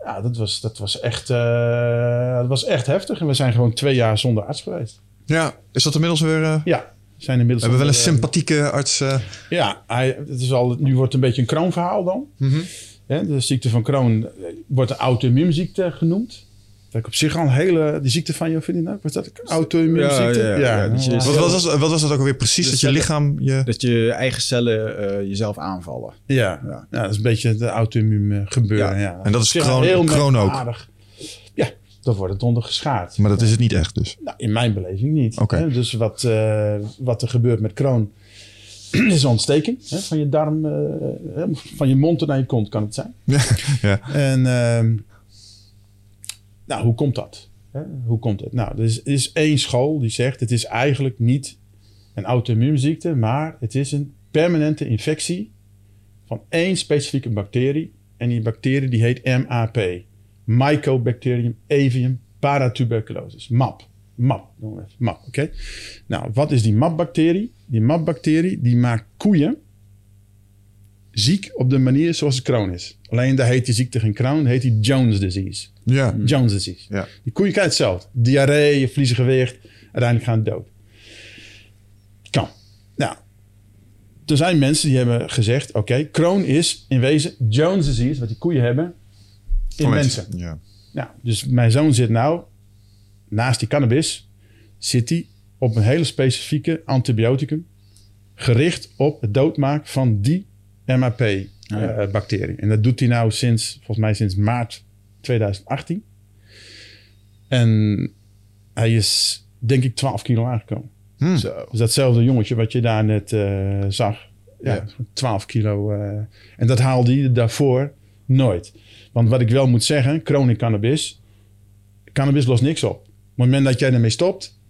Ja, dat was, dat was, echt, eh, dat was echt heftig. En we zijn gewoon twee jaar zonder arts geweest. Ja, is dat inmiddels weer... eh, Ja, zijn inmiddels... we hebben wel een eh, sympathieke arts. eh, Ja, hij, het is al, nu wordt het een beetje een kroonverhaal dan. Mhm. Hè, de ziekte van Crohn eh, wordt een auto-immuunziekte genoemd. Dat ik op zich al een hele... Die ziekte van jou, vind je nou? Was dat een auto-immuunziekte? Ja, ja, wat, wat, was, wat was dat ook alweer precies? De dat je lichaam je... Dat je eigen cellen eh, jezelf aanvallen. Ja, Ja. ja. dat is een beetje de auto-immuun gebeuren. Ja. Ja. En dat is zich Crohn- ook? merkwaardig. Dan wordt het onder geschaard. Maar dat is het niet echt dus. Nou, in mijn beleving niet. Oké. Hè, Dus wat, eh, wat er gebeurt met Crohn is een ontsteking hè, van je darm, eh, van je mond naar je kont kan het zijn. Ja. En ehm, nou, hoe komt dat? Hè? Hoe komt het? Nou, er is, er is één school die zegt het is eigenlijk niet een auto-immuunziekte, maar het is een permanente infectie van één specifieke bacterie. En die bacterie die heet MAP. Mycobacterium avium paratuberculosis. MAP. MAP, noemen we even. MAP, oké? Nou, wat is die MAP-bacterie? Die MAP-bacterie die maakt koeien ziek op de manier zoals het Crohn is. Alleen daar heet die ziekte geen Crohn, heet die Jones disease. Ja. Jones disease. Ja. Die koeien krijgen hetzelfde. Diarree, verliezen gewicht, uiteindelijk gaan dood. Kan. Nou, er zijn mensen die hebben gezegd, oké, Crohn is in wezen Jones disease, wat die koeien hebben, in mensen. Ja. Nou, dus mijn zoon zit nou, naast die cannabis, zit hij op een hele specifieke antibioticum, gericht op het doodmaken van die MAP-bacterie. en dat doet hij nou sinds, volgens mij sinds maart 2018. En hij is, denk ik, 12 kilo aangekomen. Zo. Dus datzelfde jongetje wat je daar net eh, zag. Ja, Ja. 12 kilo. eh, en dat haalde hij daarvoor nooit. Want wat ik wel moet zeggen, chronic cannabis. Cannabis lost niks op. Op het moment dat jij ermee stopt,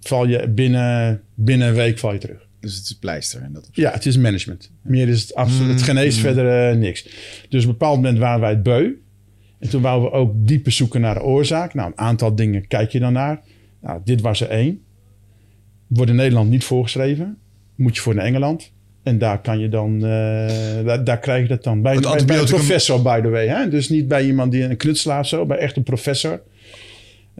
val je binnen, binnen een week val je terug. Dus het is pleister. En dat Ja, het is management. Meer is het absoluut. Het geneest Mm. verder eh, niks. Dus op een bepaald moment waren wij het beu. En toen wouden we ook dieper zoeken naar de oorzaak. Nou, een aantal dingen kijk je dan naar. Nou, dit was er één. Wordt in Nederland niet voorgeschreven. Moet je voor naar Engeland. En daar kan je dan, eh, daar, daar krijg je dat dan bij, Het bij, bij een professor, by the way. Hè? Dus niet bij iemand die een knutselaar zo, bij echt een professor.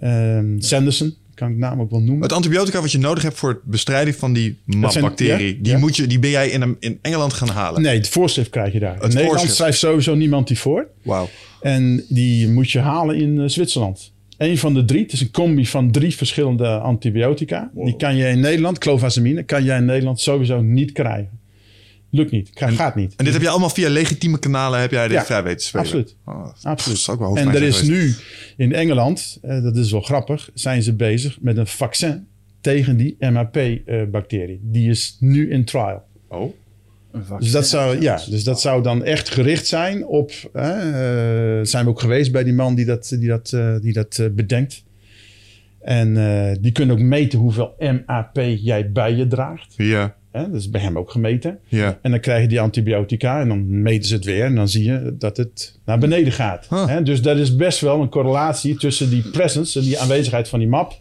Ehm, Sanderson, kan ik naam ook wel noemen. Het antibiotica wat je nodig hebt voor het bestrijden van die MAP-bacterie, ja, die, ja. moet je, die ben jij in, in Engeland gaan halen. Nee, het voorschrift krijg je daar. In Nederland voorschrift. schrijft sowieso niemand die voor. Wauw. En die moet je halen in eh, Zwitserland. Eén van de drie. Het is een combi van drie verschillende antibiotica. Die kan je in Nederland, clovazamine, kan jij in Nederland sowieso niet krijgen. Lukt niet. Ga- gaat niet. En dit heb je allemaal via legitieme kanalen heb jij dit Ja, vrij weten spelen? absoluut. Oh, dat Absoluut. is ook wel En er is geweest. nu in Engeland, eh, dat is wel grappig, zijn ze bezig met een vaccin tegen die MAP-bacterie. die is nu in trial. Oh. Dus dat, zou, ja, dus dat zou dan echt gericht zijn op. hè, eh, zijn we ook geweest bij die man die dat, die dat, eh, die dat eh, bedenkt. En eh, die kunnen ook meten hoeveel MAP jij bij je draagt. Ja, Hè? Dat is bij hem ook gemeten. ja. En dan krijg je die antibiotica en dan meten ze het weer. En dan zie je dat het naar beneden gaat. Huh. Hè? Dus dat is best wel een correlatie tussen die presence en die aanwezigheid van die map.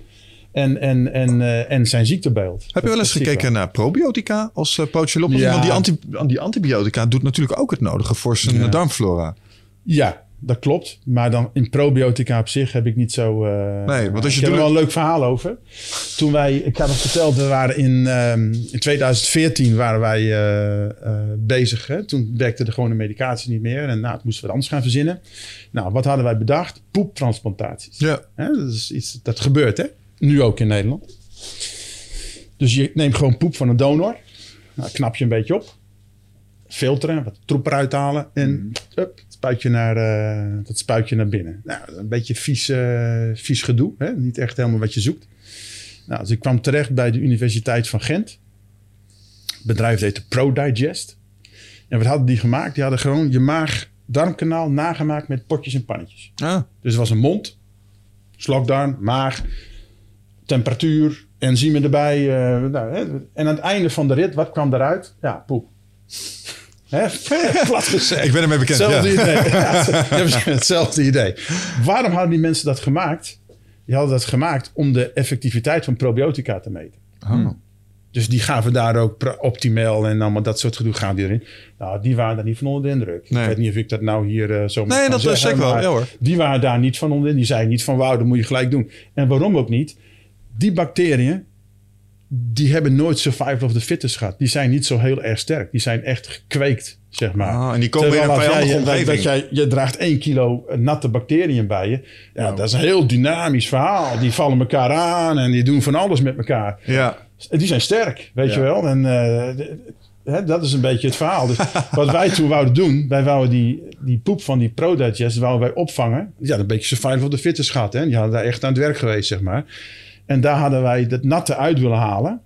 En, en, en, eh, en zijn ziektebeeld. Heb je wel eens gekeken naar probiotica als uh, pootje Want Ja. die, anti, die antibiotica doet natuurlijk ook het nodige voor zijn Ja. darmflora. Ja, dat klopt. Maar dan in probiotica op zich heb ik niet zo... eh, Nee, want als je ik heb er wel een leuk verhaal over. Toen wij, ik had het verteld, we waren in, ehm, in 2014 waren wij eh, eh, bezig. Hè? Toen werkte er gewoon de medicatie niet meer. En nou, toen moesten we anders gaan verzinnen. Nou, wat hadden wij bedacht? Poeptransplantaties. Ja. Hè? Dat is iets dat gebeurt, hè? Nu ook in Nederland. Dus je neemt gewoon poep van een donor. Nou, knap je een beetje op. Filteren, wat troep eruit halen. En up, spuit je naar, eh, dat spuit je naar binnen. Nou, een beetje vies, eh, vies gedoe. Hè? Niet echt helemaal wat je zoekt. Nou, dus ik kwam terecht bij de Universiteit van Gent. Het bedrijf heette ProDigest. En wat hadden die gemaakt? Die hadden gewoon je maag-darmkanaal nagemaakt met potjes en pannetjes. Ah, Dus het was een mond, slokdarm, maag, temperatuur, enzymen erbij. eh, nou, hè. En aan het einde van de rit, wat kwam eruit? Ja, poep. Hè? Plat gezegd. ik ben ermee bekend. Hetzelfde Ja. idee. Ja, hetzelfde idee. Waarom hadden die mensen dat gemaakt? Die hadden dat gemaakt om de effectiviteit van probiotica te meten. Oh. Dus die gaven daar ook optimaal en allemaal dat soort gedoe gaan die erin. Nou, die waren daar niet van onder de indruk. Nee. Ik weet niet of ik dat nou hier eh, zo Nee, kan dat is zeker wel. Ja, hoor. Die waren daar niet van onder. Die zeiden niet van wauw, dat moet je gelijk doen. En waarom ook niet? Die bacteriën, die hebben nooit survival of the fittest gehad. Die zijn niet zo heel erg sterk. Die zijn echt gekweekt, zeg maar. Ah, en die komen in een Terwijl vijandige jij, dat- omgeving. Dat jij, je draagt één kilo natte bacteriën bij je. Ja, dat is een heel dynamisch verhaal. Die vallen elkaar aan en die doen van alles met elkaar. Ja. Die zijn sterk, weet Ja. je wel. En eh, hè, dat is een beetje het verhaal. Dus wat wij toen wouden doen, wij wouden die, die poep van die ProDigest wouden wij opvangen. Ja, een beetje survival of the fittest gehad. Hè? Die hadden daar echt aan het werk geweest, zeg maar. En daar hadden wij dat natte uit willen halen.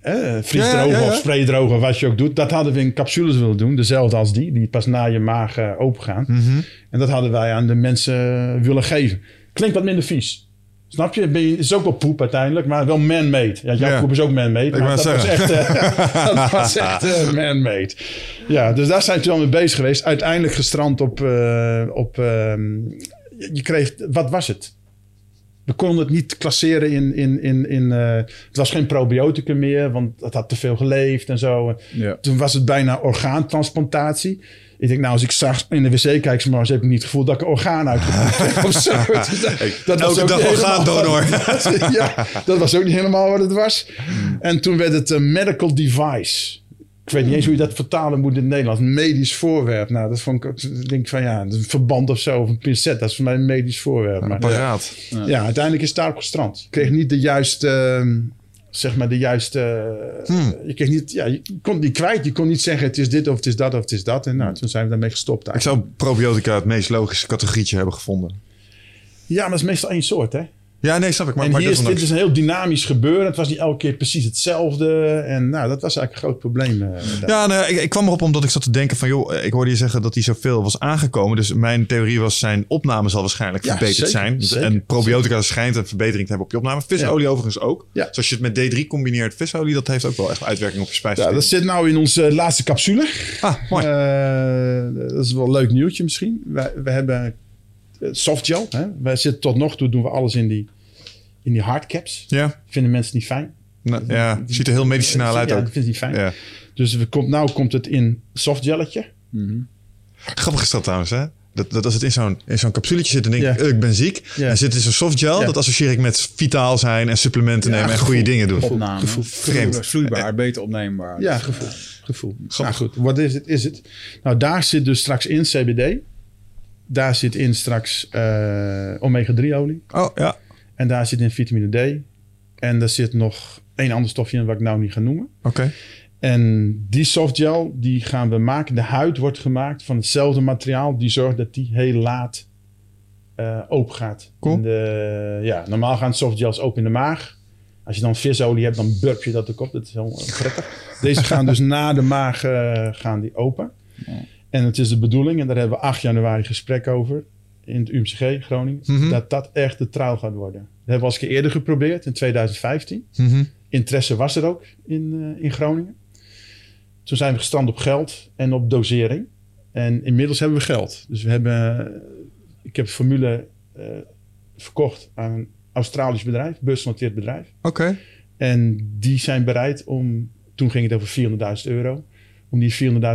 Eh, vriesdrogen Ja, ja, ja. of spraydrogen, wat je ook doet. Dat hadden we in capsules willen doen. Dezelfde als die, die pas na je maag eh, open gaan. Mhm. En dat hadden wij aan de mensen willen geven. Klinkt wat minder vies. Snap je? Ben je? Het is ook wel poep uiteindelijk, maar wel man-made. Ja, jouw poep is ook man-made. maar dat was echt, eh, dat was echt eh, man-made. Ja, dus daar zijn we al mee bezig geweest. Uiteindelijk gestrand op... eh, op ehm, je kreeg... Wat was het? We konden het niet klasseren in... in, in, in eh, het was geen probioticum meer, want het had te veel geleefd en zo. Ja. Toen was het bijna orgaantransplantatie. Ik denk, nou, als ik s'nachts in de wc kijk, s morgens heb ik niet het gevoel dat ik een orgaan uitgevoerd heb of zo. Dus dat, was ook dag orgaandonor. ja, dat was ook niet helemaal wat het was. En toen werd het een medical device. Ik weet niet eens hoe je dat vertalen moet in het Nederlands. Een medisch voorwerp. Nou, dat vond ik ook... Ik denk van ja, een verband of zo, of een pincet. Dat is voor mij een medisch voorwerp. Een Maar, apparaat. ja, uiteindelijk is het daarop gestrand. Ik kreeg niet de juiste ehm, zeg maar de juiste... Hmm. Je, kreeg niet, ja, je kon het niet kwijt. Je kon niet zeggen het is dit of het is dat of het is dat. En nou, toen zijn we daarmee gestopt. Ik eigenlijk. zou probiotica het meest logische categorietje hebben gevonden. Ja, maar dat is meestal één soort, hè? Ja, nee, snap ik. Maar, en maar hier is, dit is een heel dynamisch gebeuren. Het was niet elke keer precies hetzelfde. En nou, dat was eigenlijk een groot probleem. eh. Ja, nee, ik, ik kwam erop omdat ik zat te denken van... joh, ik hoorde je zeggen dat hij zoveel was aangekomen. Dus mijn theorie was zijn opname zal waarschijnlijk Ja, verbeterd zeker, zijn. zeker, en probiotica schijnt een verbetering te hebben op je opname. Visolie overigens ook. Ja. Dus als je het met D3 combineert, visolie... dat heeft ook wel echt uitwerking op je Ja, spijsvertering. dat zit nou in onze laatste capsule. Ah, mooi. Eh, dat is wel een leuk nieuwtje misschien. We, we hebben eh, softgel. Hè? Wij zitten tot nog toe doen we alles in die, in die hardcaps. ja, Vinden mensen niet fijn. nou, ja, ziet er heel medicinaal uit ja, ook. dat vinden ze niet fijn. Ja. Dus we komt, nou komt het in softgelletje. Grappig is dat trouwens, hè? Dat, dat als het in zo'n, in zo'n capsuletje zit en denk ik, Ja. eh, ik ben ziek. Ja. En zit in zo'n softgel, Ja. dat associeer ik met vitaal zijn en supplementen Ja, nemen en goede dingen doen. Opname. gevoel. Vreemd. Vloeibaar, beter opneembaar. Ja, gevoel. gevoel. Nou goed, wat is het? Is het? Nou, daar zit dus straks in CBD. Daar zit in straks eh, omega-3 olie. Oh, ja. En daar zit in vitamine D. En daar zit nog één ander stofje in wat ik nou niet ga noemen. Oké. En die softgel, die gaan we maken. De huid wordt gemaakt van hetzelfde materiaal. Die zorgt dat die heel laat eh, open gaat. Cool. In de, ja, normaal gaan softgels open in de maag. Als je dan visolie hebt, dan burp je dat ook op. Dat is heel eh, prettig. Deze gaan dus na de maag eh, gaan die open. En het is de bedoeling, en daar hebben we 8 januari gesprek over... in het UMCG Groningen... Mhm. dat dat echt de trouw gaat worden. Dat hebben we al eens een keer eerder geprobeerd, in 2015 Mhm. interesse was er ook in, eh, in Groningen. Toen zijn we gestrand op geld en op dosering. En inmiddels hebben we geld. Dus we hebben, eh, ik heb formule eh, verkocht aan een Australisch bedrijf, beursgenoteerd bedrijf. Oké. En die zijn bereid om, toen ging het over 400.000 euro, om die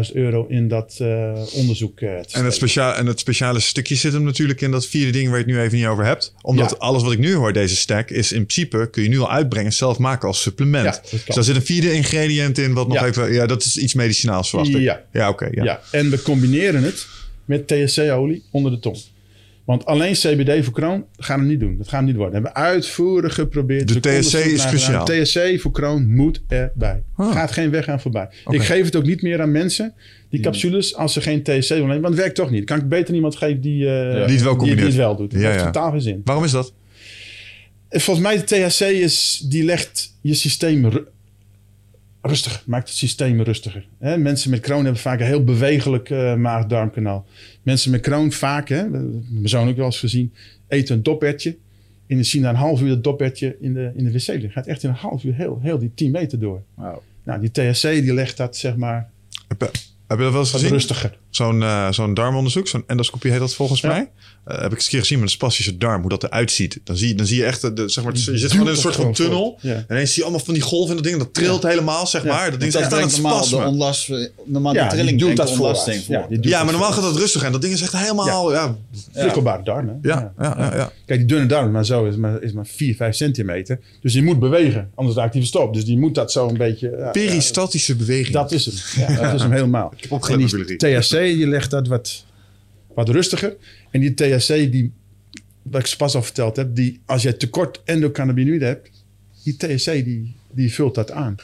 400.000 euro in dat eh, onderzoek eh, te En het, speciaal, en het speciale stukje zit hem natuurlijk in dat vierde ding waar je het nu even niet over hebt. Omdat Ja. alles wat ik nu hoor, deze stack, is in principe kun je nu al uitbrengen, zelf maken als supplement. Ja, dus daar zit een vierde ingrediënt in, wat nog Ja. even, ja, dat is iets medicinaals verwacht ik. Ja. Ja, oké. ja. Ja. en we combineren het met THC-olie onder de tong. Want alleen CBD voor kroon gaan we niet doen. Dat gaan we niet worden. Dat hebben we uitvoerig geprobeerd. De THC is gedaan. cruciaal. THC voor kroon moet erbij. Ah. Gaat geen weg aan voorbij. Ik geef het ook niet meer aan mensen, die capsules, als ze geen THC willen nemen. Want het werkt toch niet. Dan kan ik beter iemand geven die, eh, Die het wel die, combineert. het wel doet. Dat Ja, heeft ja. totaal geen zin. Waarom is dat? Volgens mij de THC is, die legt je systeem ru- rustiger. Maakt het systeem rustiger. Hè? Mensen met Crohn hebben vaak een heel bewegelijk eh, maag-darmkanaal. Mensen met Crohn vaak, hè, mijn zoon ook wel eens gezien, eten een dopertje. En dan zien na een half uur dat dopertje in de, in de wc liggen. Gaat echt in een half uur heel, heel die 10 meter door. Nou, die THC die legt dat zeg maar Heb, je- dat wel eens gezien? rustiger. Zo'n eh, zo'n darmonderzoek, zo'n endoscopie heet dat volgens Ja. mij. Eh, heb ik eens een keer gezien met een spastische darm, hoe dat eruit ziet. Dan zie je, dan zie je echt, de, de- zeg maar, je zit gewoon in een soort van tunnel. Ja. En ineens zie je allemaal van die golven en dat ding, dat trilt helemaal, zeg Ja. maar. Dat ding is echt aan het normaal de spasmen. onlast, eh, normaal Ja, de trilling doet dat vooruit. voor. Ja, maar normaal gaat dat rustig en dat ding is echt helemaal, ja. Prikkelbare darm, hè? Ja, ja, ja, ja. Kijk, die dunne darm, maar zo is maar, is maar 4, 5 centimeter. Dus die moet bewegen, anders raakt hij verstopt. Dus die moet dat zo een beetje... Peristatische beweging. Dat is hem. Dat is hem helemaal. Heb opgelet en op die biologie. THC, die legt dat wat, wat rustiger. En die THC, die, wat ik pas al verteld heb, die, als je tekort endocannabinoïden hebt, die THC, die, die vult dat aan.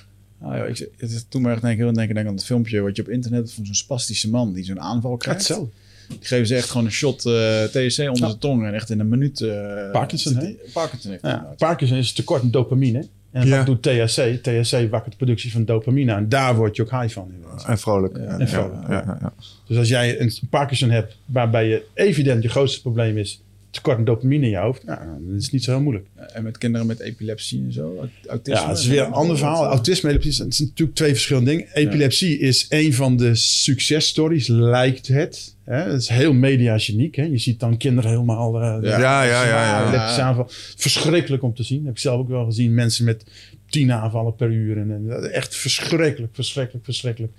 Ah, ja, ik, het is toen maar echt denk ik heel denken denk aan het filmpje wat je op internet hebt van zo'n spastische man die zo'n aanval krijgt. Hetzelfde. Die geven ze echt gewoon een shot eh THC onder Ja. de tong en echt in een minuut. eh, Parkinson, hè? Parkinson heeft Ja, inderdaad. Parkinson is tekort aan dopamine. En Ja. wat doet THC? THC wakkert de productie van dopamine aan. Daar word je ook high van. En vrolijk. Ja, En vrolijk, ja, ja, ja. Dus als jij een Parkinson hebt waarbij je evident je grootste probleem is tekort aan dopamine in je hoofd, nou, dan is niet zo heel moeilijk. En met kinderen met epilepsie en zo, aut- autisme. Ja, het is weer een ander verhaal. Autisme, epilepsie, het zijn natuurlijk twee verschillende dingen. Epilepsie is een van de successtories, lijkt het. Hè? Het is heel mediageniek. Hè? Je ziet dan kinderen helemaal... eh, Ja. Ja, ja, ja, ja. aanval. Verschrikkelijk om te zien. heb ik zelf ook wel gezien. Mensen met tien aanvallen per uur. En, en, echt verschrikkelijk, verschrikkelijk, verschrikkelijk.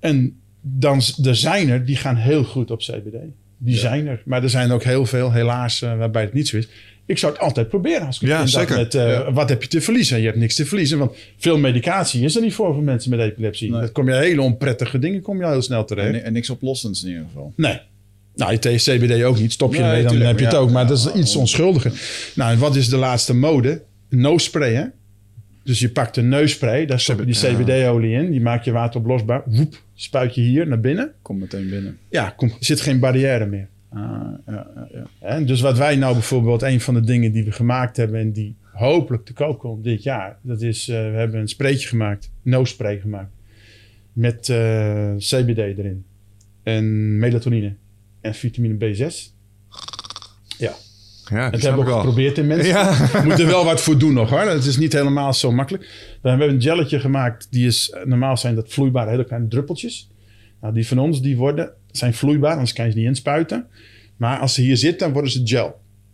En dan, er zijn er, die gaan heel goed op CBD. Die zijn er. Maar er zijn ook heel veel, helaas, eh, waarbij het niet zo is. Ik zou het altijd proberen. Als ik Ja, zeker. Met, Ja. Wat heb je te verliezen? Je hebt niks te verliezen. Want veel medicatie is er niet voor voor mensen met epilepsie. Nee. Dat kom je hele onprettige dingen kom je heel snel terecht. En, en niks oplossends in ieder geval. Nee. Nou, je THC-CBD ook niet. Stop je Nee, ermee, dan tuurlijk, heb je het ja, ook. Maar dat is iets onschuldiger. Nou, en wat is de laatste mode? No spray, hè? Dus je pakt een neusspray, daar stop je die. CBD-olie in. Die maak je wateroplosbaar. Woep, spuit je hier naar binnen. Kom meteen binnen. Ja, kom, er zit geen barrière meer. Ah, ja, ja, ja. Hè? Dus wat wij nou bijvoorbeeld, een van de dingen die we gemaakt hebben en die hopelijk te koop komt dit jaar, dat is, eh, we hebben een spreetje gemaakt, no-spray gemaakt, met eh, CBD erin en melatonine en vitamine B6. Ja, dat hebben we ook geprobeerd in mensen. Ja. We moeten er wel wat voor doen nog hoor. Het is niet helemaal zo makkelijk. We hebben een gelletje gemaakt. Die is, normaal zijn dat vloeibare hele kleine druppeltjes. Nou, die van ons die worden, zijn vloeibaar, anders kan je ze niet inspuiten. Maar als ze hier zitten, dan worden ze gel. Een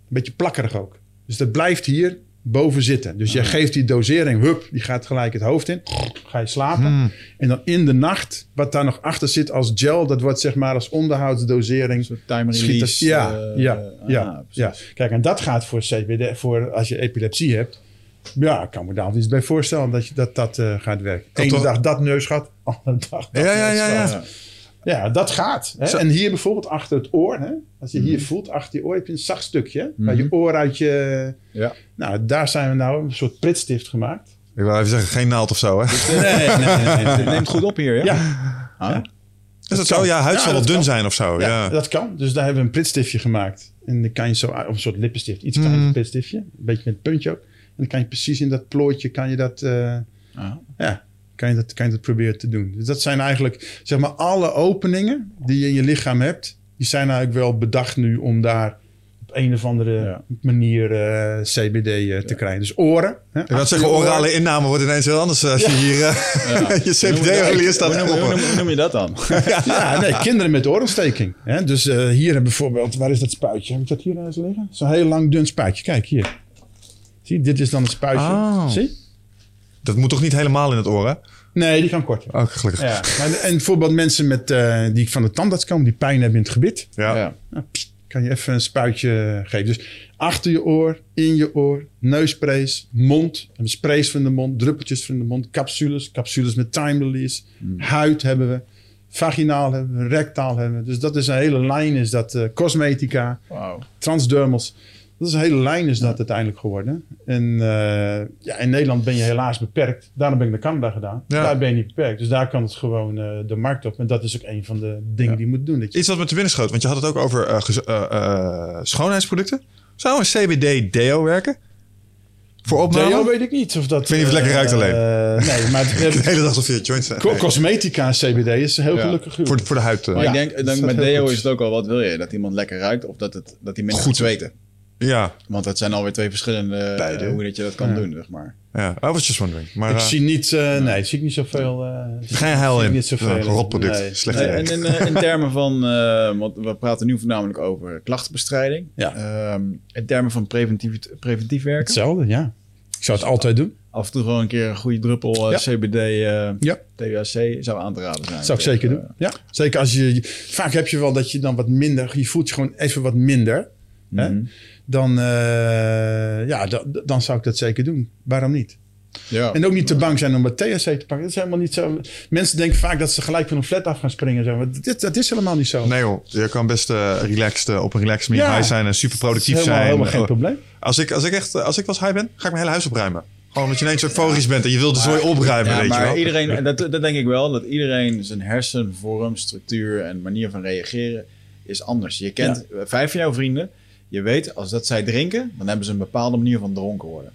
beetje plakkerig ook. Dus dat blijft hier boven zitten. Dus jij geeft die dosering, hup, die gaat gelijk het hoofd in. Ga je slapen. Hmm. En dan in de nacht, wat daar nog achter zit als gel, dat wordt zeg maar als onderhoudsdosering. Een soort time Schiet release. ja, eh, ja, ah, ja, ja. Kijk, en dat gaat voor CBD, voor als je epilepsie hebt. Ja, ik kan me daar iets bij voorstellen dat je, dat, dat eh, gaat werken. Eén dag dat neusgat, andere dag dat Ja, ja, ja, neusgat. ja. Ja. Ja, dat gaat. Hè? En hier bijvoorbeeld achter het oor, hè? als je hier voelt, achter je oor heb je een zacht stukje. hè? Waar je oor uit je... Ja. Nou, daar zijn we nou een soort pritstift gemaakt. Ik wil even zeggen, geen naald of zo, hè? Nee, nee, nee. nee, Het nee. neemt goed op hier, ja? Ja, Ah, Is dat zo? Ja, huid Ja, zal wel dun kan. zijn of zo. ja, Ja. dat kan. Dus daar hebben we een pritstiftje gemaakt. En dan kan je zo, of een soort lippenstift, iets kleiner Mhm. pritstiftje. Een beetje met een puntje ook. En dan kan je precies in dat plooitje, kan je dat... eh, ah. Ja, kan je, dat, kan je dat proberen te doen. Dus dat zijn eigenlijk, zeg maar, alle openingen die je in je lichaam hebt, die zijn eigenlijk wel bedacht nu om daar op een of andere Ja. manier eh, CBD eh, te krijgen. Dus oren. Hè, Ik wil achter zeggen, je oren. orale inname wordt ineens heel anders eh, als je hier je CBD-olie staat Hoe noem, hoe, noem, hoe noem je dat dan? Ja, nee, kinderen met oorontsteking. Hè? Dus eh, hier hebben bijvoorbeeld, waar is dat spuitje? Heb ik dat hier eens liggen? Zo'n heel lang dun spuitje. Kijk hier. Zie, dit is dan het spuitje. Oh. Zie? Dat moet toch niet helemaal in het oor, hè? Nee, die kan korter. Oh, gelukkig. Ja. Maar, en bijvoorbeeld mensen met, eh, die van de tandarts komen, die pijn hebben in het gebit. Ja. Ja. Nou, pst, kan je even een spuitje geven. Dus achter je oor, in je oor, neusprays, mond. Sprays van de mond, druppeltjes van de mond, capsules. Capsules met time release. Huid hebben we. Vaginaal hebben we, rectaal hebben we. Dus dat is een hele lijn, is dat eh, cosmetica, Wauw. transdermals. Dat is een hele lijn is dat uiteindelijk geworden. En eh, ja, in Nederland ben je helaas beperkt. Daarom ben ik naar Canada gedaan. Ja. Daar ben je niet beperkt. Dus daar kan het gewoon eh, de markt op. En dat is ook een van de dingen die je moet doen. Dat je Iets wat me te binnen schoot, want je had het ook over eh, schoonheidsproducten. Zou een CBD-deo werken? Voor opname? Deo weet ik niet of dat... Ik weet niet of het lekker ruikt alleen. eh, nee, maar het- De hele dag of je het joint zijn. co- cosmetica CBD is heel Ja. gelukkig. Voor, voor de huid. Maar Ja, ik denk, dat met deo goed. is het ook al wat wil je? Dat iemand lekker ruikt of dat, het, dat hij minder Goed. zweten? Ja, Want dat zijn alweer twee verschillende eh, Beide. hoe dat je dat kan Ja. doen, zeg maar. ja. I was just wondering. Maar ik eh, zie niet, eh, nee, zie ik niet zoveel. eh, geen heil in. Niet zoveel. Een rotproduct. Nee. Slecht Nee, idee. en in, in termen van, eh, want we praten nu voornamelijk over klachtenbestrijding. Ja. Ehm, in termen van preventief, preventief werken. Hetzelfde, ja. Ik zou het altijd doen. Af en toe gewoon een keer een goede druppel Ja. CBD, eh Ja. THC zou aan te raden zijn. Dat zou ik zeker doen. Ja, zeker als je... Vaak heb je wel dat je dan wat minder... Je voelt je gewoon even wat minder. Hè? Dan, eh, ja, da- dan zou ik dat zeker doen. Waarom niet? Ja. En ook niet te bang zijn om wat THC te pakken. Dat is helemaal niet zo. Mensen denken vaak dat ze gelijk van een flat af gaan springen. Zo. Maar dit, dat is helemaal niet zo. Nee joh, je kan best eh, relaxed, eh, op een relaxed manier Ja. high zijn en super productief helemaal, zijn. helemaal geen probleem. Als ik, als ik echt, als ik wel eens high ben, ga ik mijn hele huis opruimen. Gewoon omdat je ineens euforisch bent en je wil de zooi opruimen, Ja, weet je maar wel. iedereen, en dat, dat denk ik wel, dat iedereen zijn hersenvorm, structuur en manier van reageren is anders. Je kent vijf van jouw vrienden, je weet als dat zij drinken, dan hebben ze een bepaalde manier van dronken worden.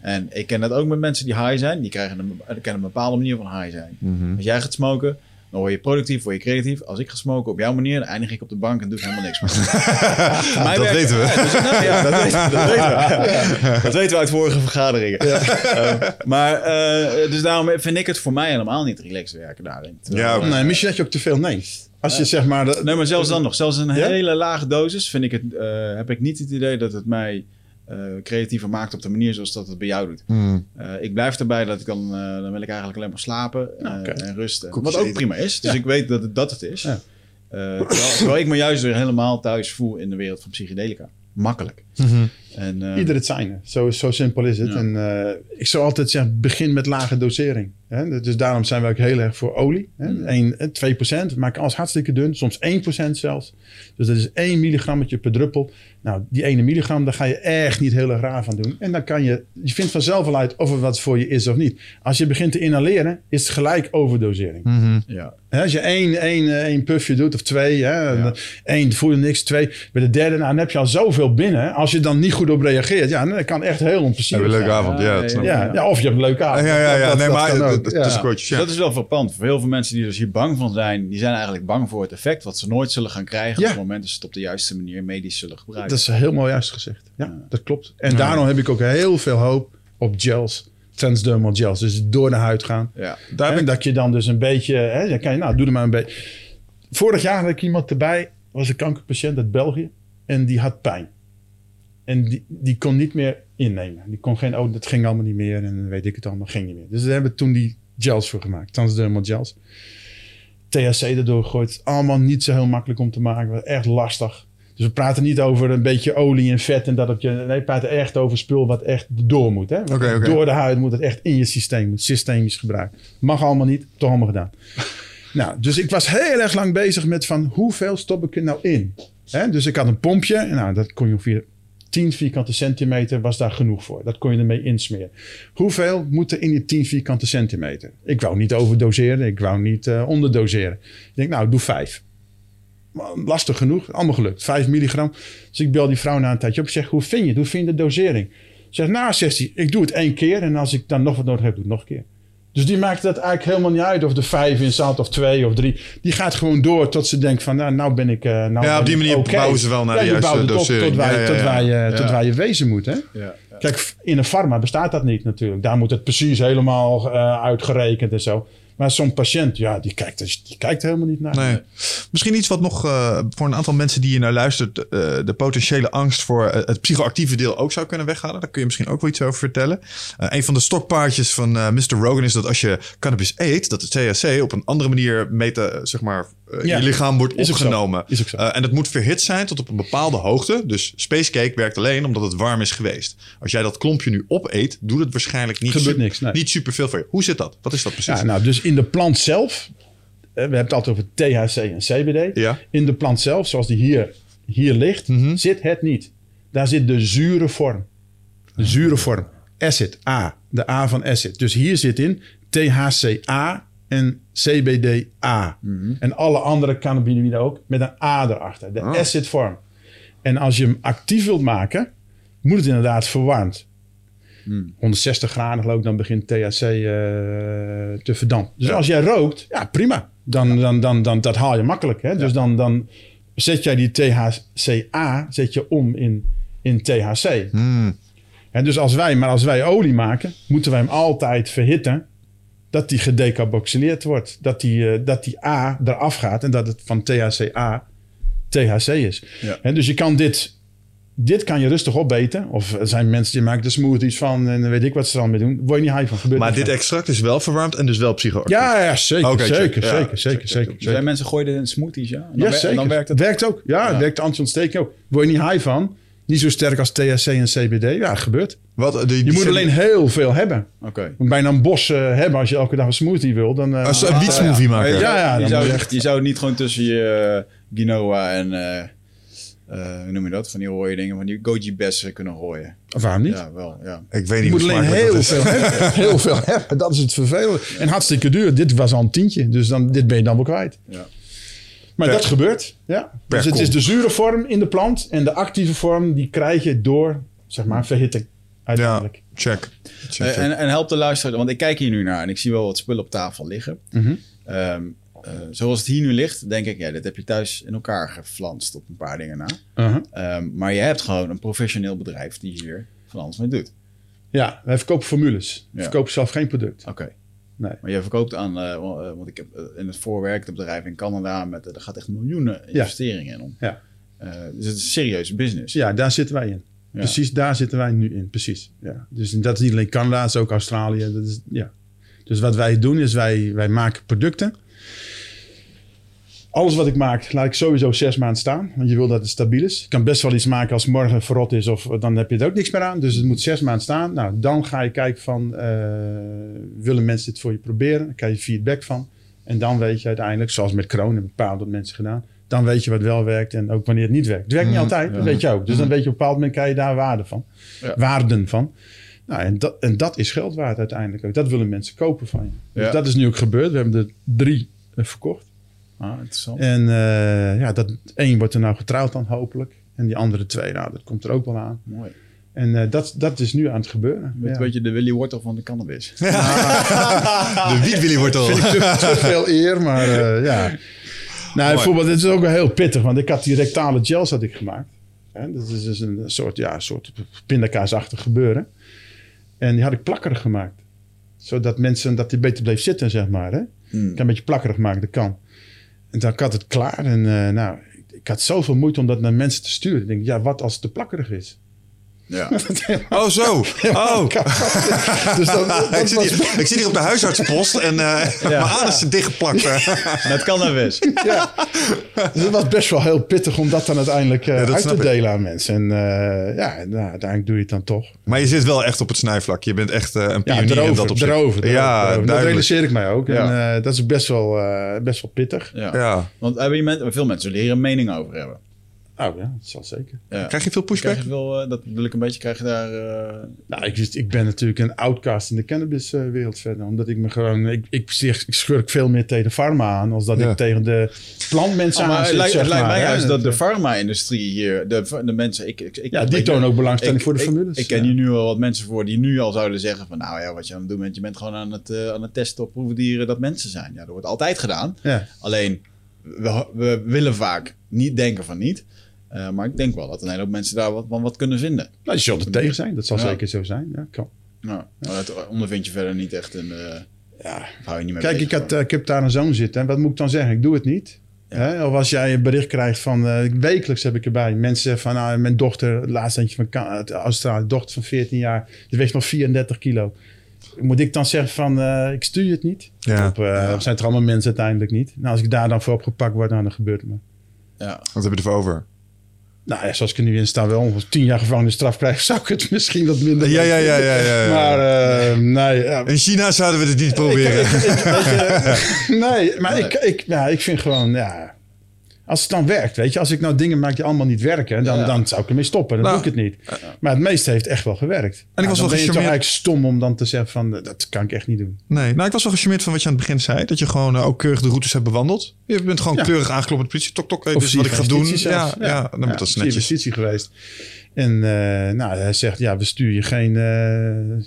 En ik ken dat ook met mensen die high zijn, die krijgen een, kennen een bepaalde manier van high zijn. Mhm. Als jij gaat smoken, dan word je productief, word je creatief. Als ik ga smoken op jouw manier, dan eindig ik op de bank en doe ik helemaal niks meer. Dat werkt- weten we. Ja, dus, nou, ja, dat, weten, dat weten we. Dat weten we uit vorige vergaderingen. Eh, maar, eh, dus daarom vind ik het voor mij helemaal niet relaxed werken daarin. Terwijl, Ja, eh, Nee, misschien dat je ook te veel neemt. Als je zeg maar... de- Nee, maar zelfs dan nog. Zelfs een Ja? hele lage dosis vind ik het, eh, heb ik niet het idee dat het mij eh, creatiever maakt op de manier zoals dat het bij jou doet. Mm. Eh, ik blijf erbij dat ik dan, eh, dan wil ik eigenlijk alleen maar slapen Nou, oké. en rusten. Koekjes Wat ook eten. prima is. Dus Ja. ik weet dat het, dat het is. Ja. Eh, terwijl, terwijl ik me juist weer helemaal thuis voel in de wereld van psychedelica. Makkelijk. Mhm. En, eh, Ieder het zijne. Zo, zo simpel is het. Ja. En eh, ik zou altijd zeggen, begin met lage dosering. Hè? Dus daarom zijn we ook heel erg voor olie. Hè? Mm. 1, eh, 2%. We maken alles hartstikke dun. Soms 1% zelfs. Dus dat is 1 milligrammetje per druppel. Nou, die 1 milligram, daar ga je echt niet heel erg raar van doen. En dan kan je... Je vindt vanzelf wel uit of het wat voor je is of niet. Als je begint te inhaleren, is het gelijk overdosering. Mhm. Ja. Hè, Als je één, één, één puffje doet of twee, hè, Ja. één voel je niks, twee. Bij de derde, nou, dan heb je al zoveel binnen. Als je dan niet goed op reageert, ja, dan kan echt heel onplezierig we een leuke avond. Ja, Ja, ja, dat. Ja, ja, of je hebt een leuke Ja, avond. ja, ja. Dat- Nee, dat maar Ja. het is kortjes, ja. Dat is wel verpand. Voor heel veel mensen die dus hier bang van zijn, die zijn eigenlijk bang voor het effect wat ze nooit zullen gaan krijgen Ja. op het moment dat ze het op de juiste manier medisch zullen gebruiken. Dat is heel mooi juist gezegd. Ja, dat klopt. En daarom heb ik ook heel veel hoop op gels, transdermal gels. Dus door de huid gaan. ja. Daar heb En ik dat je dan dus een beetje, hè, dan kan je, nou, doe er maar een beetje. Vorig jaar had ik iemand erbij, was een kankerpatiënt uit België. En die had pijn. En die, die kon niet meer innemen. Die kon geen, oh, dat ging allemaal niet meer. En weet ik het allemaal, ging niet meer. Dus daar hebben we toen die gels voor gemaakt. Transdermal gels. THC erdoor gegooid. Allemaal niet zo heel makkelijk om te maken. was Echt lastig. Dus we praten niet over een beetje olie en vet en dat op je. Nee, we praten echt over spul wat echt door moet. Hè? Door de huid moet het echt in je systeem. Moet systemisch gebruikt. Mag allemaal niet, toch allemaal gedaan. nou, dus ik was heel erg lang bezig met van hoeveel stop ik er nou in? Hè? Dus ik had een pompje. Nou, dat kon je ongeveer 10 vierkante centimeter was daar genoeg voor. Dat kon je ermee insmeren. Hoeveel moet er in die 10 vierkante centimeter? Ik wou niet overdoseren. Ik wou niet eh, onderdoseren. Ik denk, nou, doe 5 lastig genoeg. Allemaal gelukt. 5 milligram. Dus ik bel die vrouw na een tijdje op. Ik zeg, hoe vind je het? Hoe vind je de dosering? Ze zegt, nou, zegt hij, ik doe het één keer. En als ik dan nog wat nodig heb, doe ik het nog een keer. Dus die maakt dat eigenlijk helemaal niet uit of er vijf in zat of twee of drie. Die gaat gewoon door tot ze denkt van, nou, nou ben ik... eh nou Ja, op die manier bouwen ze wel naar Ja, de juiste dosering. Tot, waar, Ja, ja, tot, ja. waar, je, tot je wezen moet, hè? Kijk, in een farma bestaat dat niet natuurlijk. Daar moet het precies helemaal eh, uitgerekend en zo. Maar zo'n patiënt, ja, die kijkt, die kijkt helemaal niet naar. Nee. Misschien iets wat nog eh, voor een aantal mensen die hier naar luistert, eh, de potentiële angst voor eh, het psychoactieve deel ook zou kunnen weghalen. Daar kun je misschien ook wel iets over vertellen. Een van de stokpaardjes van Mr. Rogan is dat als je cannabis eet, dat de THC op een andere manier meta, zeg maar, eh, Ja. je lichaam wordt Is ook zo. opgenomen. Is ook zo. Eh, en het moet verhit zijn tot op een bepaalde hoogte. Dus spacecake werkt alleen omdat het warm is geweest. Als jij dat klompje nu opeet, doet het waarschijnlijk niet, Gebeurt niks, nee. niet superveel voor je. Hoe zit dat? Wat is dat precies? Ja, nou, dus in de plant zelf, eh, we hebben het altijd over THC en CBD. Ja. In de plant zelf, zoals die hier, hier ligt, Mhm. zit het niet. Daar zit de zure vorm. De zure vorm. Acid, A. De A van acid. Dus hier zit in THCA en CBDA. En alle andere cannabinoïden ook met een A erachter. De Oh. acid vorm. En als je hem actief wilt maken, moet het inderdaad verwarmd. 160 graden geloof ik, dan begint THC eh, te verdampen. Dus als jij rookt, ja prima. Dan, dan, dan, dan, dat haal je makkelijk. Hè? Dus dan, dan zet jij die THCA zet je om in, in THC. Hmm. En dus als wij, maar als wij olie maken, moeten wij hem altijd verhitten. Dat die gedecarboxyleerd wordt. Dat die, eh, dat die A eraf gaat en dat het van THCA THC is. Ja. En dus je kan dit, dit kan je rustig opbeten. Of er zijn mensen die maken er smoothies van en dan weet ik wat ze er al mee doen. Word je niet high van. Gebeurt Maar dit van. extract is wel verwarmd en dus wel psychoactief. Ja, ja, zeker, zeker, Ja, zeker, zeker, check. zeker, Er zeker. zijn mensen gooien dit in smoothies, ja? En dan, Ja, wer- zeker. dan werkt het. ook. Ja, Ja. werkt anti-ontsteking ook. Word je niet high van. Niet zo sterk als THC en CBD. Ja, het gebeurt. Wat, die, Je moet alleen heel veel hebben. Oké. Je moet bijna een bos eh, hebben als je elke dag een smoothie wil. Dan, eh, Als een Ah, Maar maken. je, Ja, zou, ja, je, zou, moet je je, echt- zou het niet gewoon tussen je uh, quinoa en, eh, eh, hoe noem je dat? Van die rode dingen, van die goji bessen kunnen gooien. Of waarom niet? Ja, wel, ja. Ik weet Je niet moet hoe alleen smakelijk heel dat is. veel hebben. Heel veel hebben. Dat is het vervelende. En hartstikke duur. Dit was al een tientje. Dus dan, dit ben je dan wel kwijt. ja. Maar Per- dat gebeurt. Ja. Dus het is de zure vorm in de plant. En de actieve vorm die krijg je door, zeg maar, verhitting. Ja, Uiteindelijk. check. check, Eh, check. en, en help de luisteraar, want ik kijk hier nu naar en ik zie wel wat spullen op tafel liggen. Eh, zoals het hier nu ligt, denk ik, ja, dit heb je thuis in elkaar geflanst op een paar dingen na. Uh-huh. Ehm, maar je hebt gewoon een professioneel bedrijf die hier van alles mee doet. Ja, wij verkopen formules. We Ja. verkopen zelf geen product. Oké. Nee. Maar je verkoopt aan, eh, want ik heb eh, in het voorwerk het bedrijf in Canada, met, er gaat echt miljoenen investeringen in om. Ja. Dus het is een serieuze business. Ja, daar zitten wij in. Ja. Precies, daar zitten wij nu in. Precies. Ja. Dus dat is niet alleen Canada, is ook Australië. Dat is, ja. Dus wat wij doen is wij, wij maken producten. Alles wat ik maak, laat ik sowieso zes maanden staan. Want je wil dat het stabiel is. Je kan best wel iets maken als morgen verrot is of dan heb je er ook niks meer aan. Dus het moet zes maanden staan. Nou, dan ga je kijken van, eh, willen mensen dit voor je proberen? Dan krijg je feedback van. En dan weet je uiteindelijk, zoals met Kroon hebben bepaalde mensen gedaan. Dan weet je wat wel werkt en ook wanneer het niet werkt. Het werkt niet altijd, dat weet je ook. Dus dan weet je op een bepaald moment krijg je daar waarde van. Ja. Waarden van. Nou, en dat, en dat is geld waard uiteindelijk ook. Dat willen mensen kopen van je. Dus Ja. dat is nu ook gebeurd. We hebben er drie eh, verkocht. Ah, interessant. En eh, ja, dat één wordt er nou getrouwd dan hopelijk. En die andere twee, nou, dat komt er ook wel aan. Mooi. En eh, dat, dat is nu aan het gebeuren. Met Ja. een beetje de Willy Wortel van de cannabis. De wietwilly wordt al. Vind ik te, te veel eer, maar eh, ja. Nou, bijvoorbeeld, het is ook wel heel pittig, want ik had die rectale gels had ik gemaakt. Hè, dat is dus een soort, ja, soort pindakaasachtig gebeuren. En die had ik plakkerig gemaakt. Zodat mensen, dat die beter bleef zitten, zeg maar. Hè? Hmm. Ik kan een beetje plakkerig maken, dat kan. En dan had het klaar. En eh, nou, ik, ik had zoveel moeite om dat naar mensen te sturen. Ik denk, ja, wat als het te plakkerig is? Ja. Oh, zo. Oh. dus dat Ik zit, was- hier, ik zit hier op de huisartspost en eh mijn anus zit dichtgeplakt. Met cannabis. ja. Dus het was best wel heel pittig om dat dan uiteindelijk eh, Ja, dat uit te ik. delen aan mensen. En eh, ja, nou, uiteindelijk doe je het dan toch. Maar je zit wel echt op het snijvlak. Je bent echt eh, een Ja, pionier in erover, dat opzicht. erover, Ja, erover. Dat realiseer ik mij ook. Ja. En eh, dat is best wel, eh, best wel pittig. Ja. Ja. Want veel mensen zullen hier een mening over hebben. Oh ja, dat zal zeker. Ja. Krijg je veel pushback? Krijg je veel, eh, dat wil ik een beetje, krijg je daar... eh, Nou, ik, wist- ik ben natuurlijk een outcast in de cannabiswereld verder. Omdat ik me gewoon... Ik, ik, schurk veel meer tegen de farma aan... als dat Ja. ik tegen de plantmensen Oh, aan maar het zit, lijkt, zeg het lijkt maar, mij juist dat de farma-industrie hier, de, de mensen... Ik, ik, ik, Ja, die tonen ook belangstelling ik- voor de ik- formules. Ik, ken Ja. hier nu wel wat mensen voor die nu al zouden zeggen van... nou ja, wat je aan het doen bent, je bent gewoon aan het, eh, aan het testen op proefdieren dat mensen zijn. Ja, dat wordt altijd gedaan. Ja. Alleen, we, we willen vaak niet denken van niet. Eh, maar ik denk wel dat een hele hoop mensen daar wat, van wat kunnen vinden. Nou, je zult er tegen zijn. Dat zal Ja. zeker zo zijn. Ja, kan. Nou, maar dat ondervind je verder niet echt een... eh Ja. hou je niet meer Kijk, ik, had, eh, ik heb daar een zoon zitten. En wat moet ik dan zeggen? Ik doe het niet. Hè? Of als jij een bericht krijgt van... eh, wekelijks heb ik erbij. Mensen zeggen van... Nou, mijn dochter, het laatste eentje van Australië. dochter van 14 jaar. Die weegt nog 34 kilo. Moet ik dan zeggen van... eh, ik stuur je het niet? Ja. Op, eh, Zijn er allemaal mensen uiteindelijk niet? Nou, als ik daar dan voor opgepakt word, nou, dan gebeurt het me. ja. Wat heb je ervoor over? Nou ja, zoals ik er nu in sta, wel ongeveer 10 jaar gevangenisstraf krijg, zou ik het misschien wat minder Ja, ja, ja, ja, ja, ja. Maar eh, nee, ja, In China zouden we dit niet proberen. nee, maar Ik, ik, ja, ik vind gewoon, ja, als het dan werkt, weet je, als ik nou dingen maak die allemaal niet werken, dan, Ja. dan zou ik ermee stoppen. Dan Nou, doe ik het niet. Maar het meeste heeft echt wel gewerkt. En ik was dan wel ben je toch eigenlijk stom om dan te zeggen van, eh, dat kan ik echt niet doen. Nee, nou, ik was wel gecharmeerd van wat je aan het begin zei. Dat je gewoon eh, ook keurig de routes hebt bewandeld. Je bent gewoon Ja. keurig aangeklopt met de politie. Tok, tok, hey, Of dit is wat ik ga doen. Ja, ja, dan dat is netjes. justitie geweest. En eh, nou, hij zegt, ja, we sturen je geen... eh,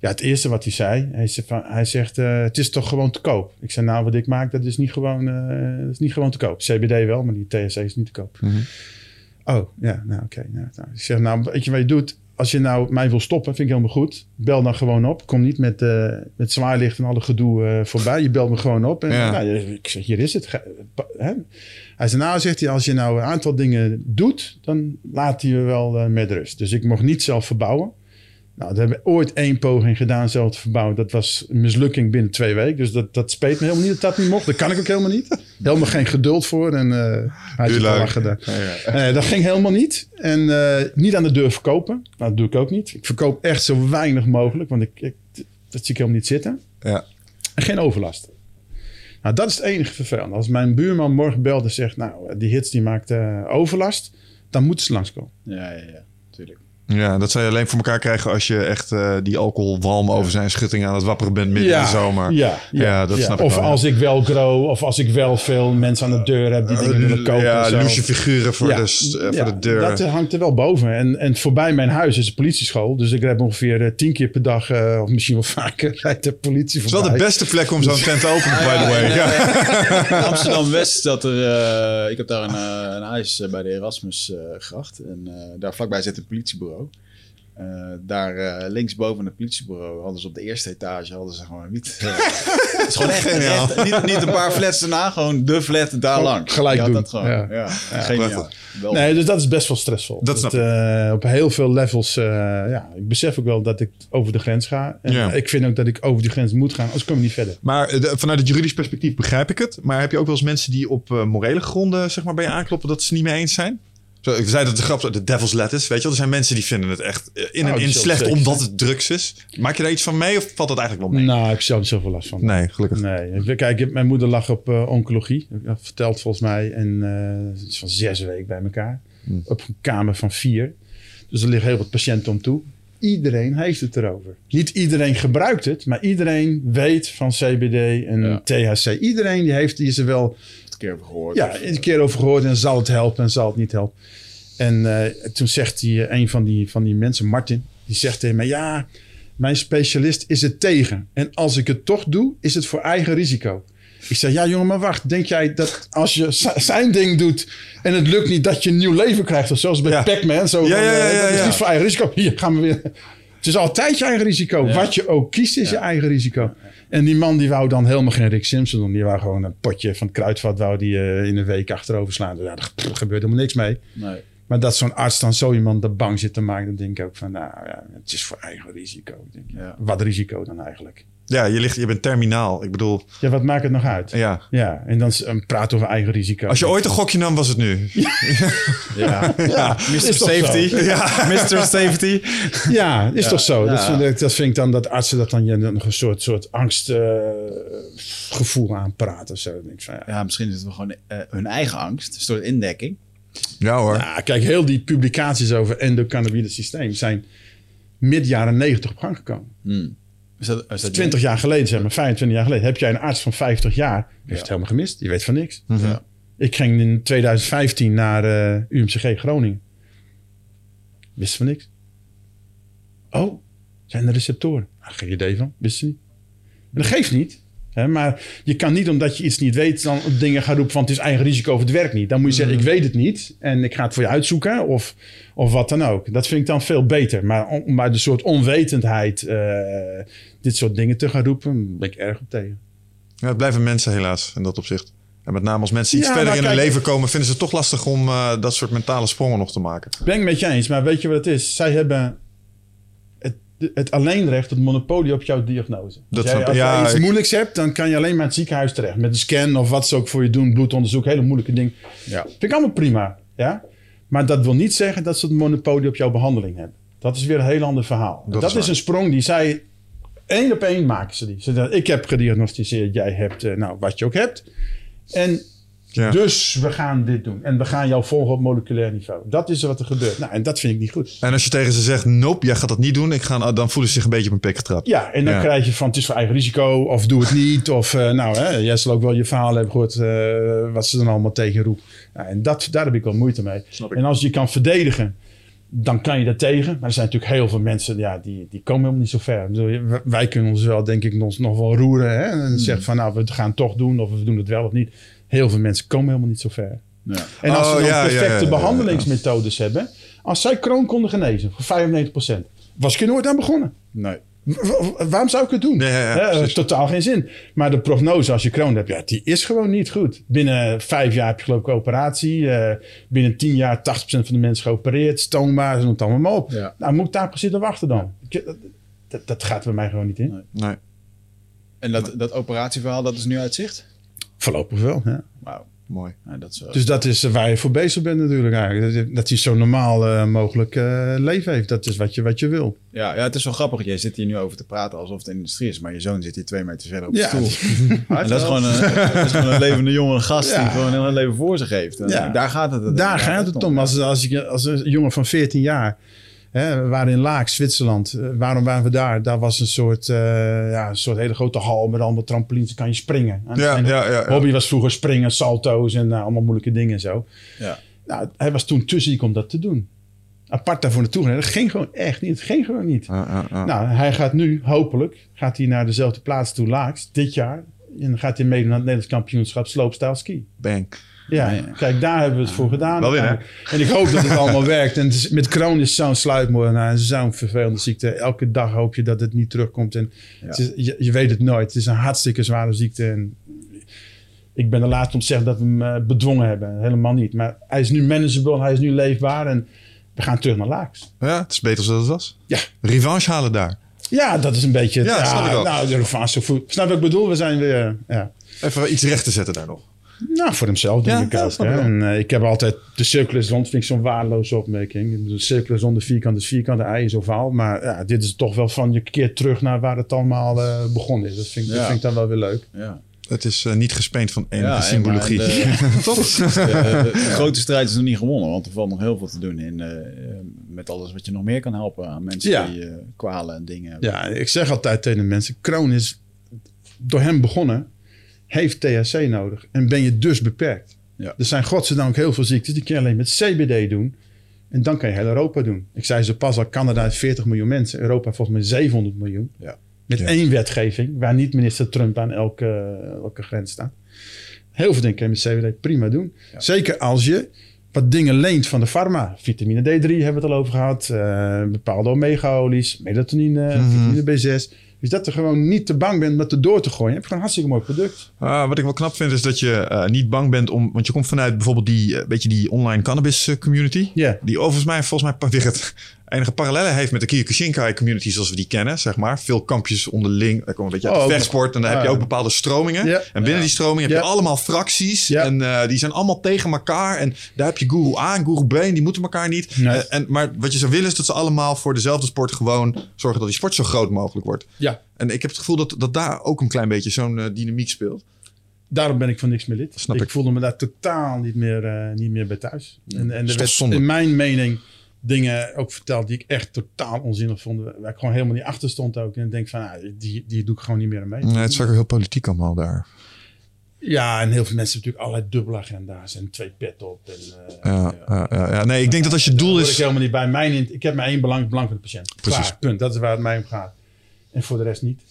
ja, het eerste wat hij zei, hij zegt, van, hij zegt eh, het is toch gewoon te koop. Ik zei, nou, wat ik maak, dat is niet gewoon, eh, dat is niet gewoon te koop. CBD wel, maar die THC is niet te koop. Mhm. Oh, ja, nou, oké. nou, nou. Ik zeg, nou, weet je wat je doet? Als je nou mij wil stoppen, vind ik helemaal goed. Bel dan gewoon op. Kom niet met, eh met zwaarlicht en alle gedoe voorbij. Je belt me gewoon op. En, Ja. nou, ik zeg, hier is het. Ga- pa- Hè? Hij zei, nou, zegt hij, als je nou een aantal dingen doet, dan laat hij je wel met rust. Dus ik mocht niet zelf verbouwen. Nou, we hebben ooit één poging gedaan zelf te verbouwen. Dat was een mislukking binnen twee weken. Dus dat, dat speet me helemaal niet dat dat niet mocht. Dat kan ik ook helemaal niet. Helemaal geen geduld voor. En eh hij had het Leuk. al lachen daar. Ja, ja. Nee, dat ging helemaal niet. En eh, niet aan de deur verkopen. Nou, dat doe ik ook niet. Ik verkoop echt zo weinig mogelijk. Want ik, ik, dat zie ik helemaal niet zitten. Ja. En geen overlast. Nou, dat is het enige vervelende. Als mijn buurman morgen belt en zegt... nou, die hits die maakt eh, overlast... dan moeten ze langskomen. Ja, ja, ja, natuurlijk. Ja, dat zou je alleen voor elkaar krijgen als je echt eh, die alcoholwalm over zijn schutting aan het wapperen bent midden in de zomer. Ja, ja, Ja, dat ja. snap ik Of wel, ja. als ik wel grow, of als ik wel veel mensen aan de deur heb die dingen willen kopen. ja, en zo. loesje figuren voor, Ja, de, eh, voor ja, de deur. Dat eh, hangt er wel boven. En, en voorbij mijn huis is een politieschool. Dus ik heb ongeveer eh, tien keer per dag, eh, of misschien wel vaker, rijdt de politie Het is voorbij. wel de beste plek om zo'n tent te openen, by the way. Ja. In Amsterdam-West zat er... eh, ik heb daar een, eh, een huis eh, bij de Erasmusgracht. en eh, daar vlakbij zit een politiebureau. Eh, daar eh, linksboven het politiebureau hadden ze op de eerste etage hadden ze gewoon wiet, eh, is gewoon echt recht- niet, niet een paar flats erna, gewoon de flat daar Gewoon langs. gelijk Je doen. Dat gewoon. Ja. Ja. Geniaal. Nee, dus dat is best wel stressvol. Dat snap ik. eh, op heel veel levels, eh, ja, ik besef ook wel dat ik over de grens ga. En Ja. ik vind ook dat ik over die grens moet gaan, anders kom ik niet verder. Maar de- vanuit het juridisch perspectief begrijp ik het. Maar heb je ook wel eens mensen die op morele gronden zeg maar, bij je aankloppen dat ze het niet mee eens zijn? Zo, ik zei dat de grap, de devil's lettuce, weet je wel. Er zijn mensen die vinden het echt eh, in en Oh, die in slecht zeker omdat het drugs is. Maak je daar iets van mee of valt dat eigenlijk wel mee? Nou, ik zou er zoveel last van. Nee, gelukkig. Nee, kijk, mijn moeder lag op eh, oncologie. Dat verteld volgens mij. En eh iets van zes weken bij elkaar. Hmm. Op een kamer van vier. Dus er liggen heel wat patiënten om toe. Iedereen heeft het erover. Niet iedereen gebruikt het, maar iedereen weet van CBD en Ja. THC. Iedereen die heeft die is er wel keer over gehoord. ja, Of- een keer over gehoord en zal het helpen en zal het niet helpen. En eh, toen zegt die, eh, een van die, van die mensen, Martin, die zegt tegen mij: Ja, mijn specialist is het tegen. En als ik het toch doe, is het voor eigen risico. Ik zeg: Ja, jongen, maar wacht. Denk jij dat als je zijn ding doet en het lukt niet, dat je een nieuw leven krijgt? Of zoals bij Ja. Pac-Man. Zo Ja, ja, ja, eh, ja, dat is ja. niet voor eigen risico. Hier gaan we weer. Het is altijd je eigen risico. Ja. Wat je ook kiest, is je eigen risico. En die man die wou dan helemaal geen Rick Simpson doen. Die wou gewoon een potje van het kruidvat wou die, eh, in een week achterover slaan. Ja, daar gebeurt helemaal niks mee. Nee. Maar dat zo'n arts dan zo iemand er bang zit te maken, dan denk ik ook van, nou ja, het is voor eigen risico. Ik Denk, Ja. Wat risico dan eigenlijk? Ja, je, ligt, je bent terminaal. Ik bedoel, Ja, wat maakt het nog uit? ja. Ja, en dan praat over eigen risico. Als je ooit een gokje nam, was het nu. Ja. ja, Mr. is toch Safety. zo? Ja. Mr. Safety. Ja, is toch zo? Dat, Ja. vind ik, dat vind ik dan dat artsen dat dan je nog een soort, soort angstgevoel aanpraten. Zo. Dan denk ik van, ja. Ja, misschien is het wel gewoon eh, hun eigen angst. Een soort indekking. Ja hoor. Ja, kijk, heel die publicaties over endocannabinoïde systeem zijn mid jaren 90 op gang gekomen. Hmm. Is dat, is dat 20 jaar geleden, zeg maar, 25 jaar geleden, heb jij een arts van 50 jaar, die heeft het helemaal gemist. Die weet van niks. Ja. Ik ging in 2015 naar eh, UMCG Groningen. Wist van niks. Oh, zijn er receptoren? Ah, geen idee van, wist ze niet. En dat geeft niet. Maar je kan niet omdat je iets niet weet, dan dingen gaan roepen van het is eigen risico of het werkt niet. Dan moet je zeggen, ik weet het niet en ik ga het voor je uitzoeken of, of wat dan ook. Dat vind ik dan veel beter. Maar om uit een soort onwetendheid eh, dit soort dingen te gaan roepen, ben ik erg op tegen. Ja, het blijven mensen helaas in dat opzicht. En met name als mensen iets Ja, verder maar in hun leven komen, vinden ze het toch lastig om eh, dat soort mentale sprongen nog te maken. Ben ik met je eens, maar weet je wat het is? Zij hebben het, alleenrecht, het monopolie op jouw diagnose. Dat als jij, Ja, jij iets ik- moeilijks hebt, dan kan je alleen maar in het ziekenhuis terecht. Met een scan of wat ze ook voor je doen, bloedonderzoek, hele moeilijke dingen. Ja. Vind ik allemaal prima, ja? Maar dat wil niet zeggen dat ze het monopolie op jouw behandeling hebben. Dat is weer een heel ander verhaal. Dat Dat, is een sprong die zij... één op één maken ze die. Ze ik heb gediagnosticeerd, jij hebt eh, nou, wat je ook hebt. En Ja. dus we gaan dit doen. En we gaan jou volgen op moleculair niveau. Dat is wat er gebeurt. Nou, en dat vind ik niet goed. En als je tegen ze zegt, nope, jij gaat dat niet doen, ik ga, dan voelen ze zich een beetje op een pik getrapt. Ja, en dan Ja. krijg je van het is voor eigen risico of doe het niet. Of eh, nou, hè, jij zal ook wel je verhaal hebben gehoord eh, wat ze dan allemaal tegen roepen. Nou, en dat, daar heb ik wel moeite mee. Snap ik. En als je kan verdedigen, dan kan je dat tegen. Maar er zijn natuurlijk heel veel mensen ja, die, die komen helemaal niet zo ver. Ik bedoel, w- Wij kunnen ons wel, denk ik, nog, nog wel roeren. Hè? En zeggen van nou, we gaan het toch doen of we doen het wel of niet. Heel veel mensen komen helemaal niet zo ver. Ja. En als Oh, ze dan ja, ja, perfecte ja, ja, ja. behandelingsmethodes hebben. Als zij kroon konden genezen voor 95%. Was ik er nooit aan begonnen. Nee. Waarom zou ik het doen? Ja, ja, Hè, precies. totaal geen zin. Maar de prognose als je kroon hebt, ja, die is gewoon niet goed. Binnen vijf jaar heb je geloof ik een operatie. eh, binnen tien jaar 80% van de mensen geopereerd. Stoma, ze noemt het allemaal maar op. Ja. Nou, moet ik daar precies op wachten dan? Dat, dat, dat gaat bij mij gewoon niet in. Nee. Nee. En dat, dat operatieverhaal, dat is nu uit zicht? Voorlopig wel, ja. Wauw. Mooi. Ja, dat is Dus dat is waar je voor bezig bent natuurlijk eigenlijk. Dat- Dat hij zo normaal eh, mogelijk eh, leven heeft. Dat is wat je, wat je wil. ja, ja, het is wel grappig. Jij zit hier nu over te praten alsof het een industrie is. Maar je zoon zit hier twee meter verder op de Ja. stoel. En dat, is gewoon een, dat is gewoon een levende jonge gast Ja. die gewoon een heel leven voor zich heeft. En Ja. Daar gaat het. Daar gaat het om. Als, als, ik, als een jongen van 14 jaar. Hè, we waren in Laak, Zwitserland. Eh, waarom waren we daar? Daar was een soort, eh, ja, een soort hele grote hal met allemaal trampolines. Dan kan je springen. En Ja, ja, ja, hobby was vroeger springen, salto's en nou, allemaal moeilijke dingen en zo. Ja. Nou, hij was toen te ziek om dat te doen. Apart daarvoor naartoe. Dat ging gewoon echt niet. Het ging gewoon niet. Ja, ja, ja. Nou, hij gaat nu, hopelijk, gaat hij naar dezelfde plaats toe, Laaks, dit jaar. En dan gaat hij meedoen aan het Nederlands kampioenschap sloopstijl ski. Bang. Ja, Ja. kijk, daar hebben we het voor gedaan. Wel weer? En ik hoop dat het allemaal werkt. En is, met Crohn is zo'n sluitmoordenaar en zo'n vervelende ziekte. Elke dag hoop je dat het niet terugkomt. En het is, je, je weet het nooit. Het is een hartstikke zware ziekte. En ik ben de laatste om te zeggen dat we hem eh, bedwongen hebben. Helemaal niet. Maar hij is nu manageable, hij is nu leefbaar. En we gaan terug naar Laaks. Ja, het is beter zoals het was. Ja. Revanche halen daar. Ja, dat is een beetje... Ja, snap ik ook. Nou, de revanche. Snap wat ik bedoel? We zijn weer... Ja. Even iets recht te zetten daar nog. Nou, voor hemzelf denk Ja, ik ook. hè. En, eh, ik heb altijd de cirkel is rond, vind ik zo'n waardeloze opmerking. Ik bedoel, De cirkel is rond, de vierkant is vierkant, de ei is ovaal. Maar ja, dit is toch wel van je keer terug naar waar het allemaal eh, begonnen is. Dat vind, ik- dat vind ik dan wel weer leuk. Ja. Het is eh, niet gespeend van enige Ja, en symbologie. de- Toch? De, de- de grote strijd is nog niet gewonnen, want er valt nog heel veel te doen in, met alles wat je nog meer kan helpen aan mensen Ja. die eh, kwalen en dingen hebben. Ja, ik zeg altijd tegen de mensen, Kroon is door hem begonnen, heeft THC nodig. En ben je dus beperkt. Ja. Er zijn godzijdank heel veel ziektes, die kun je alleen met CBD doen. En dan kan je heel Europa doen. Ik zei ze pas al, Canada heeft 40 miljoen mensen. Europa volgens mij 700 miljoen. Ja. Met Ja. één wetgeving, waar niet minister Trump aan elke, elke grens staat. Heel veel dingen kun je met CBD prima doen. Zeker als je wat dingen leent van de farma. Vitamine D3 hebben we het al over gehad. eh, bepaalde omega-olies, melatonine, vitamine B6. Dus dat je gewoon niet te bang bent om dat erdoor te gooien. Je hebt gewoon een hartstikke mooi product. Ah, wat ik wel knap vind is dat je eh, niet bang bent om... Want je komt vanuit bijvoorbeeld die, eh, beetje die online cannabis eh, community. Ja. Die overigens mij, volgens mij het enige parallellen heeft met de Kyokushinkai community zoals we die kennen, zeg maar. Veel kampjes onderling. Daar komen een beetje uit Oh, de vechtsport. En dan heb je ook bepaalde stromingen. Ja. En binnen die stroming heb je allemaal fracties. En eh, die zijn allemaal tegen elkaar. En daar heb je guru A en guru B. En die moeten elkaar niet. Nee. Eh, en, maar wat je zou willen is dat ze allemaal voor dezelfde sport gewoon zorgen dat die sport zo groot mogelijk wordt. Ja. En ik heb het gevoel dat, dat daar ook een klein beetje zo'n eh, dynamiek speelt. Daarom ben ik van niks meer lid. Snap ik, ik. voelde me daar totaal niet meer, niet meer bij thuis. En, en er zonde? in mijn mening dingen ook verteld die ik echt totaal onzinnig vond. Waar ik gewoon helemaal niet achter stond ook. En ik denk van, nou, die, die doe ik gewoon niet meer mee. Nee, het is ook heel politiek allemaal daar. Ja, en heel veel mensen hebben natuurlijk allerlei dubbele agenda's en twee pet op. En, eh, Ja, ja, ja, ja. Nee, ik denk dat als je doel hoor ik is... helemaal niet bij. Mijn, in- ik heb maar één belang, belang van de patiënt. Precies. Klaar, punt. Dat is waar het mij om gaat. En voor de rest niet.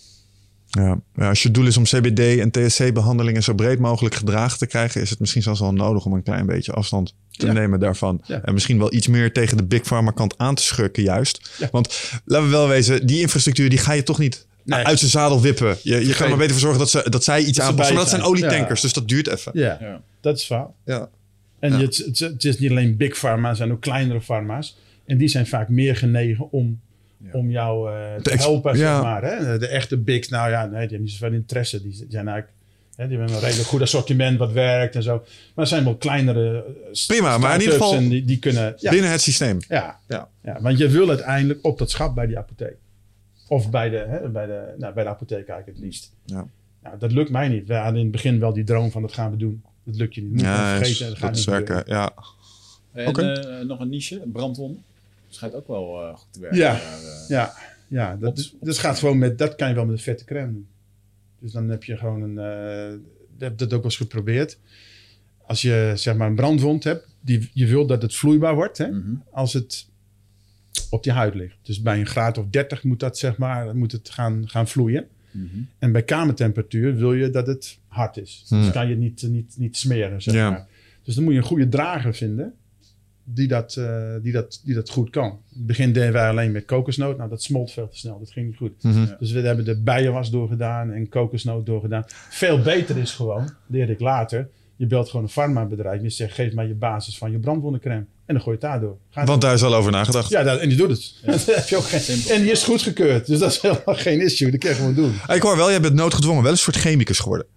Ja, ja, als je doel is om CBD en THC-behandelingen zo breed mogelijk gedragen te krijgen, is het misschien zelfs wel nodig om een klein beetje afstand te Ja. nemen daarvan. Ja. En misschien wel iets meer tegen de big pharma kant aan te schurken juist. Ja. Want laten we wel wezen, die infrastructuur die ga je toch niet Nee. uit zijn zadel wippen. Je, je kan er maar beter voor zorgen dat, ze, dat zij iets aanpassen. Maar dat zijn olietankers, Ja. dus dat duurt even. Ja, dat is fout. Ja. En het, het, het is niet alleen big pharma, er zijn ook kleinere pharma's. En die zijn vaak meer genegen om, om jou eh, te helpen, ja. zeg maar. Hè? De echte bigs, nou ja, nee, die hebben niet zoveel interesse. Die zijn eigenlijk... Hè, die hebben een redelijk goed assortiment wat werkt en zo. Maar er zijn wel kleinere eh, Prima, maar in ieder start-ups geval En die, die kunnen... Ja, Binnen het systeem. ja, Ja. ja, want je wil uiteindelijk op dat schap bij die apotheek. Of bij de, hè, bij de, nou, bij de apotheek eigenlijk het liefst. Ja. Nou, dat lukt mij niet. We hadden in het begin wel die droom van dat gaan we doen. Dat lukt je niet. Moet je vergeten. Dat gaat dat niet werken. Ja. En Oké. eh, nog een niche, brandwonden. Schijnt ook wel eh, goed te werken. Ja. Maar, eh, Ja, ja dat, op- dat gaat gewoon met, dat kan je wel met een vette crème doen. Dus dan heb je gewoon een, eh heb dat ook wel eens geprobeerd. Als je zeg maar een brandwond hebt, die, je wilt dat het vloeibaar wordt, hè, mhm. als het op je huid ligt. Dus bij een graad of 30 moet dat zeg maar, moet het gaan, gaan vloeien. Mhm. En bij kamertemperatuur wil je dat het hard is. Hmm. Dus kan je het niet, niet, niet smeren, zeg Ja. maar. Dus dan moet je een goede drager vinden die dat, eh, die dat, die dat goed kan. In het begin deden wij alleen met kokosnoot. Nou, dat smolt veel te snel. Dat ging niet goed. Mhm. Dus we hebben de bijenwas doorgedaan en kokosnoot doorgedaan. Veel beter is gewoon, leerde ik later... Je belt gewoon een farmabedrijf. Je zegt, geef mij je basis van je brandwondencrème. En dan gooi je het daardoor. Gaat Want daar is al over nagedacht. ja, dat, en die doet het. Dat heb je ook geen, en die is goedgekeurd. Dus dat is helemaal geen issue. Dat kan je gewoon doen. Ik hoor wel, jij bent noodgedwongen wel een soort chemicus geworden.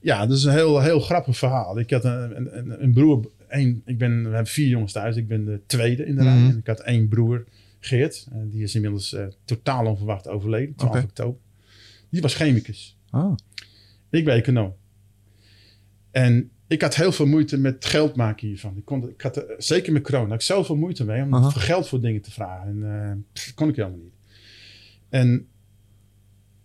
Ja, dat is een heel, heel grappig verhaal. Ik had een, een, een broer. Een, ik ben, we hebben vier jongens thuis. Ik ben de tweede in de rij. Mhm. En ik had één broer, Geert. eh, die is inmiddels eh, totaal onverwacht overleden. 12 Oké. oktober. Die was chemicus. Ah. Ik ben econoom. En ik had heel veel moeite met geld maken hiervan. Ik, kon, ik had, er- zeker met corona, had ik zoveel moeite mee om geld voor dingen te vragen. En eh, pff, dat kon ik helemaal niet. En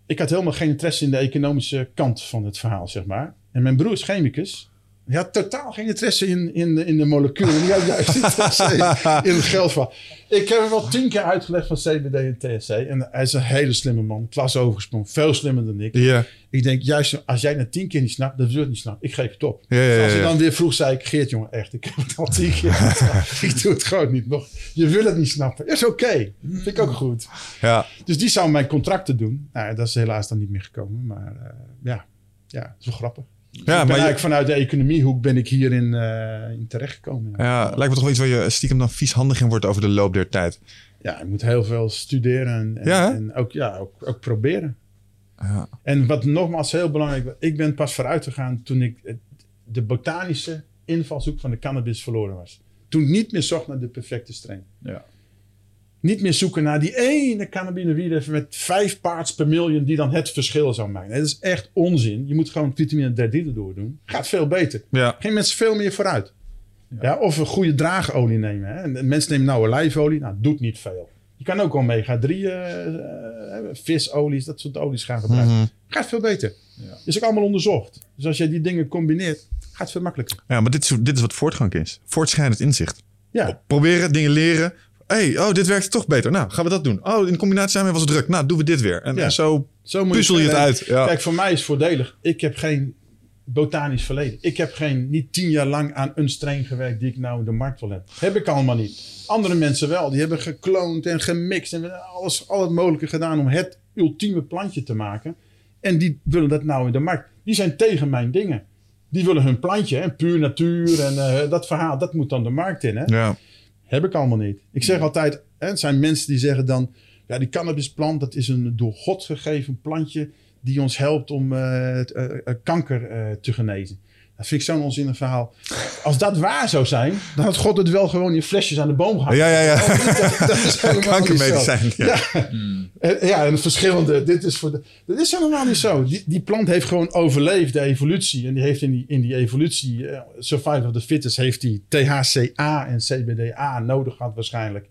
ik had helemaal geen interesse in de economische kant van het verhaal, zeg maar. En mijn broer is chemicus. Je had totaal geen interesse in, in, de, in de moleculen. Die had juist interesse in het geldverhaal. Ik heb hem wel tien keer uitgelegd van CBD en THC. En hij is een hele slimme man. Klas overgesprongen. Veel slimmer dan ik. Ik denk, juist als jij het tien keer niet snapt, dan wil je het niet snappen. Ik geef het op. Dus als ja. dan weer vroeg, zei ik, Geert jongen, echt, ik heb het al tien keer. Ik doe het gewoon niet nog. Je wil het niet snappen. Is oké. Vind ik ook goed. Ja. Dus die zou mijn contracten doen. Nou, dat is helaas dan niet meer gekomen. Maar eh, ja, ja, dat is wel grappig. Ja, ik ben maar je- eigenlijk vanuit de economiehoek ben ik hierin eh in terechtgekomen. Ja. ja, lijkt me toch wel iets waar je stiekem dan vies handig in wordt over de loop der tijd. ja, je moet heel veel studeren en, en, Ja, en ook, ja, ook, ook proberen. Ja. En wat nogmaals heel belangrijk was, ik ben pas vooruit gegaan toen ik de botanische invalshoek van de cannabis verloren was. Toen ik niet meer zocht naar de perfecte strain. Ja. Niet meer zoeken naar die ene cannabinoïde met vijf parts per miljoen die dan het verschil zou maken. Dat is echt onzin. Je moet gewoon vitamine D3 erdoor doen. Gaat veel beter. Ja. Geen mensen veel meer vooruit. Ja. of een goede draagolie nemen. Hè. En mensen nemen nou olijfolie. Nou, doet niet veel. Je kan ook omega 3 eh, eh, visolies, dat soort olies gaan gebruiken. Mhm. Gaat veel beter. Ja. Is ook allemaal onderzocht. Dus als je die dingen combineert, gaat het veel makkelijker. ja, maar dit is, dit is wat voortgang is. Voortschrijdend inzicht. Ja, Proberen, dingen leren. Hey, oh, dit werkt toch beter. Nou, gaan we dat doen. Oh, in combinatie daarmee was het druk. Nou, doen we dit weer. En, Ja. en zo zo moet puzzel je het uit. Ja. Kijk, voor mij is het voordelig. Ik heb geen botanisch verleden. Ik heb geen, niet tien jaar lang aan een strain gewerkt die ik nou in de markt wil hebben. Heb ik allemaal niet. Andere mensen wel. Die hebben gekloond en gemixt en alles, al het mogelijke gedaan om het ultieme plantje te maken. En die willen dat nou in de markt. Die zijn tegen mijn dingen. Die willen hun plantje, hè, puur natuur en eh, dat verhaal, dat moet dan de markt in. Hè? ja. Heb ik allemaal niet. Ik zeg altijd, hè, het zijn mensen die zeggen dan... Ja, die cannabisplant, dat is een door God gegeven plantje... die ons helpt om eh, eh, eh, kanker te genezen. Dat vind ik zo'n onzinnig verhaal. Als dat waar zou zijn, dan had God het wel gewoon in flesjes aan de boom gehad. Ja, ja, ja. Dat, dat is. Kankermedicijn. Ja. Eh, Ja, en verschillende. Dit is voor de, dat is helemaal niet zo. Die, die plant heeft gewoon overleefd, de evolutie. En die heeft in die, in die evolutie, eh, Survival of the Fittest, heeft die THCA en CBDA nodig gehad waarschijnlijk.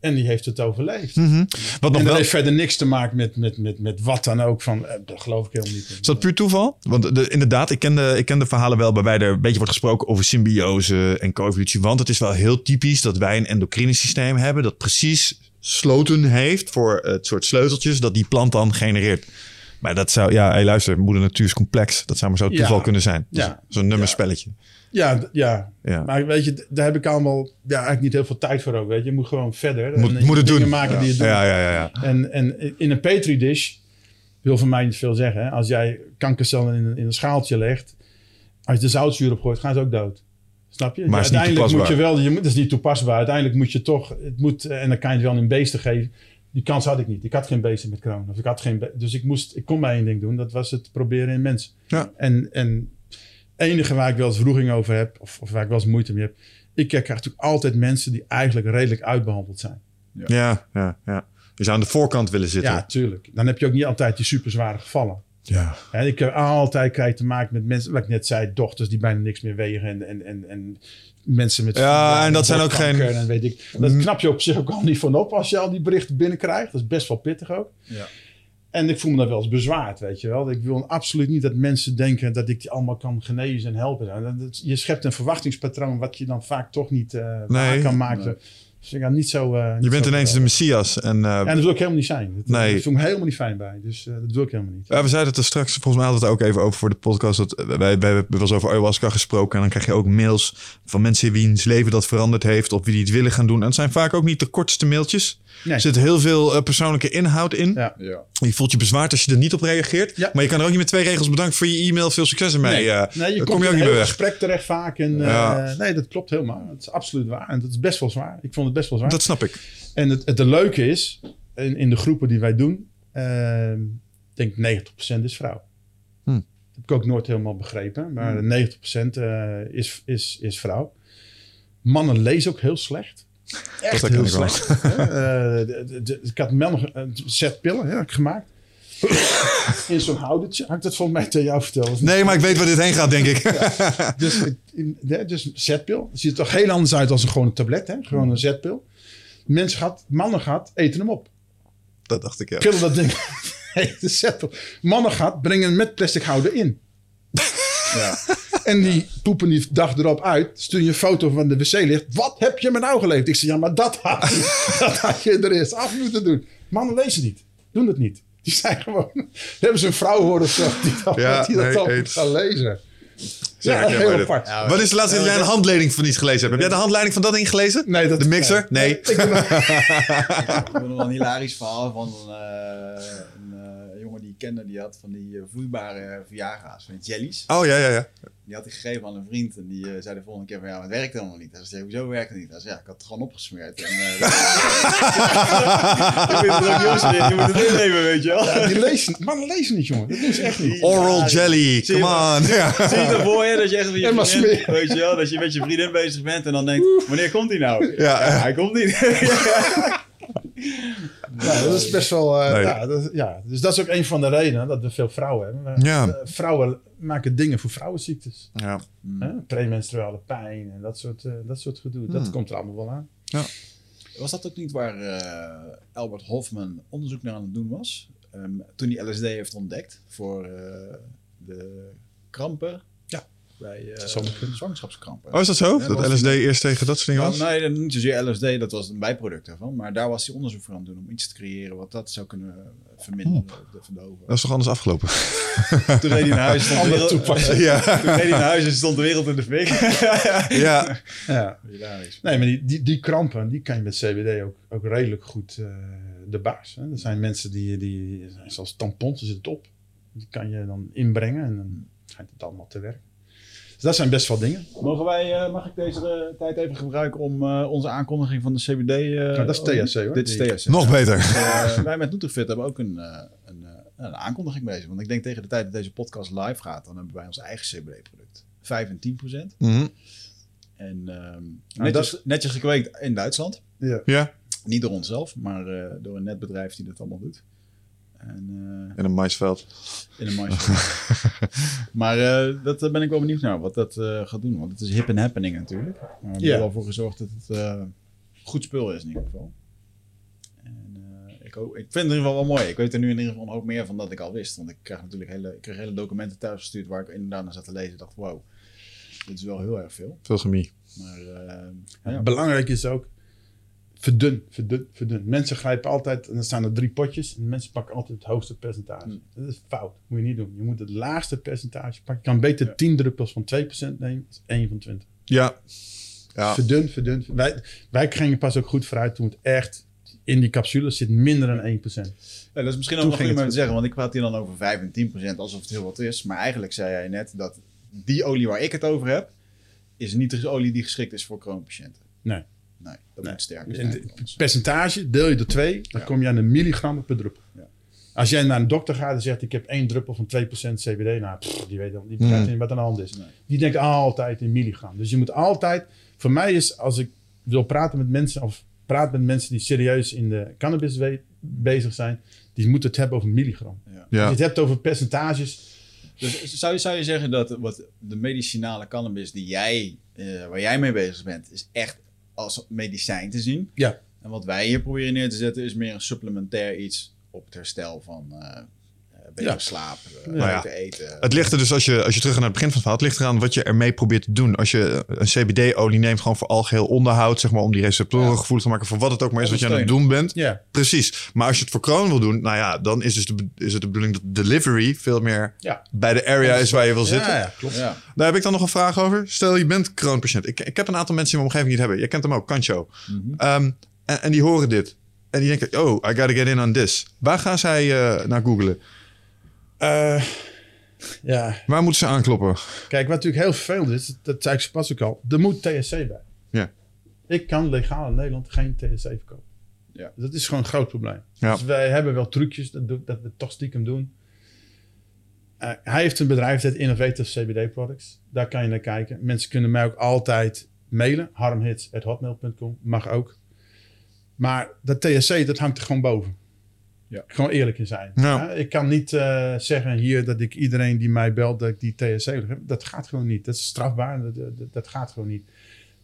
En die heeft het overleefd. Mhm. Wat nog en dat wel... heeft verder niks te maken met, met, met, met wat dan ook. Van, eh, dat geloof ik helemaal niet. Is dat puur toeval? Want de, inderdaad, ik ken, de, ik ken de verhalen wel waarbij er een beetje wordt gesproken over symbiose en co-evolutie. Want het is wel heel typisch dat wij een endocrine systeem hebben dat precies sloten heeft voor het soort sleuteltjes dat die plant dan genereert. Maar dat zou, ja, hey, luister, moeder natuur is complex. Dat zou maar zo Ja. toeval kunnen zijn. Ja. Zo'n nummerspelletje. Ja, d- ja. Ja. maar weet je, daar heb ik allemaal ja, eigenlijk niet heel veel tijd voor ook. Weet je, je moet gewoon verder. Moet, en, moet het dingen doen. maken ja. die je doet. Ja, ja, ja, ja. En, en in een petri dish wil voor mij niet veel zeggen. Hè? Als jij kankercellen in, een- in een schaaltje legt, als je de zoutzuur op gooit, gaan ze ook dood. Snap je? Maar is niet uiteindelijk moet je wel, je dat is niet toepasbaar. Uiteindelijk moet je toch, het moet, en dan kan je het wel in beesten geven. Die kans had ik niet. Ik had geen beesten met kroon. Of ik had geen dus ik moest, ik kon maar één ding doen. Dat was het proberen in mensen. Ja. En, en enige waar ik wel eens vroeging over heb, of, of waar ik wel eens moeite mee heb. Ik krijg natuurlijk altijd mensen die eigenlijk redelijk uitbehandeld zijn. Ja, ja, ja. Je zou aan de voorkant willen zitten. Ja, tuurlijk. Dan heb je ook niet altijd die super zware gevallen. ja. Hè, ik heb altijd krijg te maken met mensen, wat ik net zei, dochters die bijna niks meer wegen en, en, en, en mensen met. Ja, en dat zijn ook geen- En weet ik, dat knap je op zich ook al niet van op als je al die berichten binnenkrijgt. Dat is best wel pittig ook. Ja. En ik voel me daar wel eens bezwaard, weet je wel. Ik wil absoluut niet dat mensen denken dat ik die allemaal kan genezen en helpen. En dat- Je schept een verwachtingspatroon wat je dan vaak toch niet eh waar kan maken. Dus ik ga niet zo. eh, niet Je bent zo ineens de messias. En, eh, Ja, dat wil ik helemaal niet zijn. Dat, Nee. dat voel ik me helemaal niet fijn bij. Dus eh, dat wil ik helemaal niet. Ja, we zeiden het er straks, volgens mij hadden we het ook even over voor de podcast. Dat wij, wij hebben wel eens over ayahuasca gesproken. En dan krijg je ook mails van mensen wiens leven dat veranderd heeft. Of wie die het willen gaan doen. En het zijn vaak ook niet de kortste mailtjes. Nee. Er zit heel veel eh, persoonlijke inhoud in. Ja. Ja. Je voelt je bezwaard als je er niet op reageert. Ja. Maar je kan er ook niet met twee regels bedankt voor je e-mail. Veel succes ermee. Nee, Eh, nee, je kom je ook in niet meer weg. gesprek terecht vaak. En, eh, Ja. nee, dat klopt helemaal. Het is absoluut waar. En dat is best wel zwaar. Ik vond het best wel zwaar. Dat snap ik. En het, het de leuke is, in, in de groepen die wij doen, eh, ik denk 90% is vrouw. Hm. Dat heb ik ook nooit helemaal begrepen. Maar 90% eh, is, is, is vrouw. Mannen lezen ook heel slecht. Echt herken heel slecht. Eh, ik had nog een set pillen hè, heb ik gemaakt. In zo'n houdertje. Had ik dat volgens mij tegen jou verteld? Nee, maar ik weet waar dit heen gaat, denk ik. Dus, in- dus een zetpil. Het ziet er toch heel anders uit als een gewone tablet. Hè? Gewoon een zetpil. Mensen gaat, mannen gaat, eten hem op. dat dacht ik, ja. Killen dat ding. Nee, de zetpil. Mannen gaat, brengen hem met plastic houder in. Ja. En die poepen die dag erop uit. Stuur je een foto van de wc-licht. Wat heb je me nou geleverd? Ik zeg, ja, maar dat had, dat had je er eerst af moeten doen. Mannen lezen niet. Doen het niet. Die zijn gewoon... hebben ze een vrouw horen of zo, die dat, Ja, die dat nee, dan gaan lezen. Ja, heb heel apart. Ja, Wat is de laatste keer dat jij een handleiding van iets gelezen hebt? Heb jij de handleiding van dat ding gelezen? Nee, dat- de mixer? nee. Nee. Ik ben nog- Ik heb nog wel een hilarisch verhaal van eh, eh, die ik kende. Die had van die eh, vloeibare Viagra's, van die jellies. Oh ja, ja, ja. Die had hij gegeven aan een vriend. En die eh, zei de volgende keer van, ja, maar het werkt helemaal niet. Hij zei, hoezo werkt het niet? Hij zei, ja, ik had het gewoon opgesmeerd. En, eh, je moet het ook niet opsmeren, je moet het innemen, weet je wel. Ja, die lezen, mannen lezen niet, jongen. Dat ze echt niet. Oral jelly, come maar. on. Ja. Zie je het je, dat je echt met je En maar vriendin, smeren. weet je wel, dat je met je vriendin bezig bent en dan denkt, wanneer komt hij nou? Ja. hij komt niet. Ja, dat is best wel... eh, Nee. ja, dat, ja, dus dat is ook een van de redenen dat we veel vrouwen hebben. Ja. eh, Vrouwen maken dingen voor vrouwenziektes. Ja. Hè? Premenstruele pijn en dat soort, eh, dat soort gedoe. Dat Hmm. komt er allemaal wel aan. Was dat ook niet waar eh, Albert Hofman onderzoek naar aan het doen was? Ehm, toen hij LSD heeft ontdekt voor eh, de krampen. Bij eh, Zwangerschap. zwangerschapskrampen. Oh, is dat zo? Ja, Dat LSD eerst tegen dat soort dingen was? Nou, nee, niet zozeer LSD, dat was een bijproduct daarvan. Maar daar was hij onderzoek voor aan het doen om iets te creëren wat dat zou kunnen eh, verminderen of verdoven. Dat is toch anders afgelopen? Toen reed hij naar huis, stond Andere toepassing. ja. toen reed hij naar huis en stond de wereld in de fik. ja. Ja. Nee, maar die, die, die krampen, die kan je met CBD ook, ook redelijk goed eh, de baas. Hè? Er zijn mensen die, die zoals tampons, er zit het op. Die kan je dan inbrengen en dan schijnt het allemaal te werken. Dus dat zijn best wel dingen. Mogen wij, eh, mag ik deze eh, tijd even gebruiken om eh, onze aankondiging van de CBD... Nou, dat is THC, hoor. Dit is THC. Nog beter. Eh, wij met Nutrifit hebben ook een, eh, een, eh, een aankondiging bezig. Want ik denk tegen de tijd dat deze podcast live gaat, dan hebben wij ons eigen CBD-product. 5 en 10 procent. Mhm. En ehm, Nou, netjes, dat- netjes gekweekt in Duitsland. Ja. Ja. Niet door onszelf, maar eh, door een netbedrijf die dat allemaal doet. En, eh, In een maisveld. in een maisje. maar eh, dat eh, ben ik wel benieuwd naar, wat dat eh, gaat doen. Want het is hip and happening natuurlijk. Maar we hebben Ja. er wel voor gezorgd dat het eh, goed spul is in ieder geval. En eh, ik, ik vind het in ieder geval wel mooi. Ik weet er nu in ieder geval hoop meer van dat ik al wist. Want ik krijg natuurlijk hele, ik kreeg hele documenten thuis gestuurd waar ik inderdaad naar zat te lezen. Ik dacht, wow, dit is wel heel erg veel. Veel chemie. Maar ja. Belangrijk is ook verdun, verdun, verdun. Mensen grijpen altijd, en dan staan er drie potjes, en mensen pakken altijd het hoogste percentage. Hmm. Dat is fout. moet je niet doen. Je moet het laagste percentage pakken. Je kan beter 10 druppels van 2% nemen als 1 van 20. Ja. Ja. Verdun, verdun. Wij, wij gingen pas ook goed vooruit toen het echt in die capsules zit minder dan 1%. Ja, dat is misschien ook nog goed om te zeggen, want ik praat hier dan over 5 en 10 procent alsof het heel wat is. Maar eigenlijk zei jij net dat die olie waar ik het over heb, is niet de olie die geschikt is voor kroonpatiënten. Nee. Nee, dat Nee. moet sterker zijn. het percentage deel je door twee, dan Ja. kom je aan een milligrammen per druppel. Ja. Als jij naar een dokter gaat en zegt: Ik heb één druppel van 2% CBD, nou, pff, die weet dan die begrijpt Hmm. niet wat aan de hand is. Nee. Die denkt altijd in milligram. Dus je moet altijd, voor mij is als ik wil praten met mensen of praat met mensen die serieus in de cannabis bezig zijn, die moeten het hebben over milligram. Ja. Als je het hebt over percentages, Dus zou je, zou je zeggen dat wat de medicinale cannabis die jij, eh, waar jij mee bezig bent, is echt als medicijn te zien? Ja. En wat wij hier proberen neer te zetten is meer een supplementair iets op het herstel van eh beter Ja. slapen, eh, Nou ja. beter eten. Het ligt er dus, als je, als je terug gaat naar het begin van het verhaal, het ligt eraan wat je ermee probeert te doen. Als je een CBD-olie neemt, gewoon voor algeheel onderhoud, zeg maar, om die receptoren Ja. gevoelig te maken voor wat het ook maar is wat je aan het doen bent. ja, Precies. Maar als je het voor Crohn wil doen, nou ja, dan is, dus de, is het de bedoeling dat delivery veel meer ja. bij de area is waar je wil zitten. Ja, ja, klopt. Ja. Daar heb ik dan nog een vraag over. Stel, je bent Crohn-patiënt. Ik, ik heb een aantal mensen in mijn omgeving die het hebben. Je kent hem ook, Kancho. Mhm. Ehm, en, en die horen dit. En die denken, oh, I gotta get in on this. Waar gaan zij eh, naar googlen? Eh, ja, Waar moeten ze aankloppen? Kijk, wat natuurlijk heel vervelend is, dat zei ik zo pas ook al, er moet THC bij. Ja. Ik kan legaal in Nederland geen THC verkopen. Ja. Dat is gewoon een groot probleem. Ja. Dus wij hebben wel trucjes dat, doe- dat we toch stiekem doen. Eh, hij heeft een bedrijf dat Innovative CBD Products. Daar kan je naar kijken. Mensen kunnen mij ook altijd mailen. harmhits.hotmail.com. Mag ook. Maar dat THC, dat hangt er gewoon boven. Ja. Gewoon eerlijk in zijn. Ja. Eh, ik kan niet eh, zeggen hier dat ik iedereen die mij belt, dat ik die THC wil hebben. Dat gaat gewoon niet. Dat is strafbaar. Dat, dat, dat gaat gewoon niet.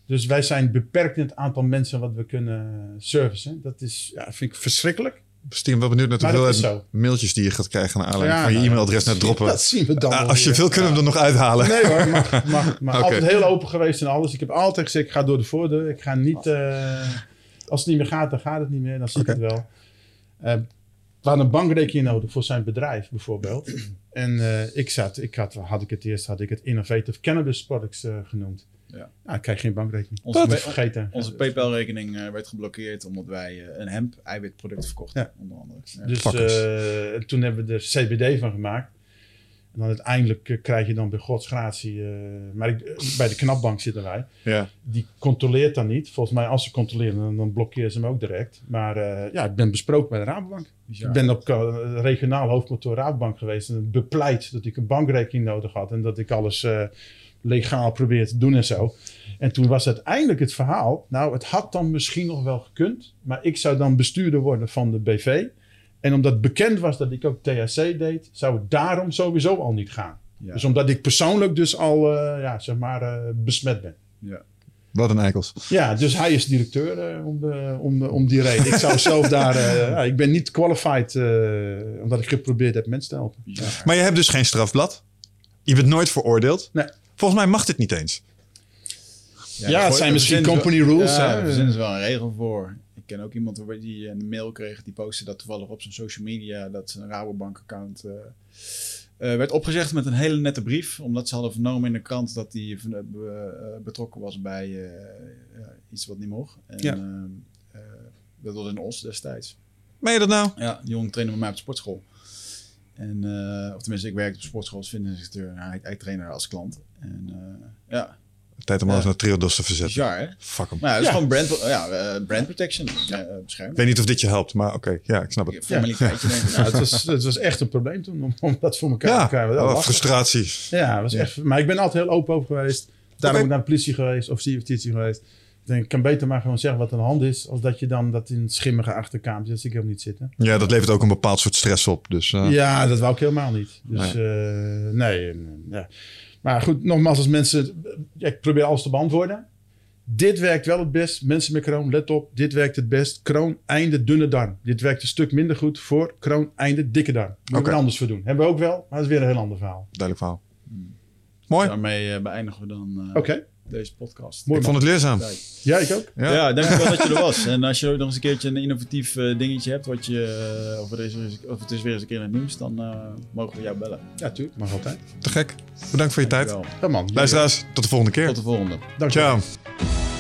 Dus wij zijn beperkt in het aantal mensen wat we kunnen servicen. Dat is, ja, vind ik verschrikkelijk. stiekem wel benieuwd naar de Maar hoeveelheid mailtjes die je gaat krijgen naar aanleiding Ja, van je nou, e-mailadres naar droppen. Dat zien we dan Ah, als je wil, kunnen we er nog uithalen. Nee hoor, mag, mag, mag. Oké. Altijd heel open geweest en alles. Ik heb altijd gezegd, ik ga door de voordeur. Ik ga niet... eh, als het niet meer gaat, dan gaat het niet meer. Dan zie ik het wel. We hadden een bankrekening nodig voor zijn bedrijf bijvoorbeeld. En eh, ik zat, ik had, had ik het eerst, had ik het Innovative Cannabis Products eh, genoemd. Ja. Nou, ik krijg geen bankrekening. Onze, Dat vergeten. onze PayPal-rekening eh, werd geblokkeerd omdat wij eh, een hemp-eiwitproduct verkochten, Ja. onder andere. Ja. Dus eh, toen hebben we er CBD van gemaakt. En dan uiteindelijk eh, krijg je dan bij Gods gratie... eh, maar ik, eh, bij de knapbank zitten wij. Ja. Die controleert dan niet. Volgens mij als ze controleren, dan, dan blokkeren ze hem ook direct. Maar eh, ja, ik ben besproken bij de Rabobank. Bizar. Ik ben op regionaal hoofdkantoor Rabobank geweest. En bepleit dat ik een bankrekening nodig had. En dat ik alles eh, legaal probeer te doen en zo. En toen was uiteindelijk het verhaal... Nou, het had dan misschien nog wel gekund. Maar ik zou dan bestuurder worden van de BV. En omdat bekend was dat ik ook THC deed... zou het daarom sowieso al niet gaan. Ja. Dus omdat ik persoonlijk dus al, eh, ja, zeg maar, eh, besmet ben. Ja. Wat een eikels. Ja, dus hij is directeur eh, om, de, om, de- om die reden. Ik zou zelf daar... eh, ja, ik ben niet qualified eh, omdat ik geprobeerd heb mensen te helpen. Maar je hebt dus geen strafblad. Je bent nooit veroordeeld. Nee. Volgens mij mag dit niet eens. Ja, het zijn misschien company rules, Ja, hè? er wel een regel voor. Ik ken ook iemand die een mail kreeg. Die postte dat toevallig op zijn social media. Dat zijn Rabobank-account eh, eh, werd opgezegd met een hele nette brief. Omdat ze hadden vernomen in de krant dat hij eh, be- betrokken was bij iets wat niet mocht. En, Ja. dat was in Os destijds. Meen je dat nou? Ja, die jongen trainde met mij op de sportschool. En, of tenminste, ik werkte op de sportschool als fitnessinstructeur. Hij, hij trainde als klant. En ja, Tijd om Ja. alles naar Triodos te verzetten. bizar hè? Fuck hem. Ja, dat is Ja. gewoon brand, ja, eh, brand protection. Ja, eh, Ik weet niet of dit je helpt, maar oké. Ja, ik snap het. Formaliteitje denk ik. Ja, het, was, het was echt een probleem toen om, om dat voor elkaar Ja, te krijgen. Oh, lachen. frustratie. Ja, was Ja. echt. Maar ik ben altijd heel open over geweest. Daarom ben ik naar de politie geweest, of justitie geweest. Ik denk, ik kan beter maar gewoon zeggen wat aan de hand is, als dat je dan dat in schimmige achterkamer zit. Ik helemaal niet zitten. Ja, dat levert ook een bepaald soort stress op. Dus eh, Ja, dat wou ik helemaal niet. Dus nee. nee en, ja. Maar goed, nogmaals, als mensen. Ik probeer alles te beantwoorden. Dit werkt wel het best. Mensen met kroon, let op. Dit werkt het best. Kroon, einde, dunne darm. Dit werkt een stuk minder goed voor kroon, einde, dikke darm. Moet er anders voor doen. Hebben we ook wel, maar dat is weer een heel ander verhaal. duidelijk verhaal. Mooi. Daarmee eh, beëindigen we dan eh, Oké, deze podcast. mooi ik vond het leerzaam. Ja, ik ook. Ja. Ja, dankjewel dat je er was. En als je ook nog eens een keertje een innovatief eh, dingetje hebt, wat je, eh, of, er is, of het is weer eens een keer in het nieuws, dan eh, mogen we jou bellen. Ja, tuurlijk. Mag altijd. Te gek. Bedankt voor je tijd. Dankjewel. Ja, man. Luisteraars, tot de volgende keer. Tot de volgende. Dank je wel. Ciao.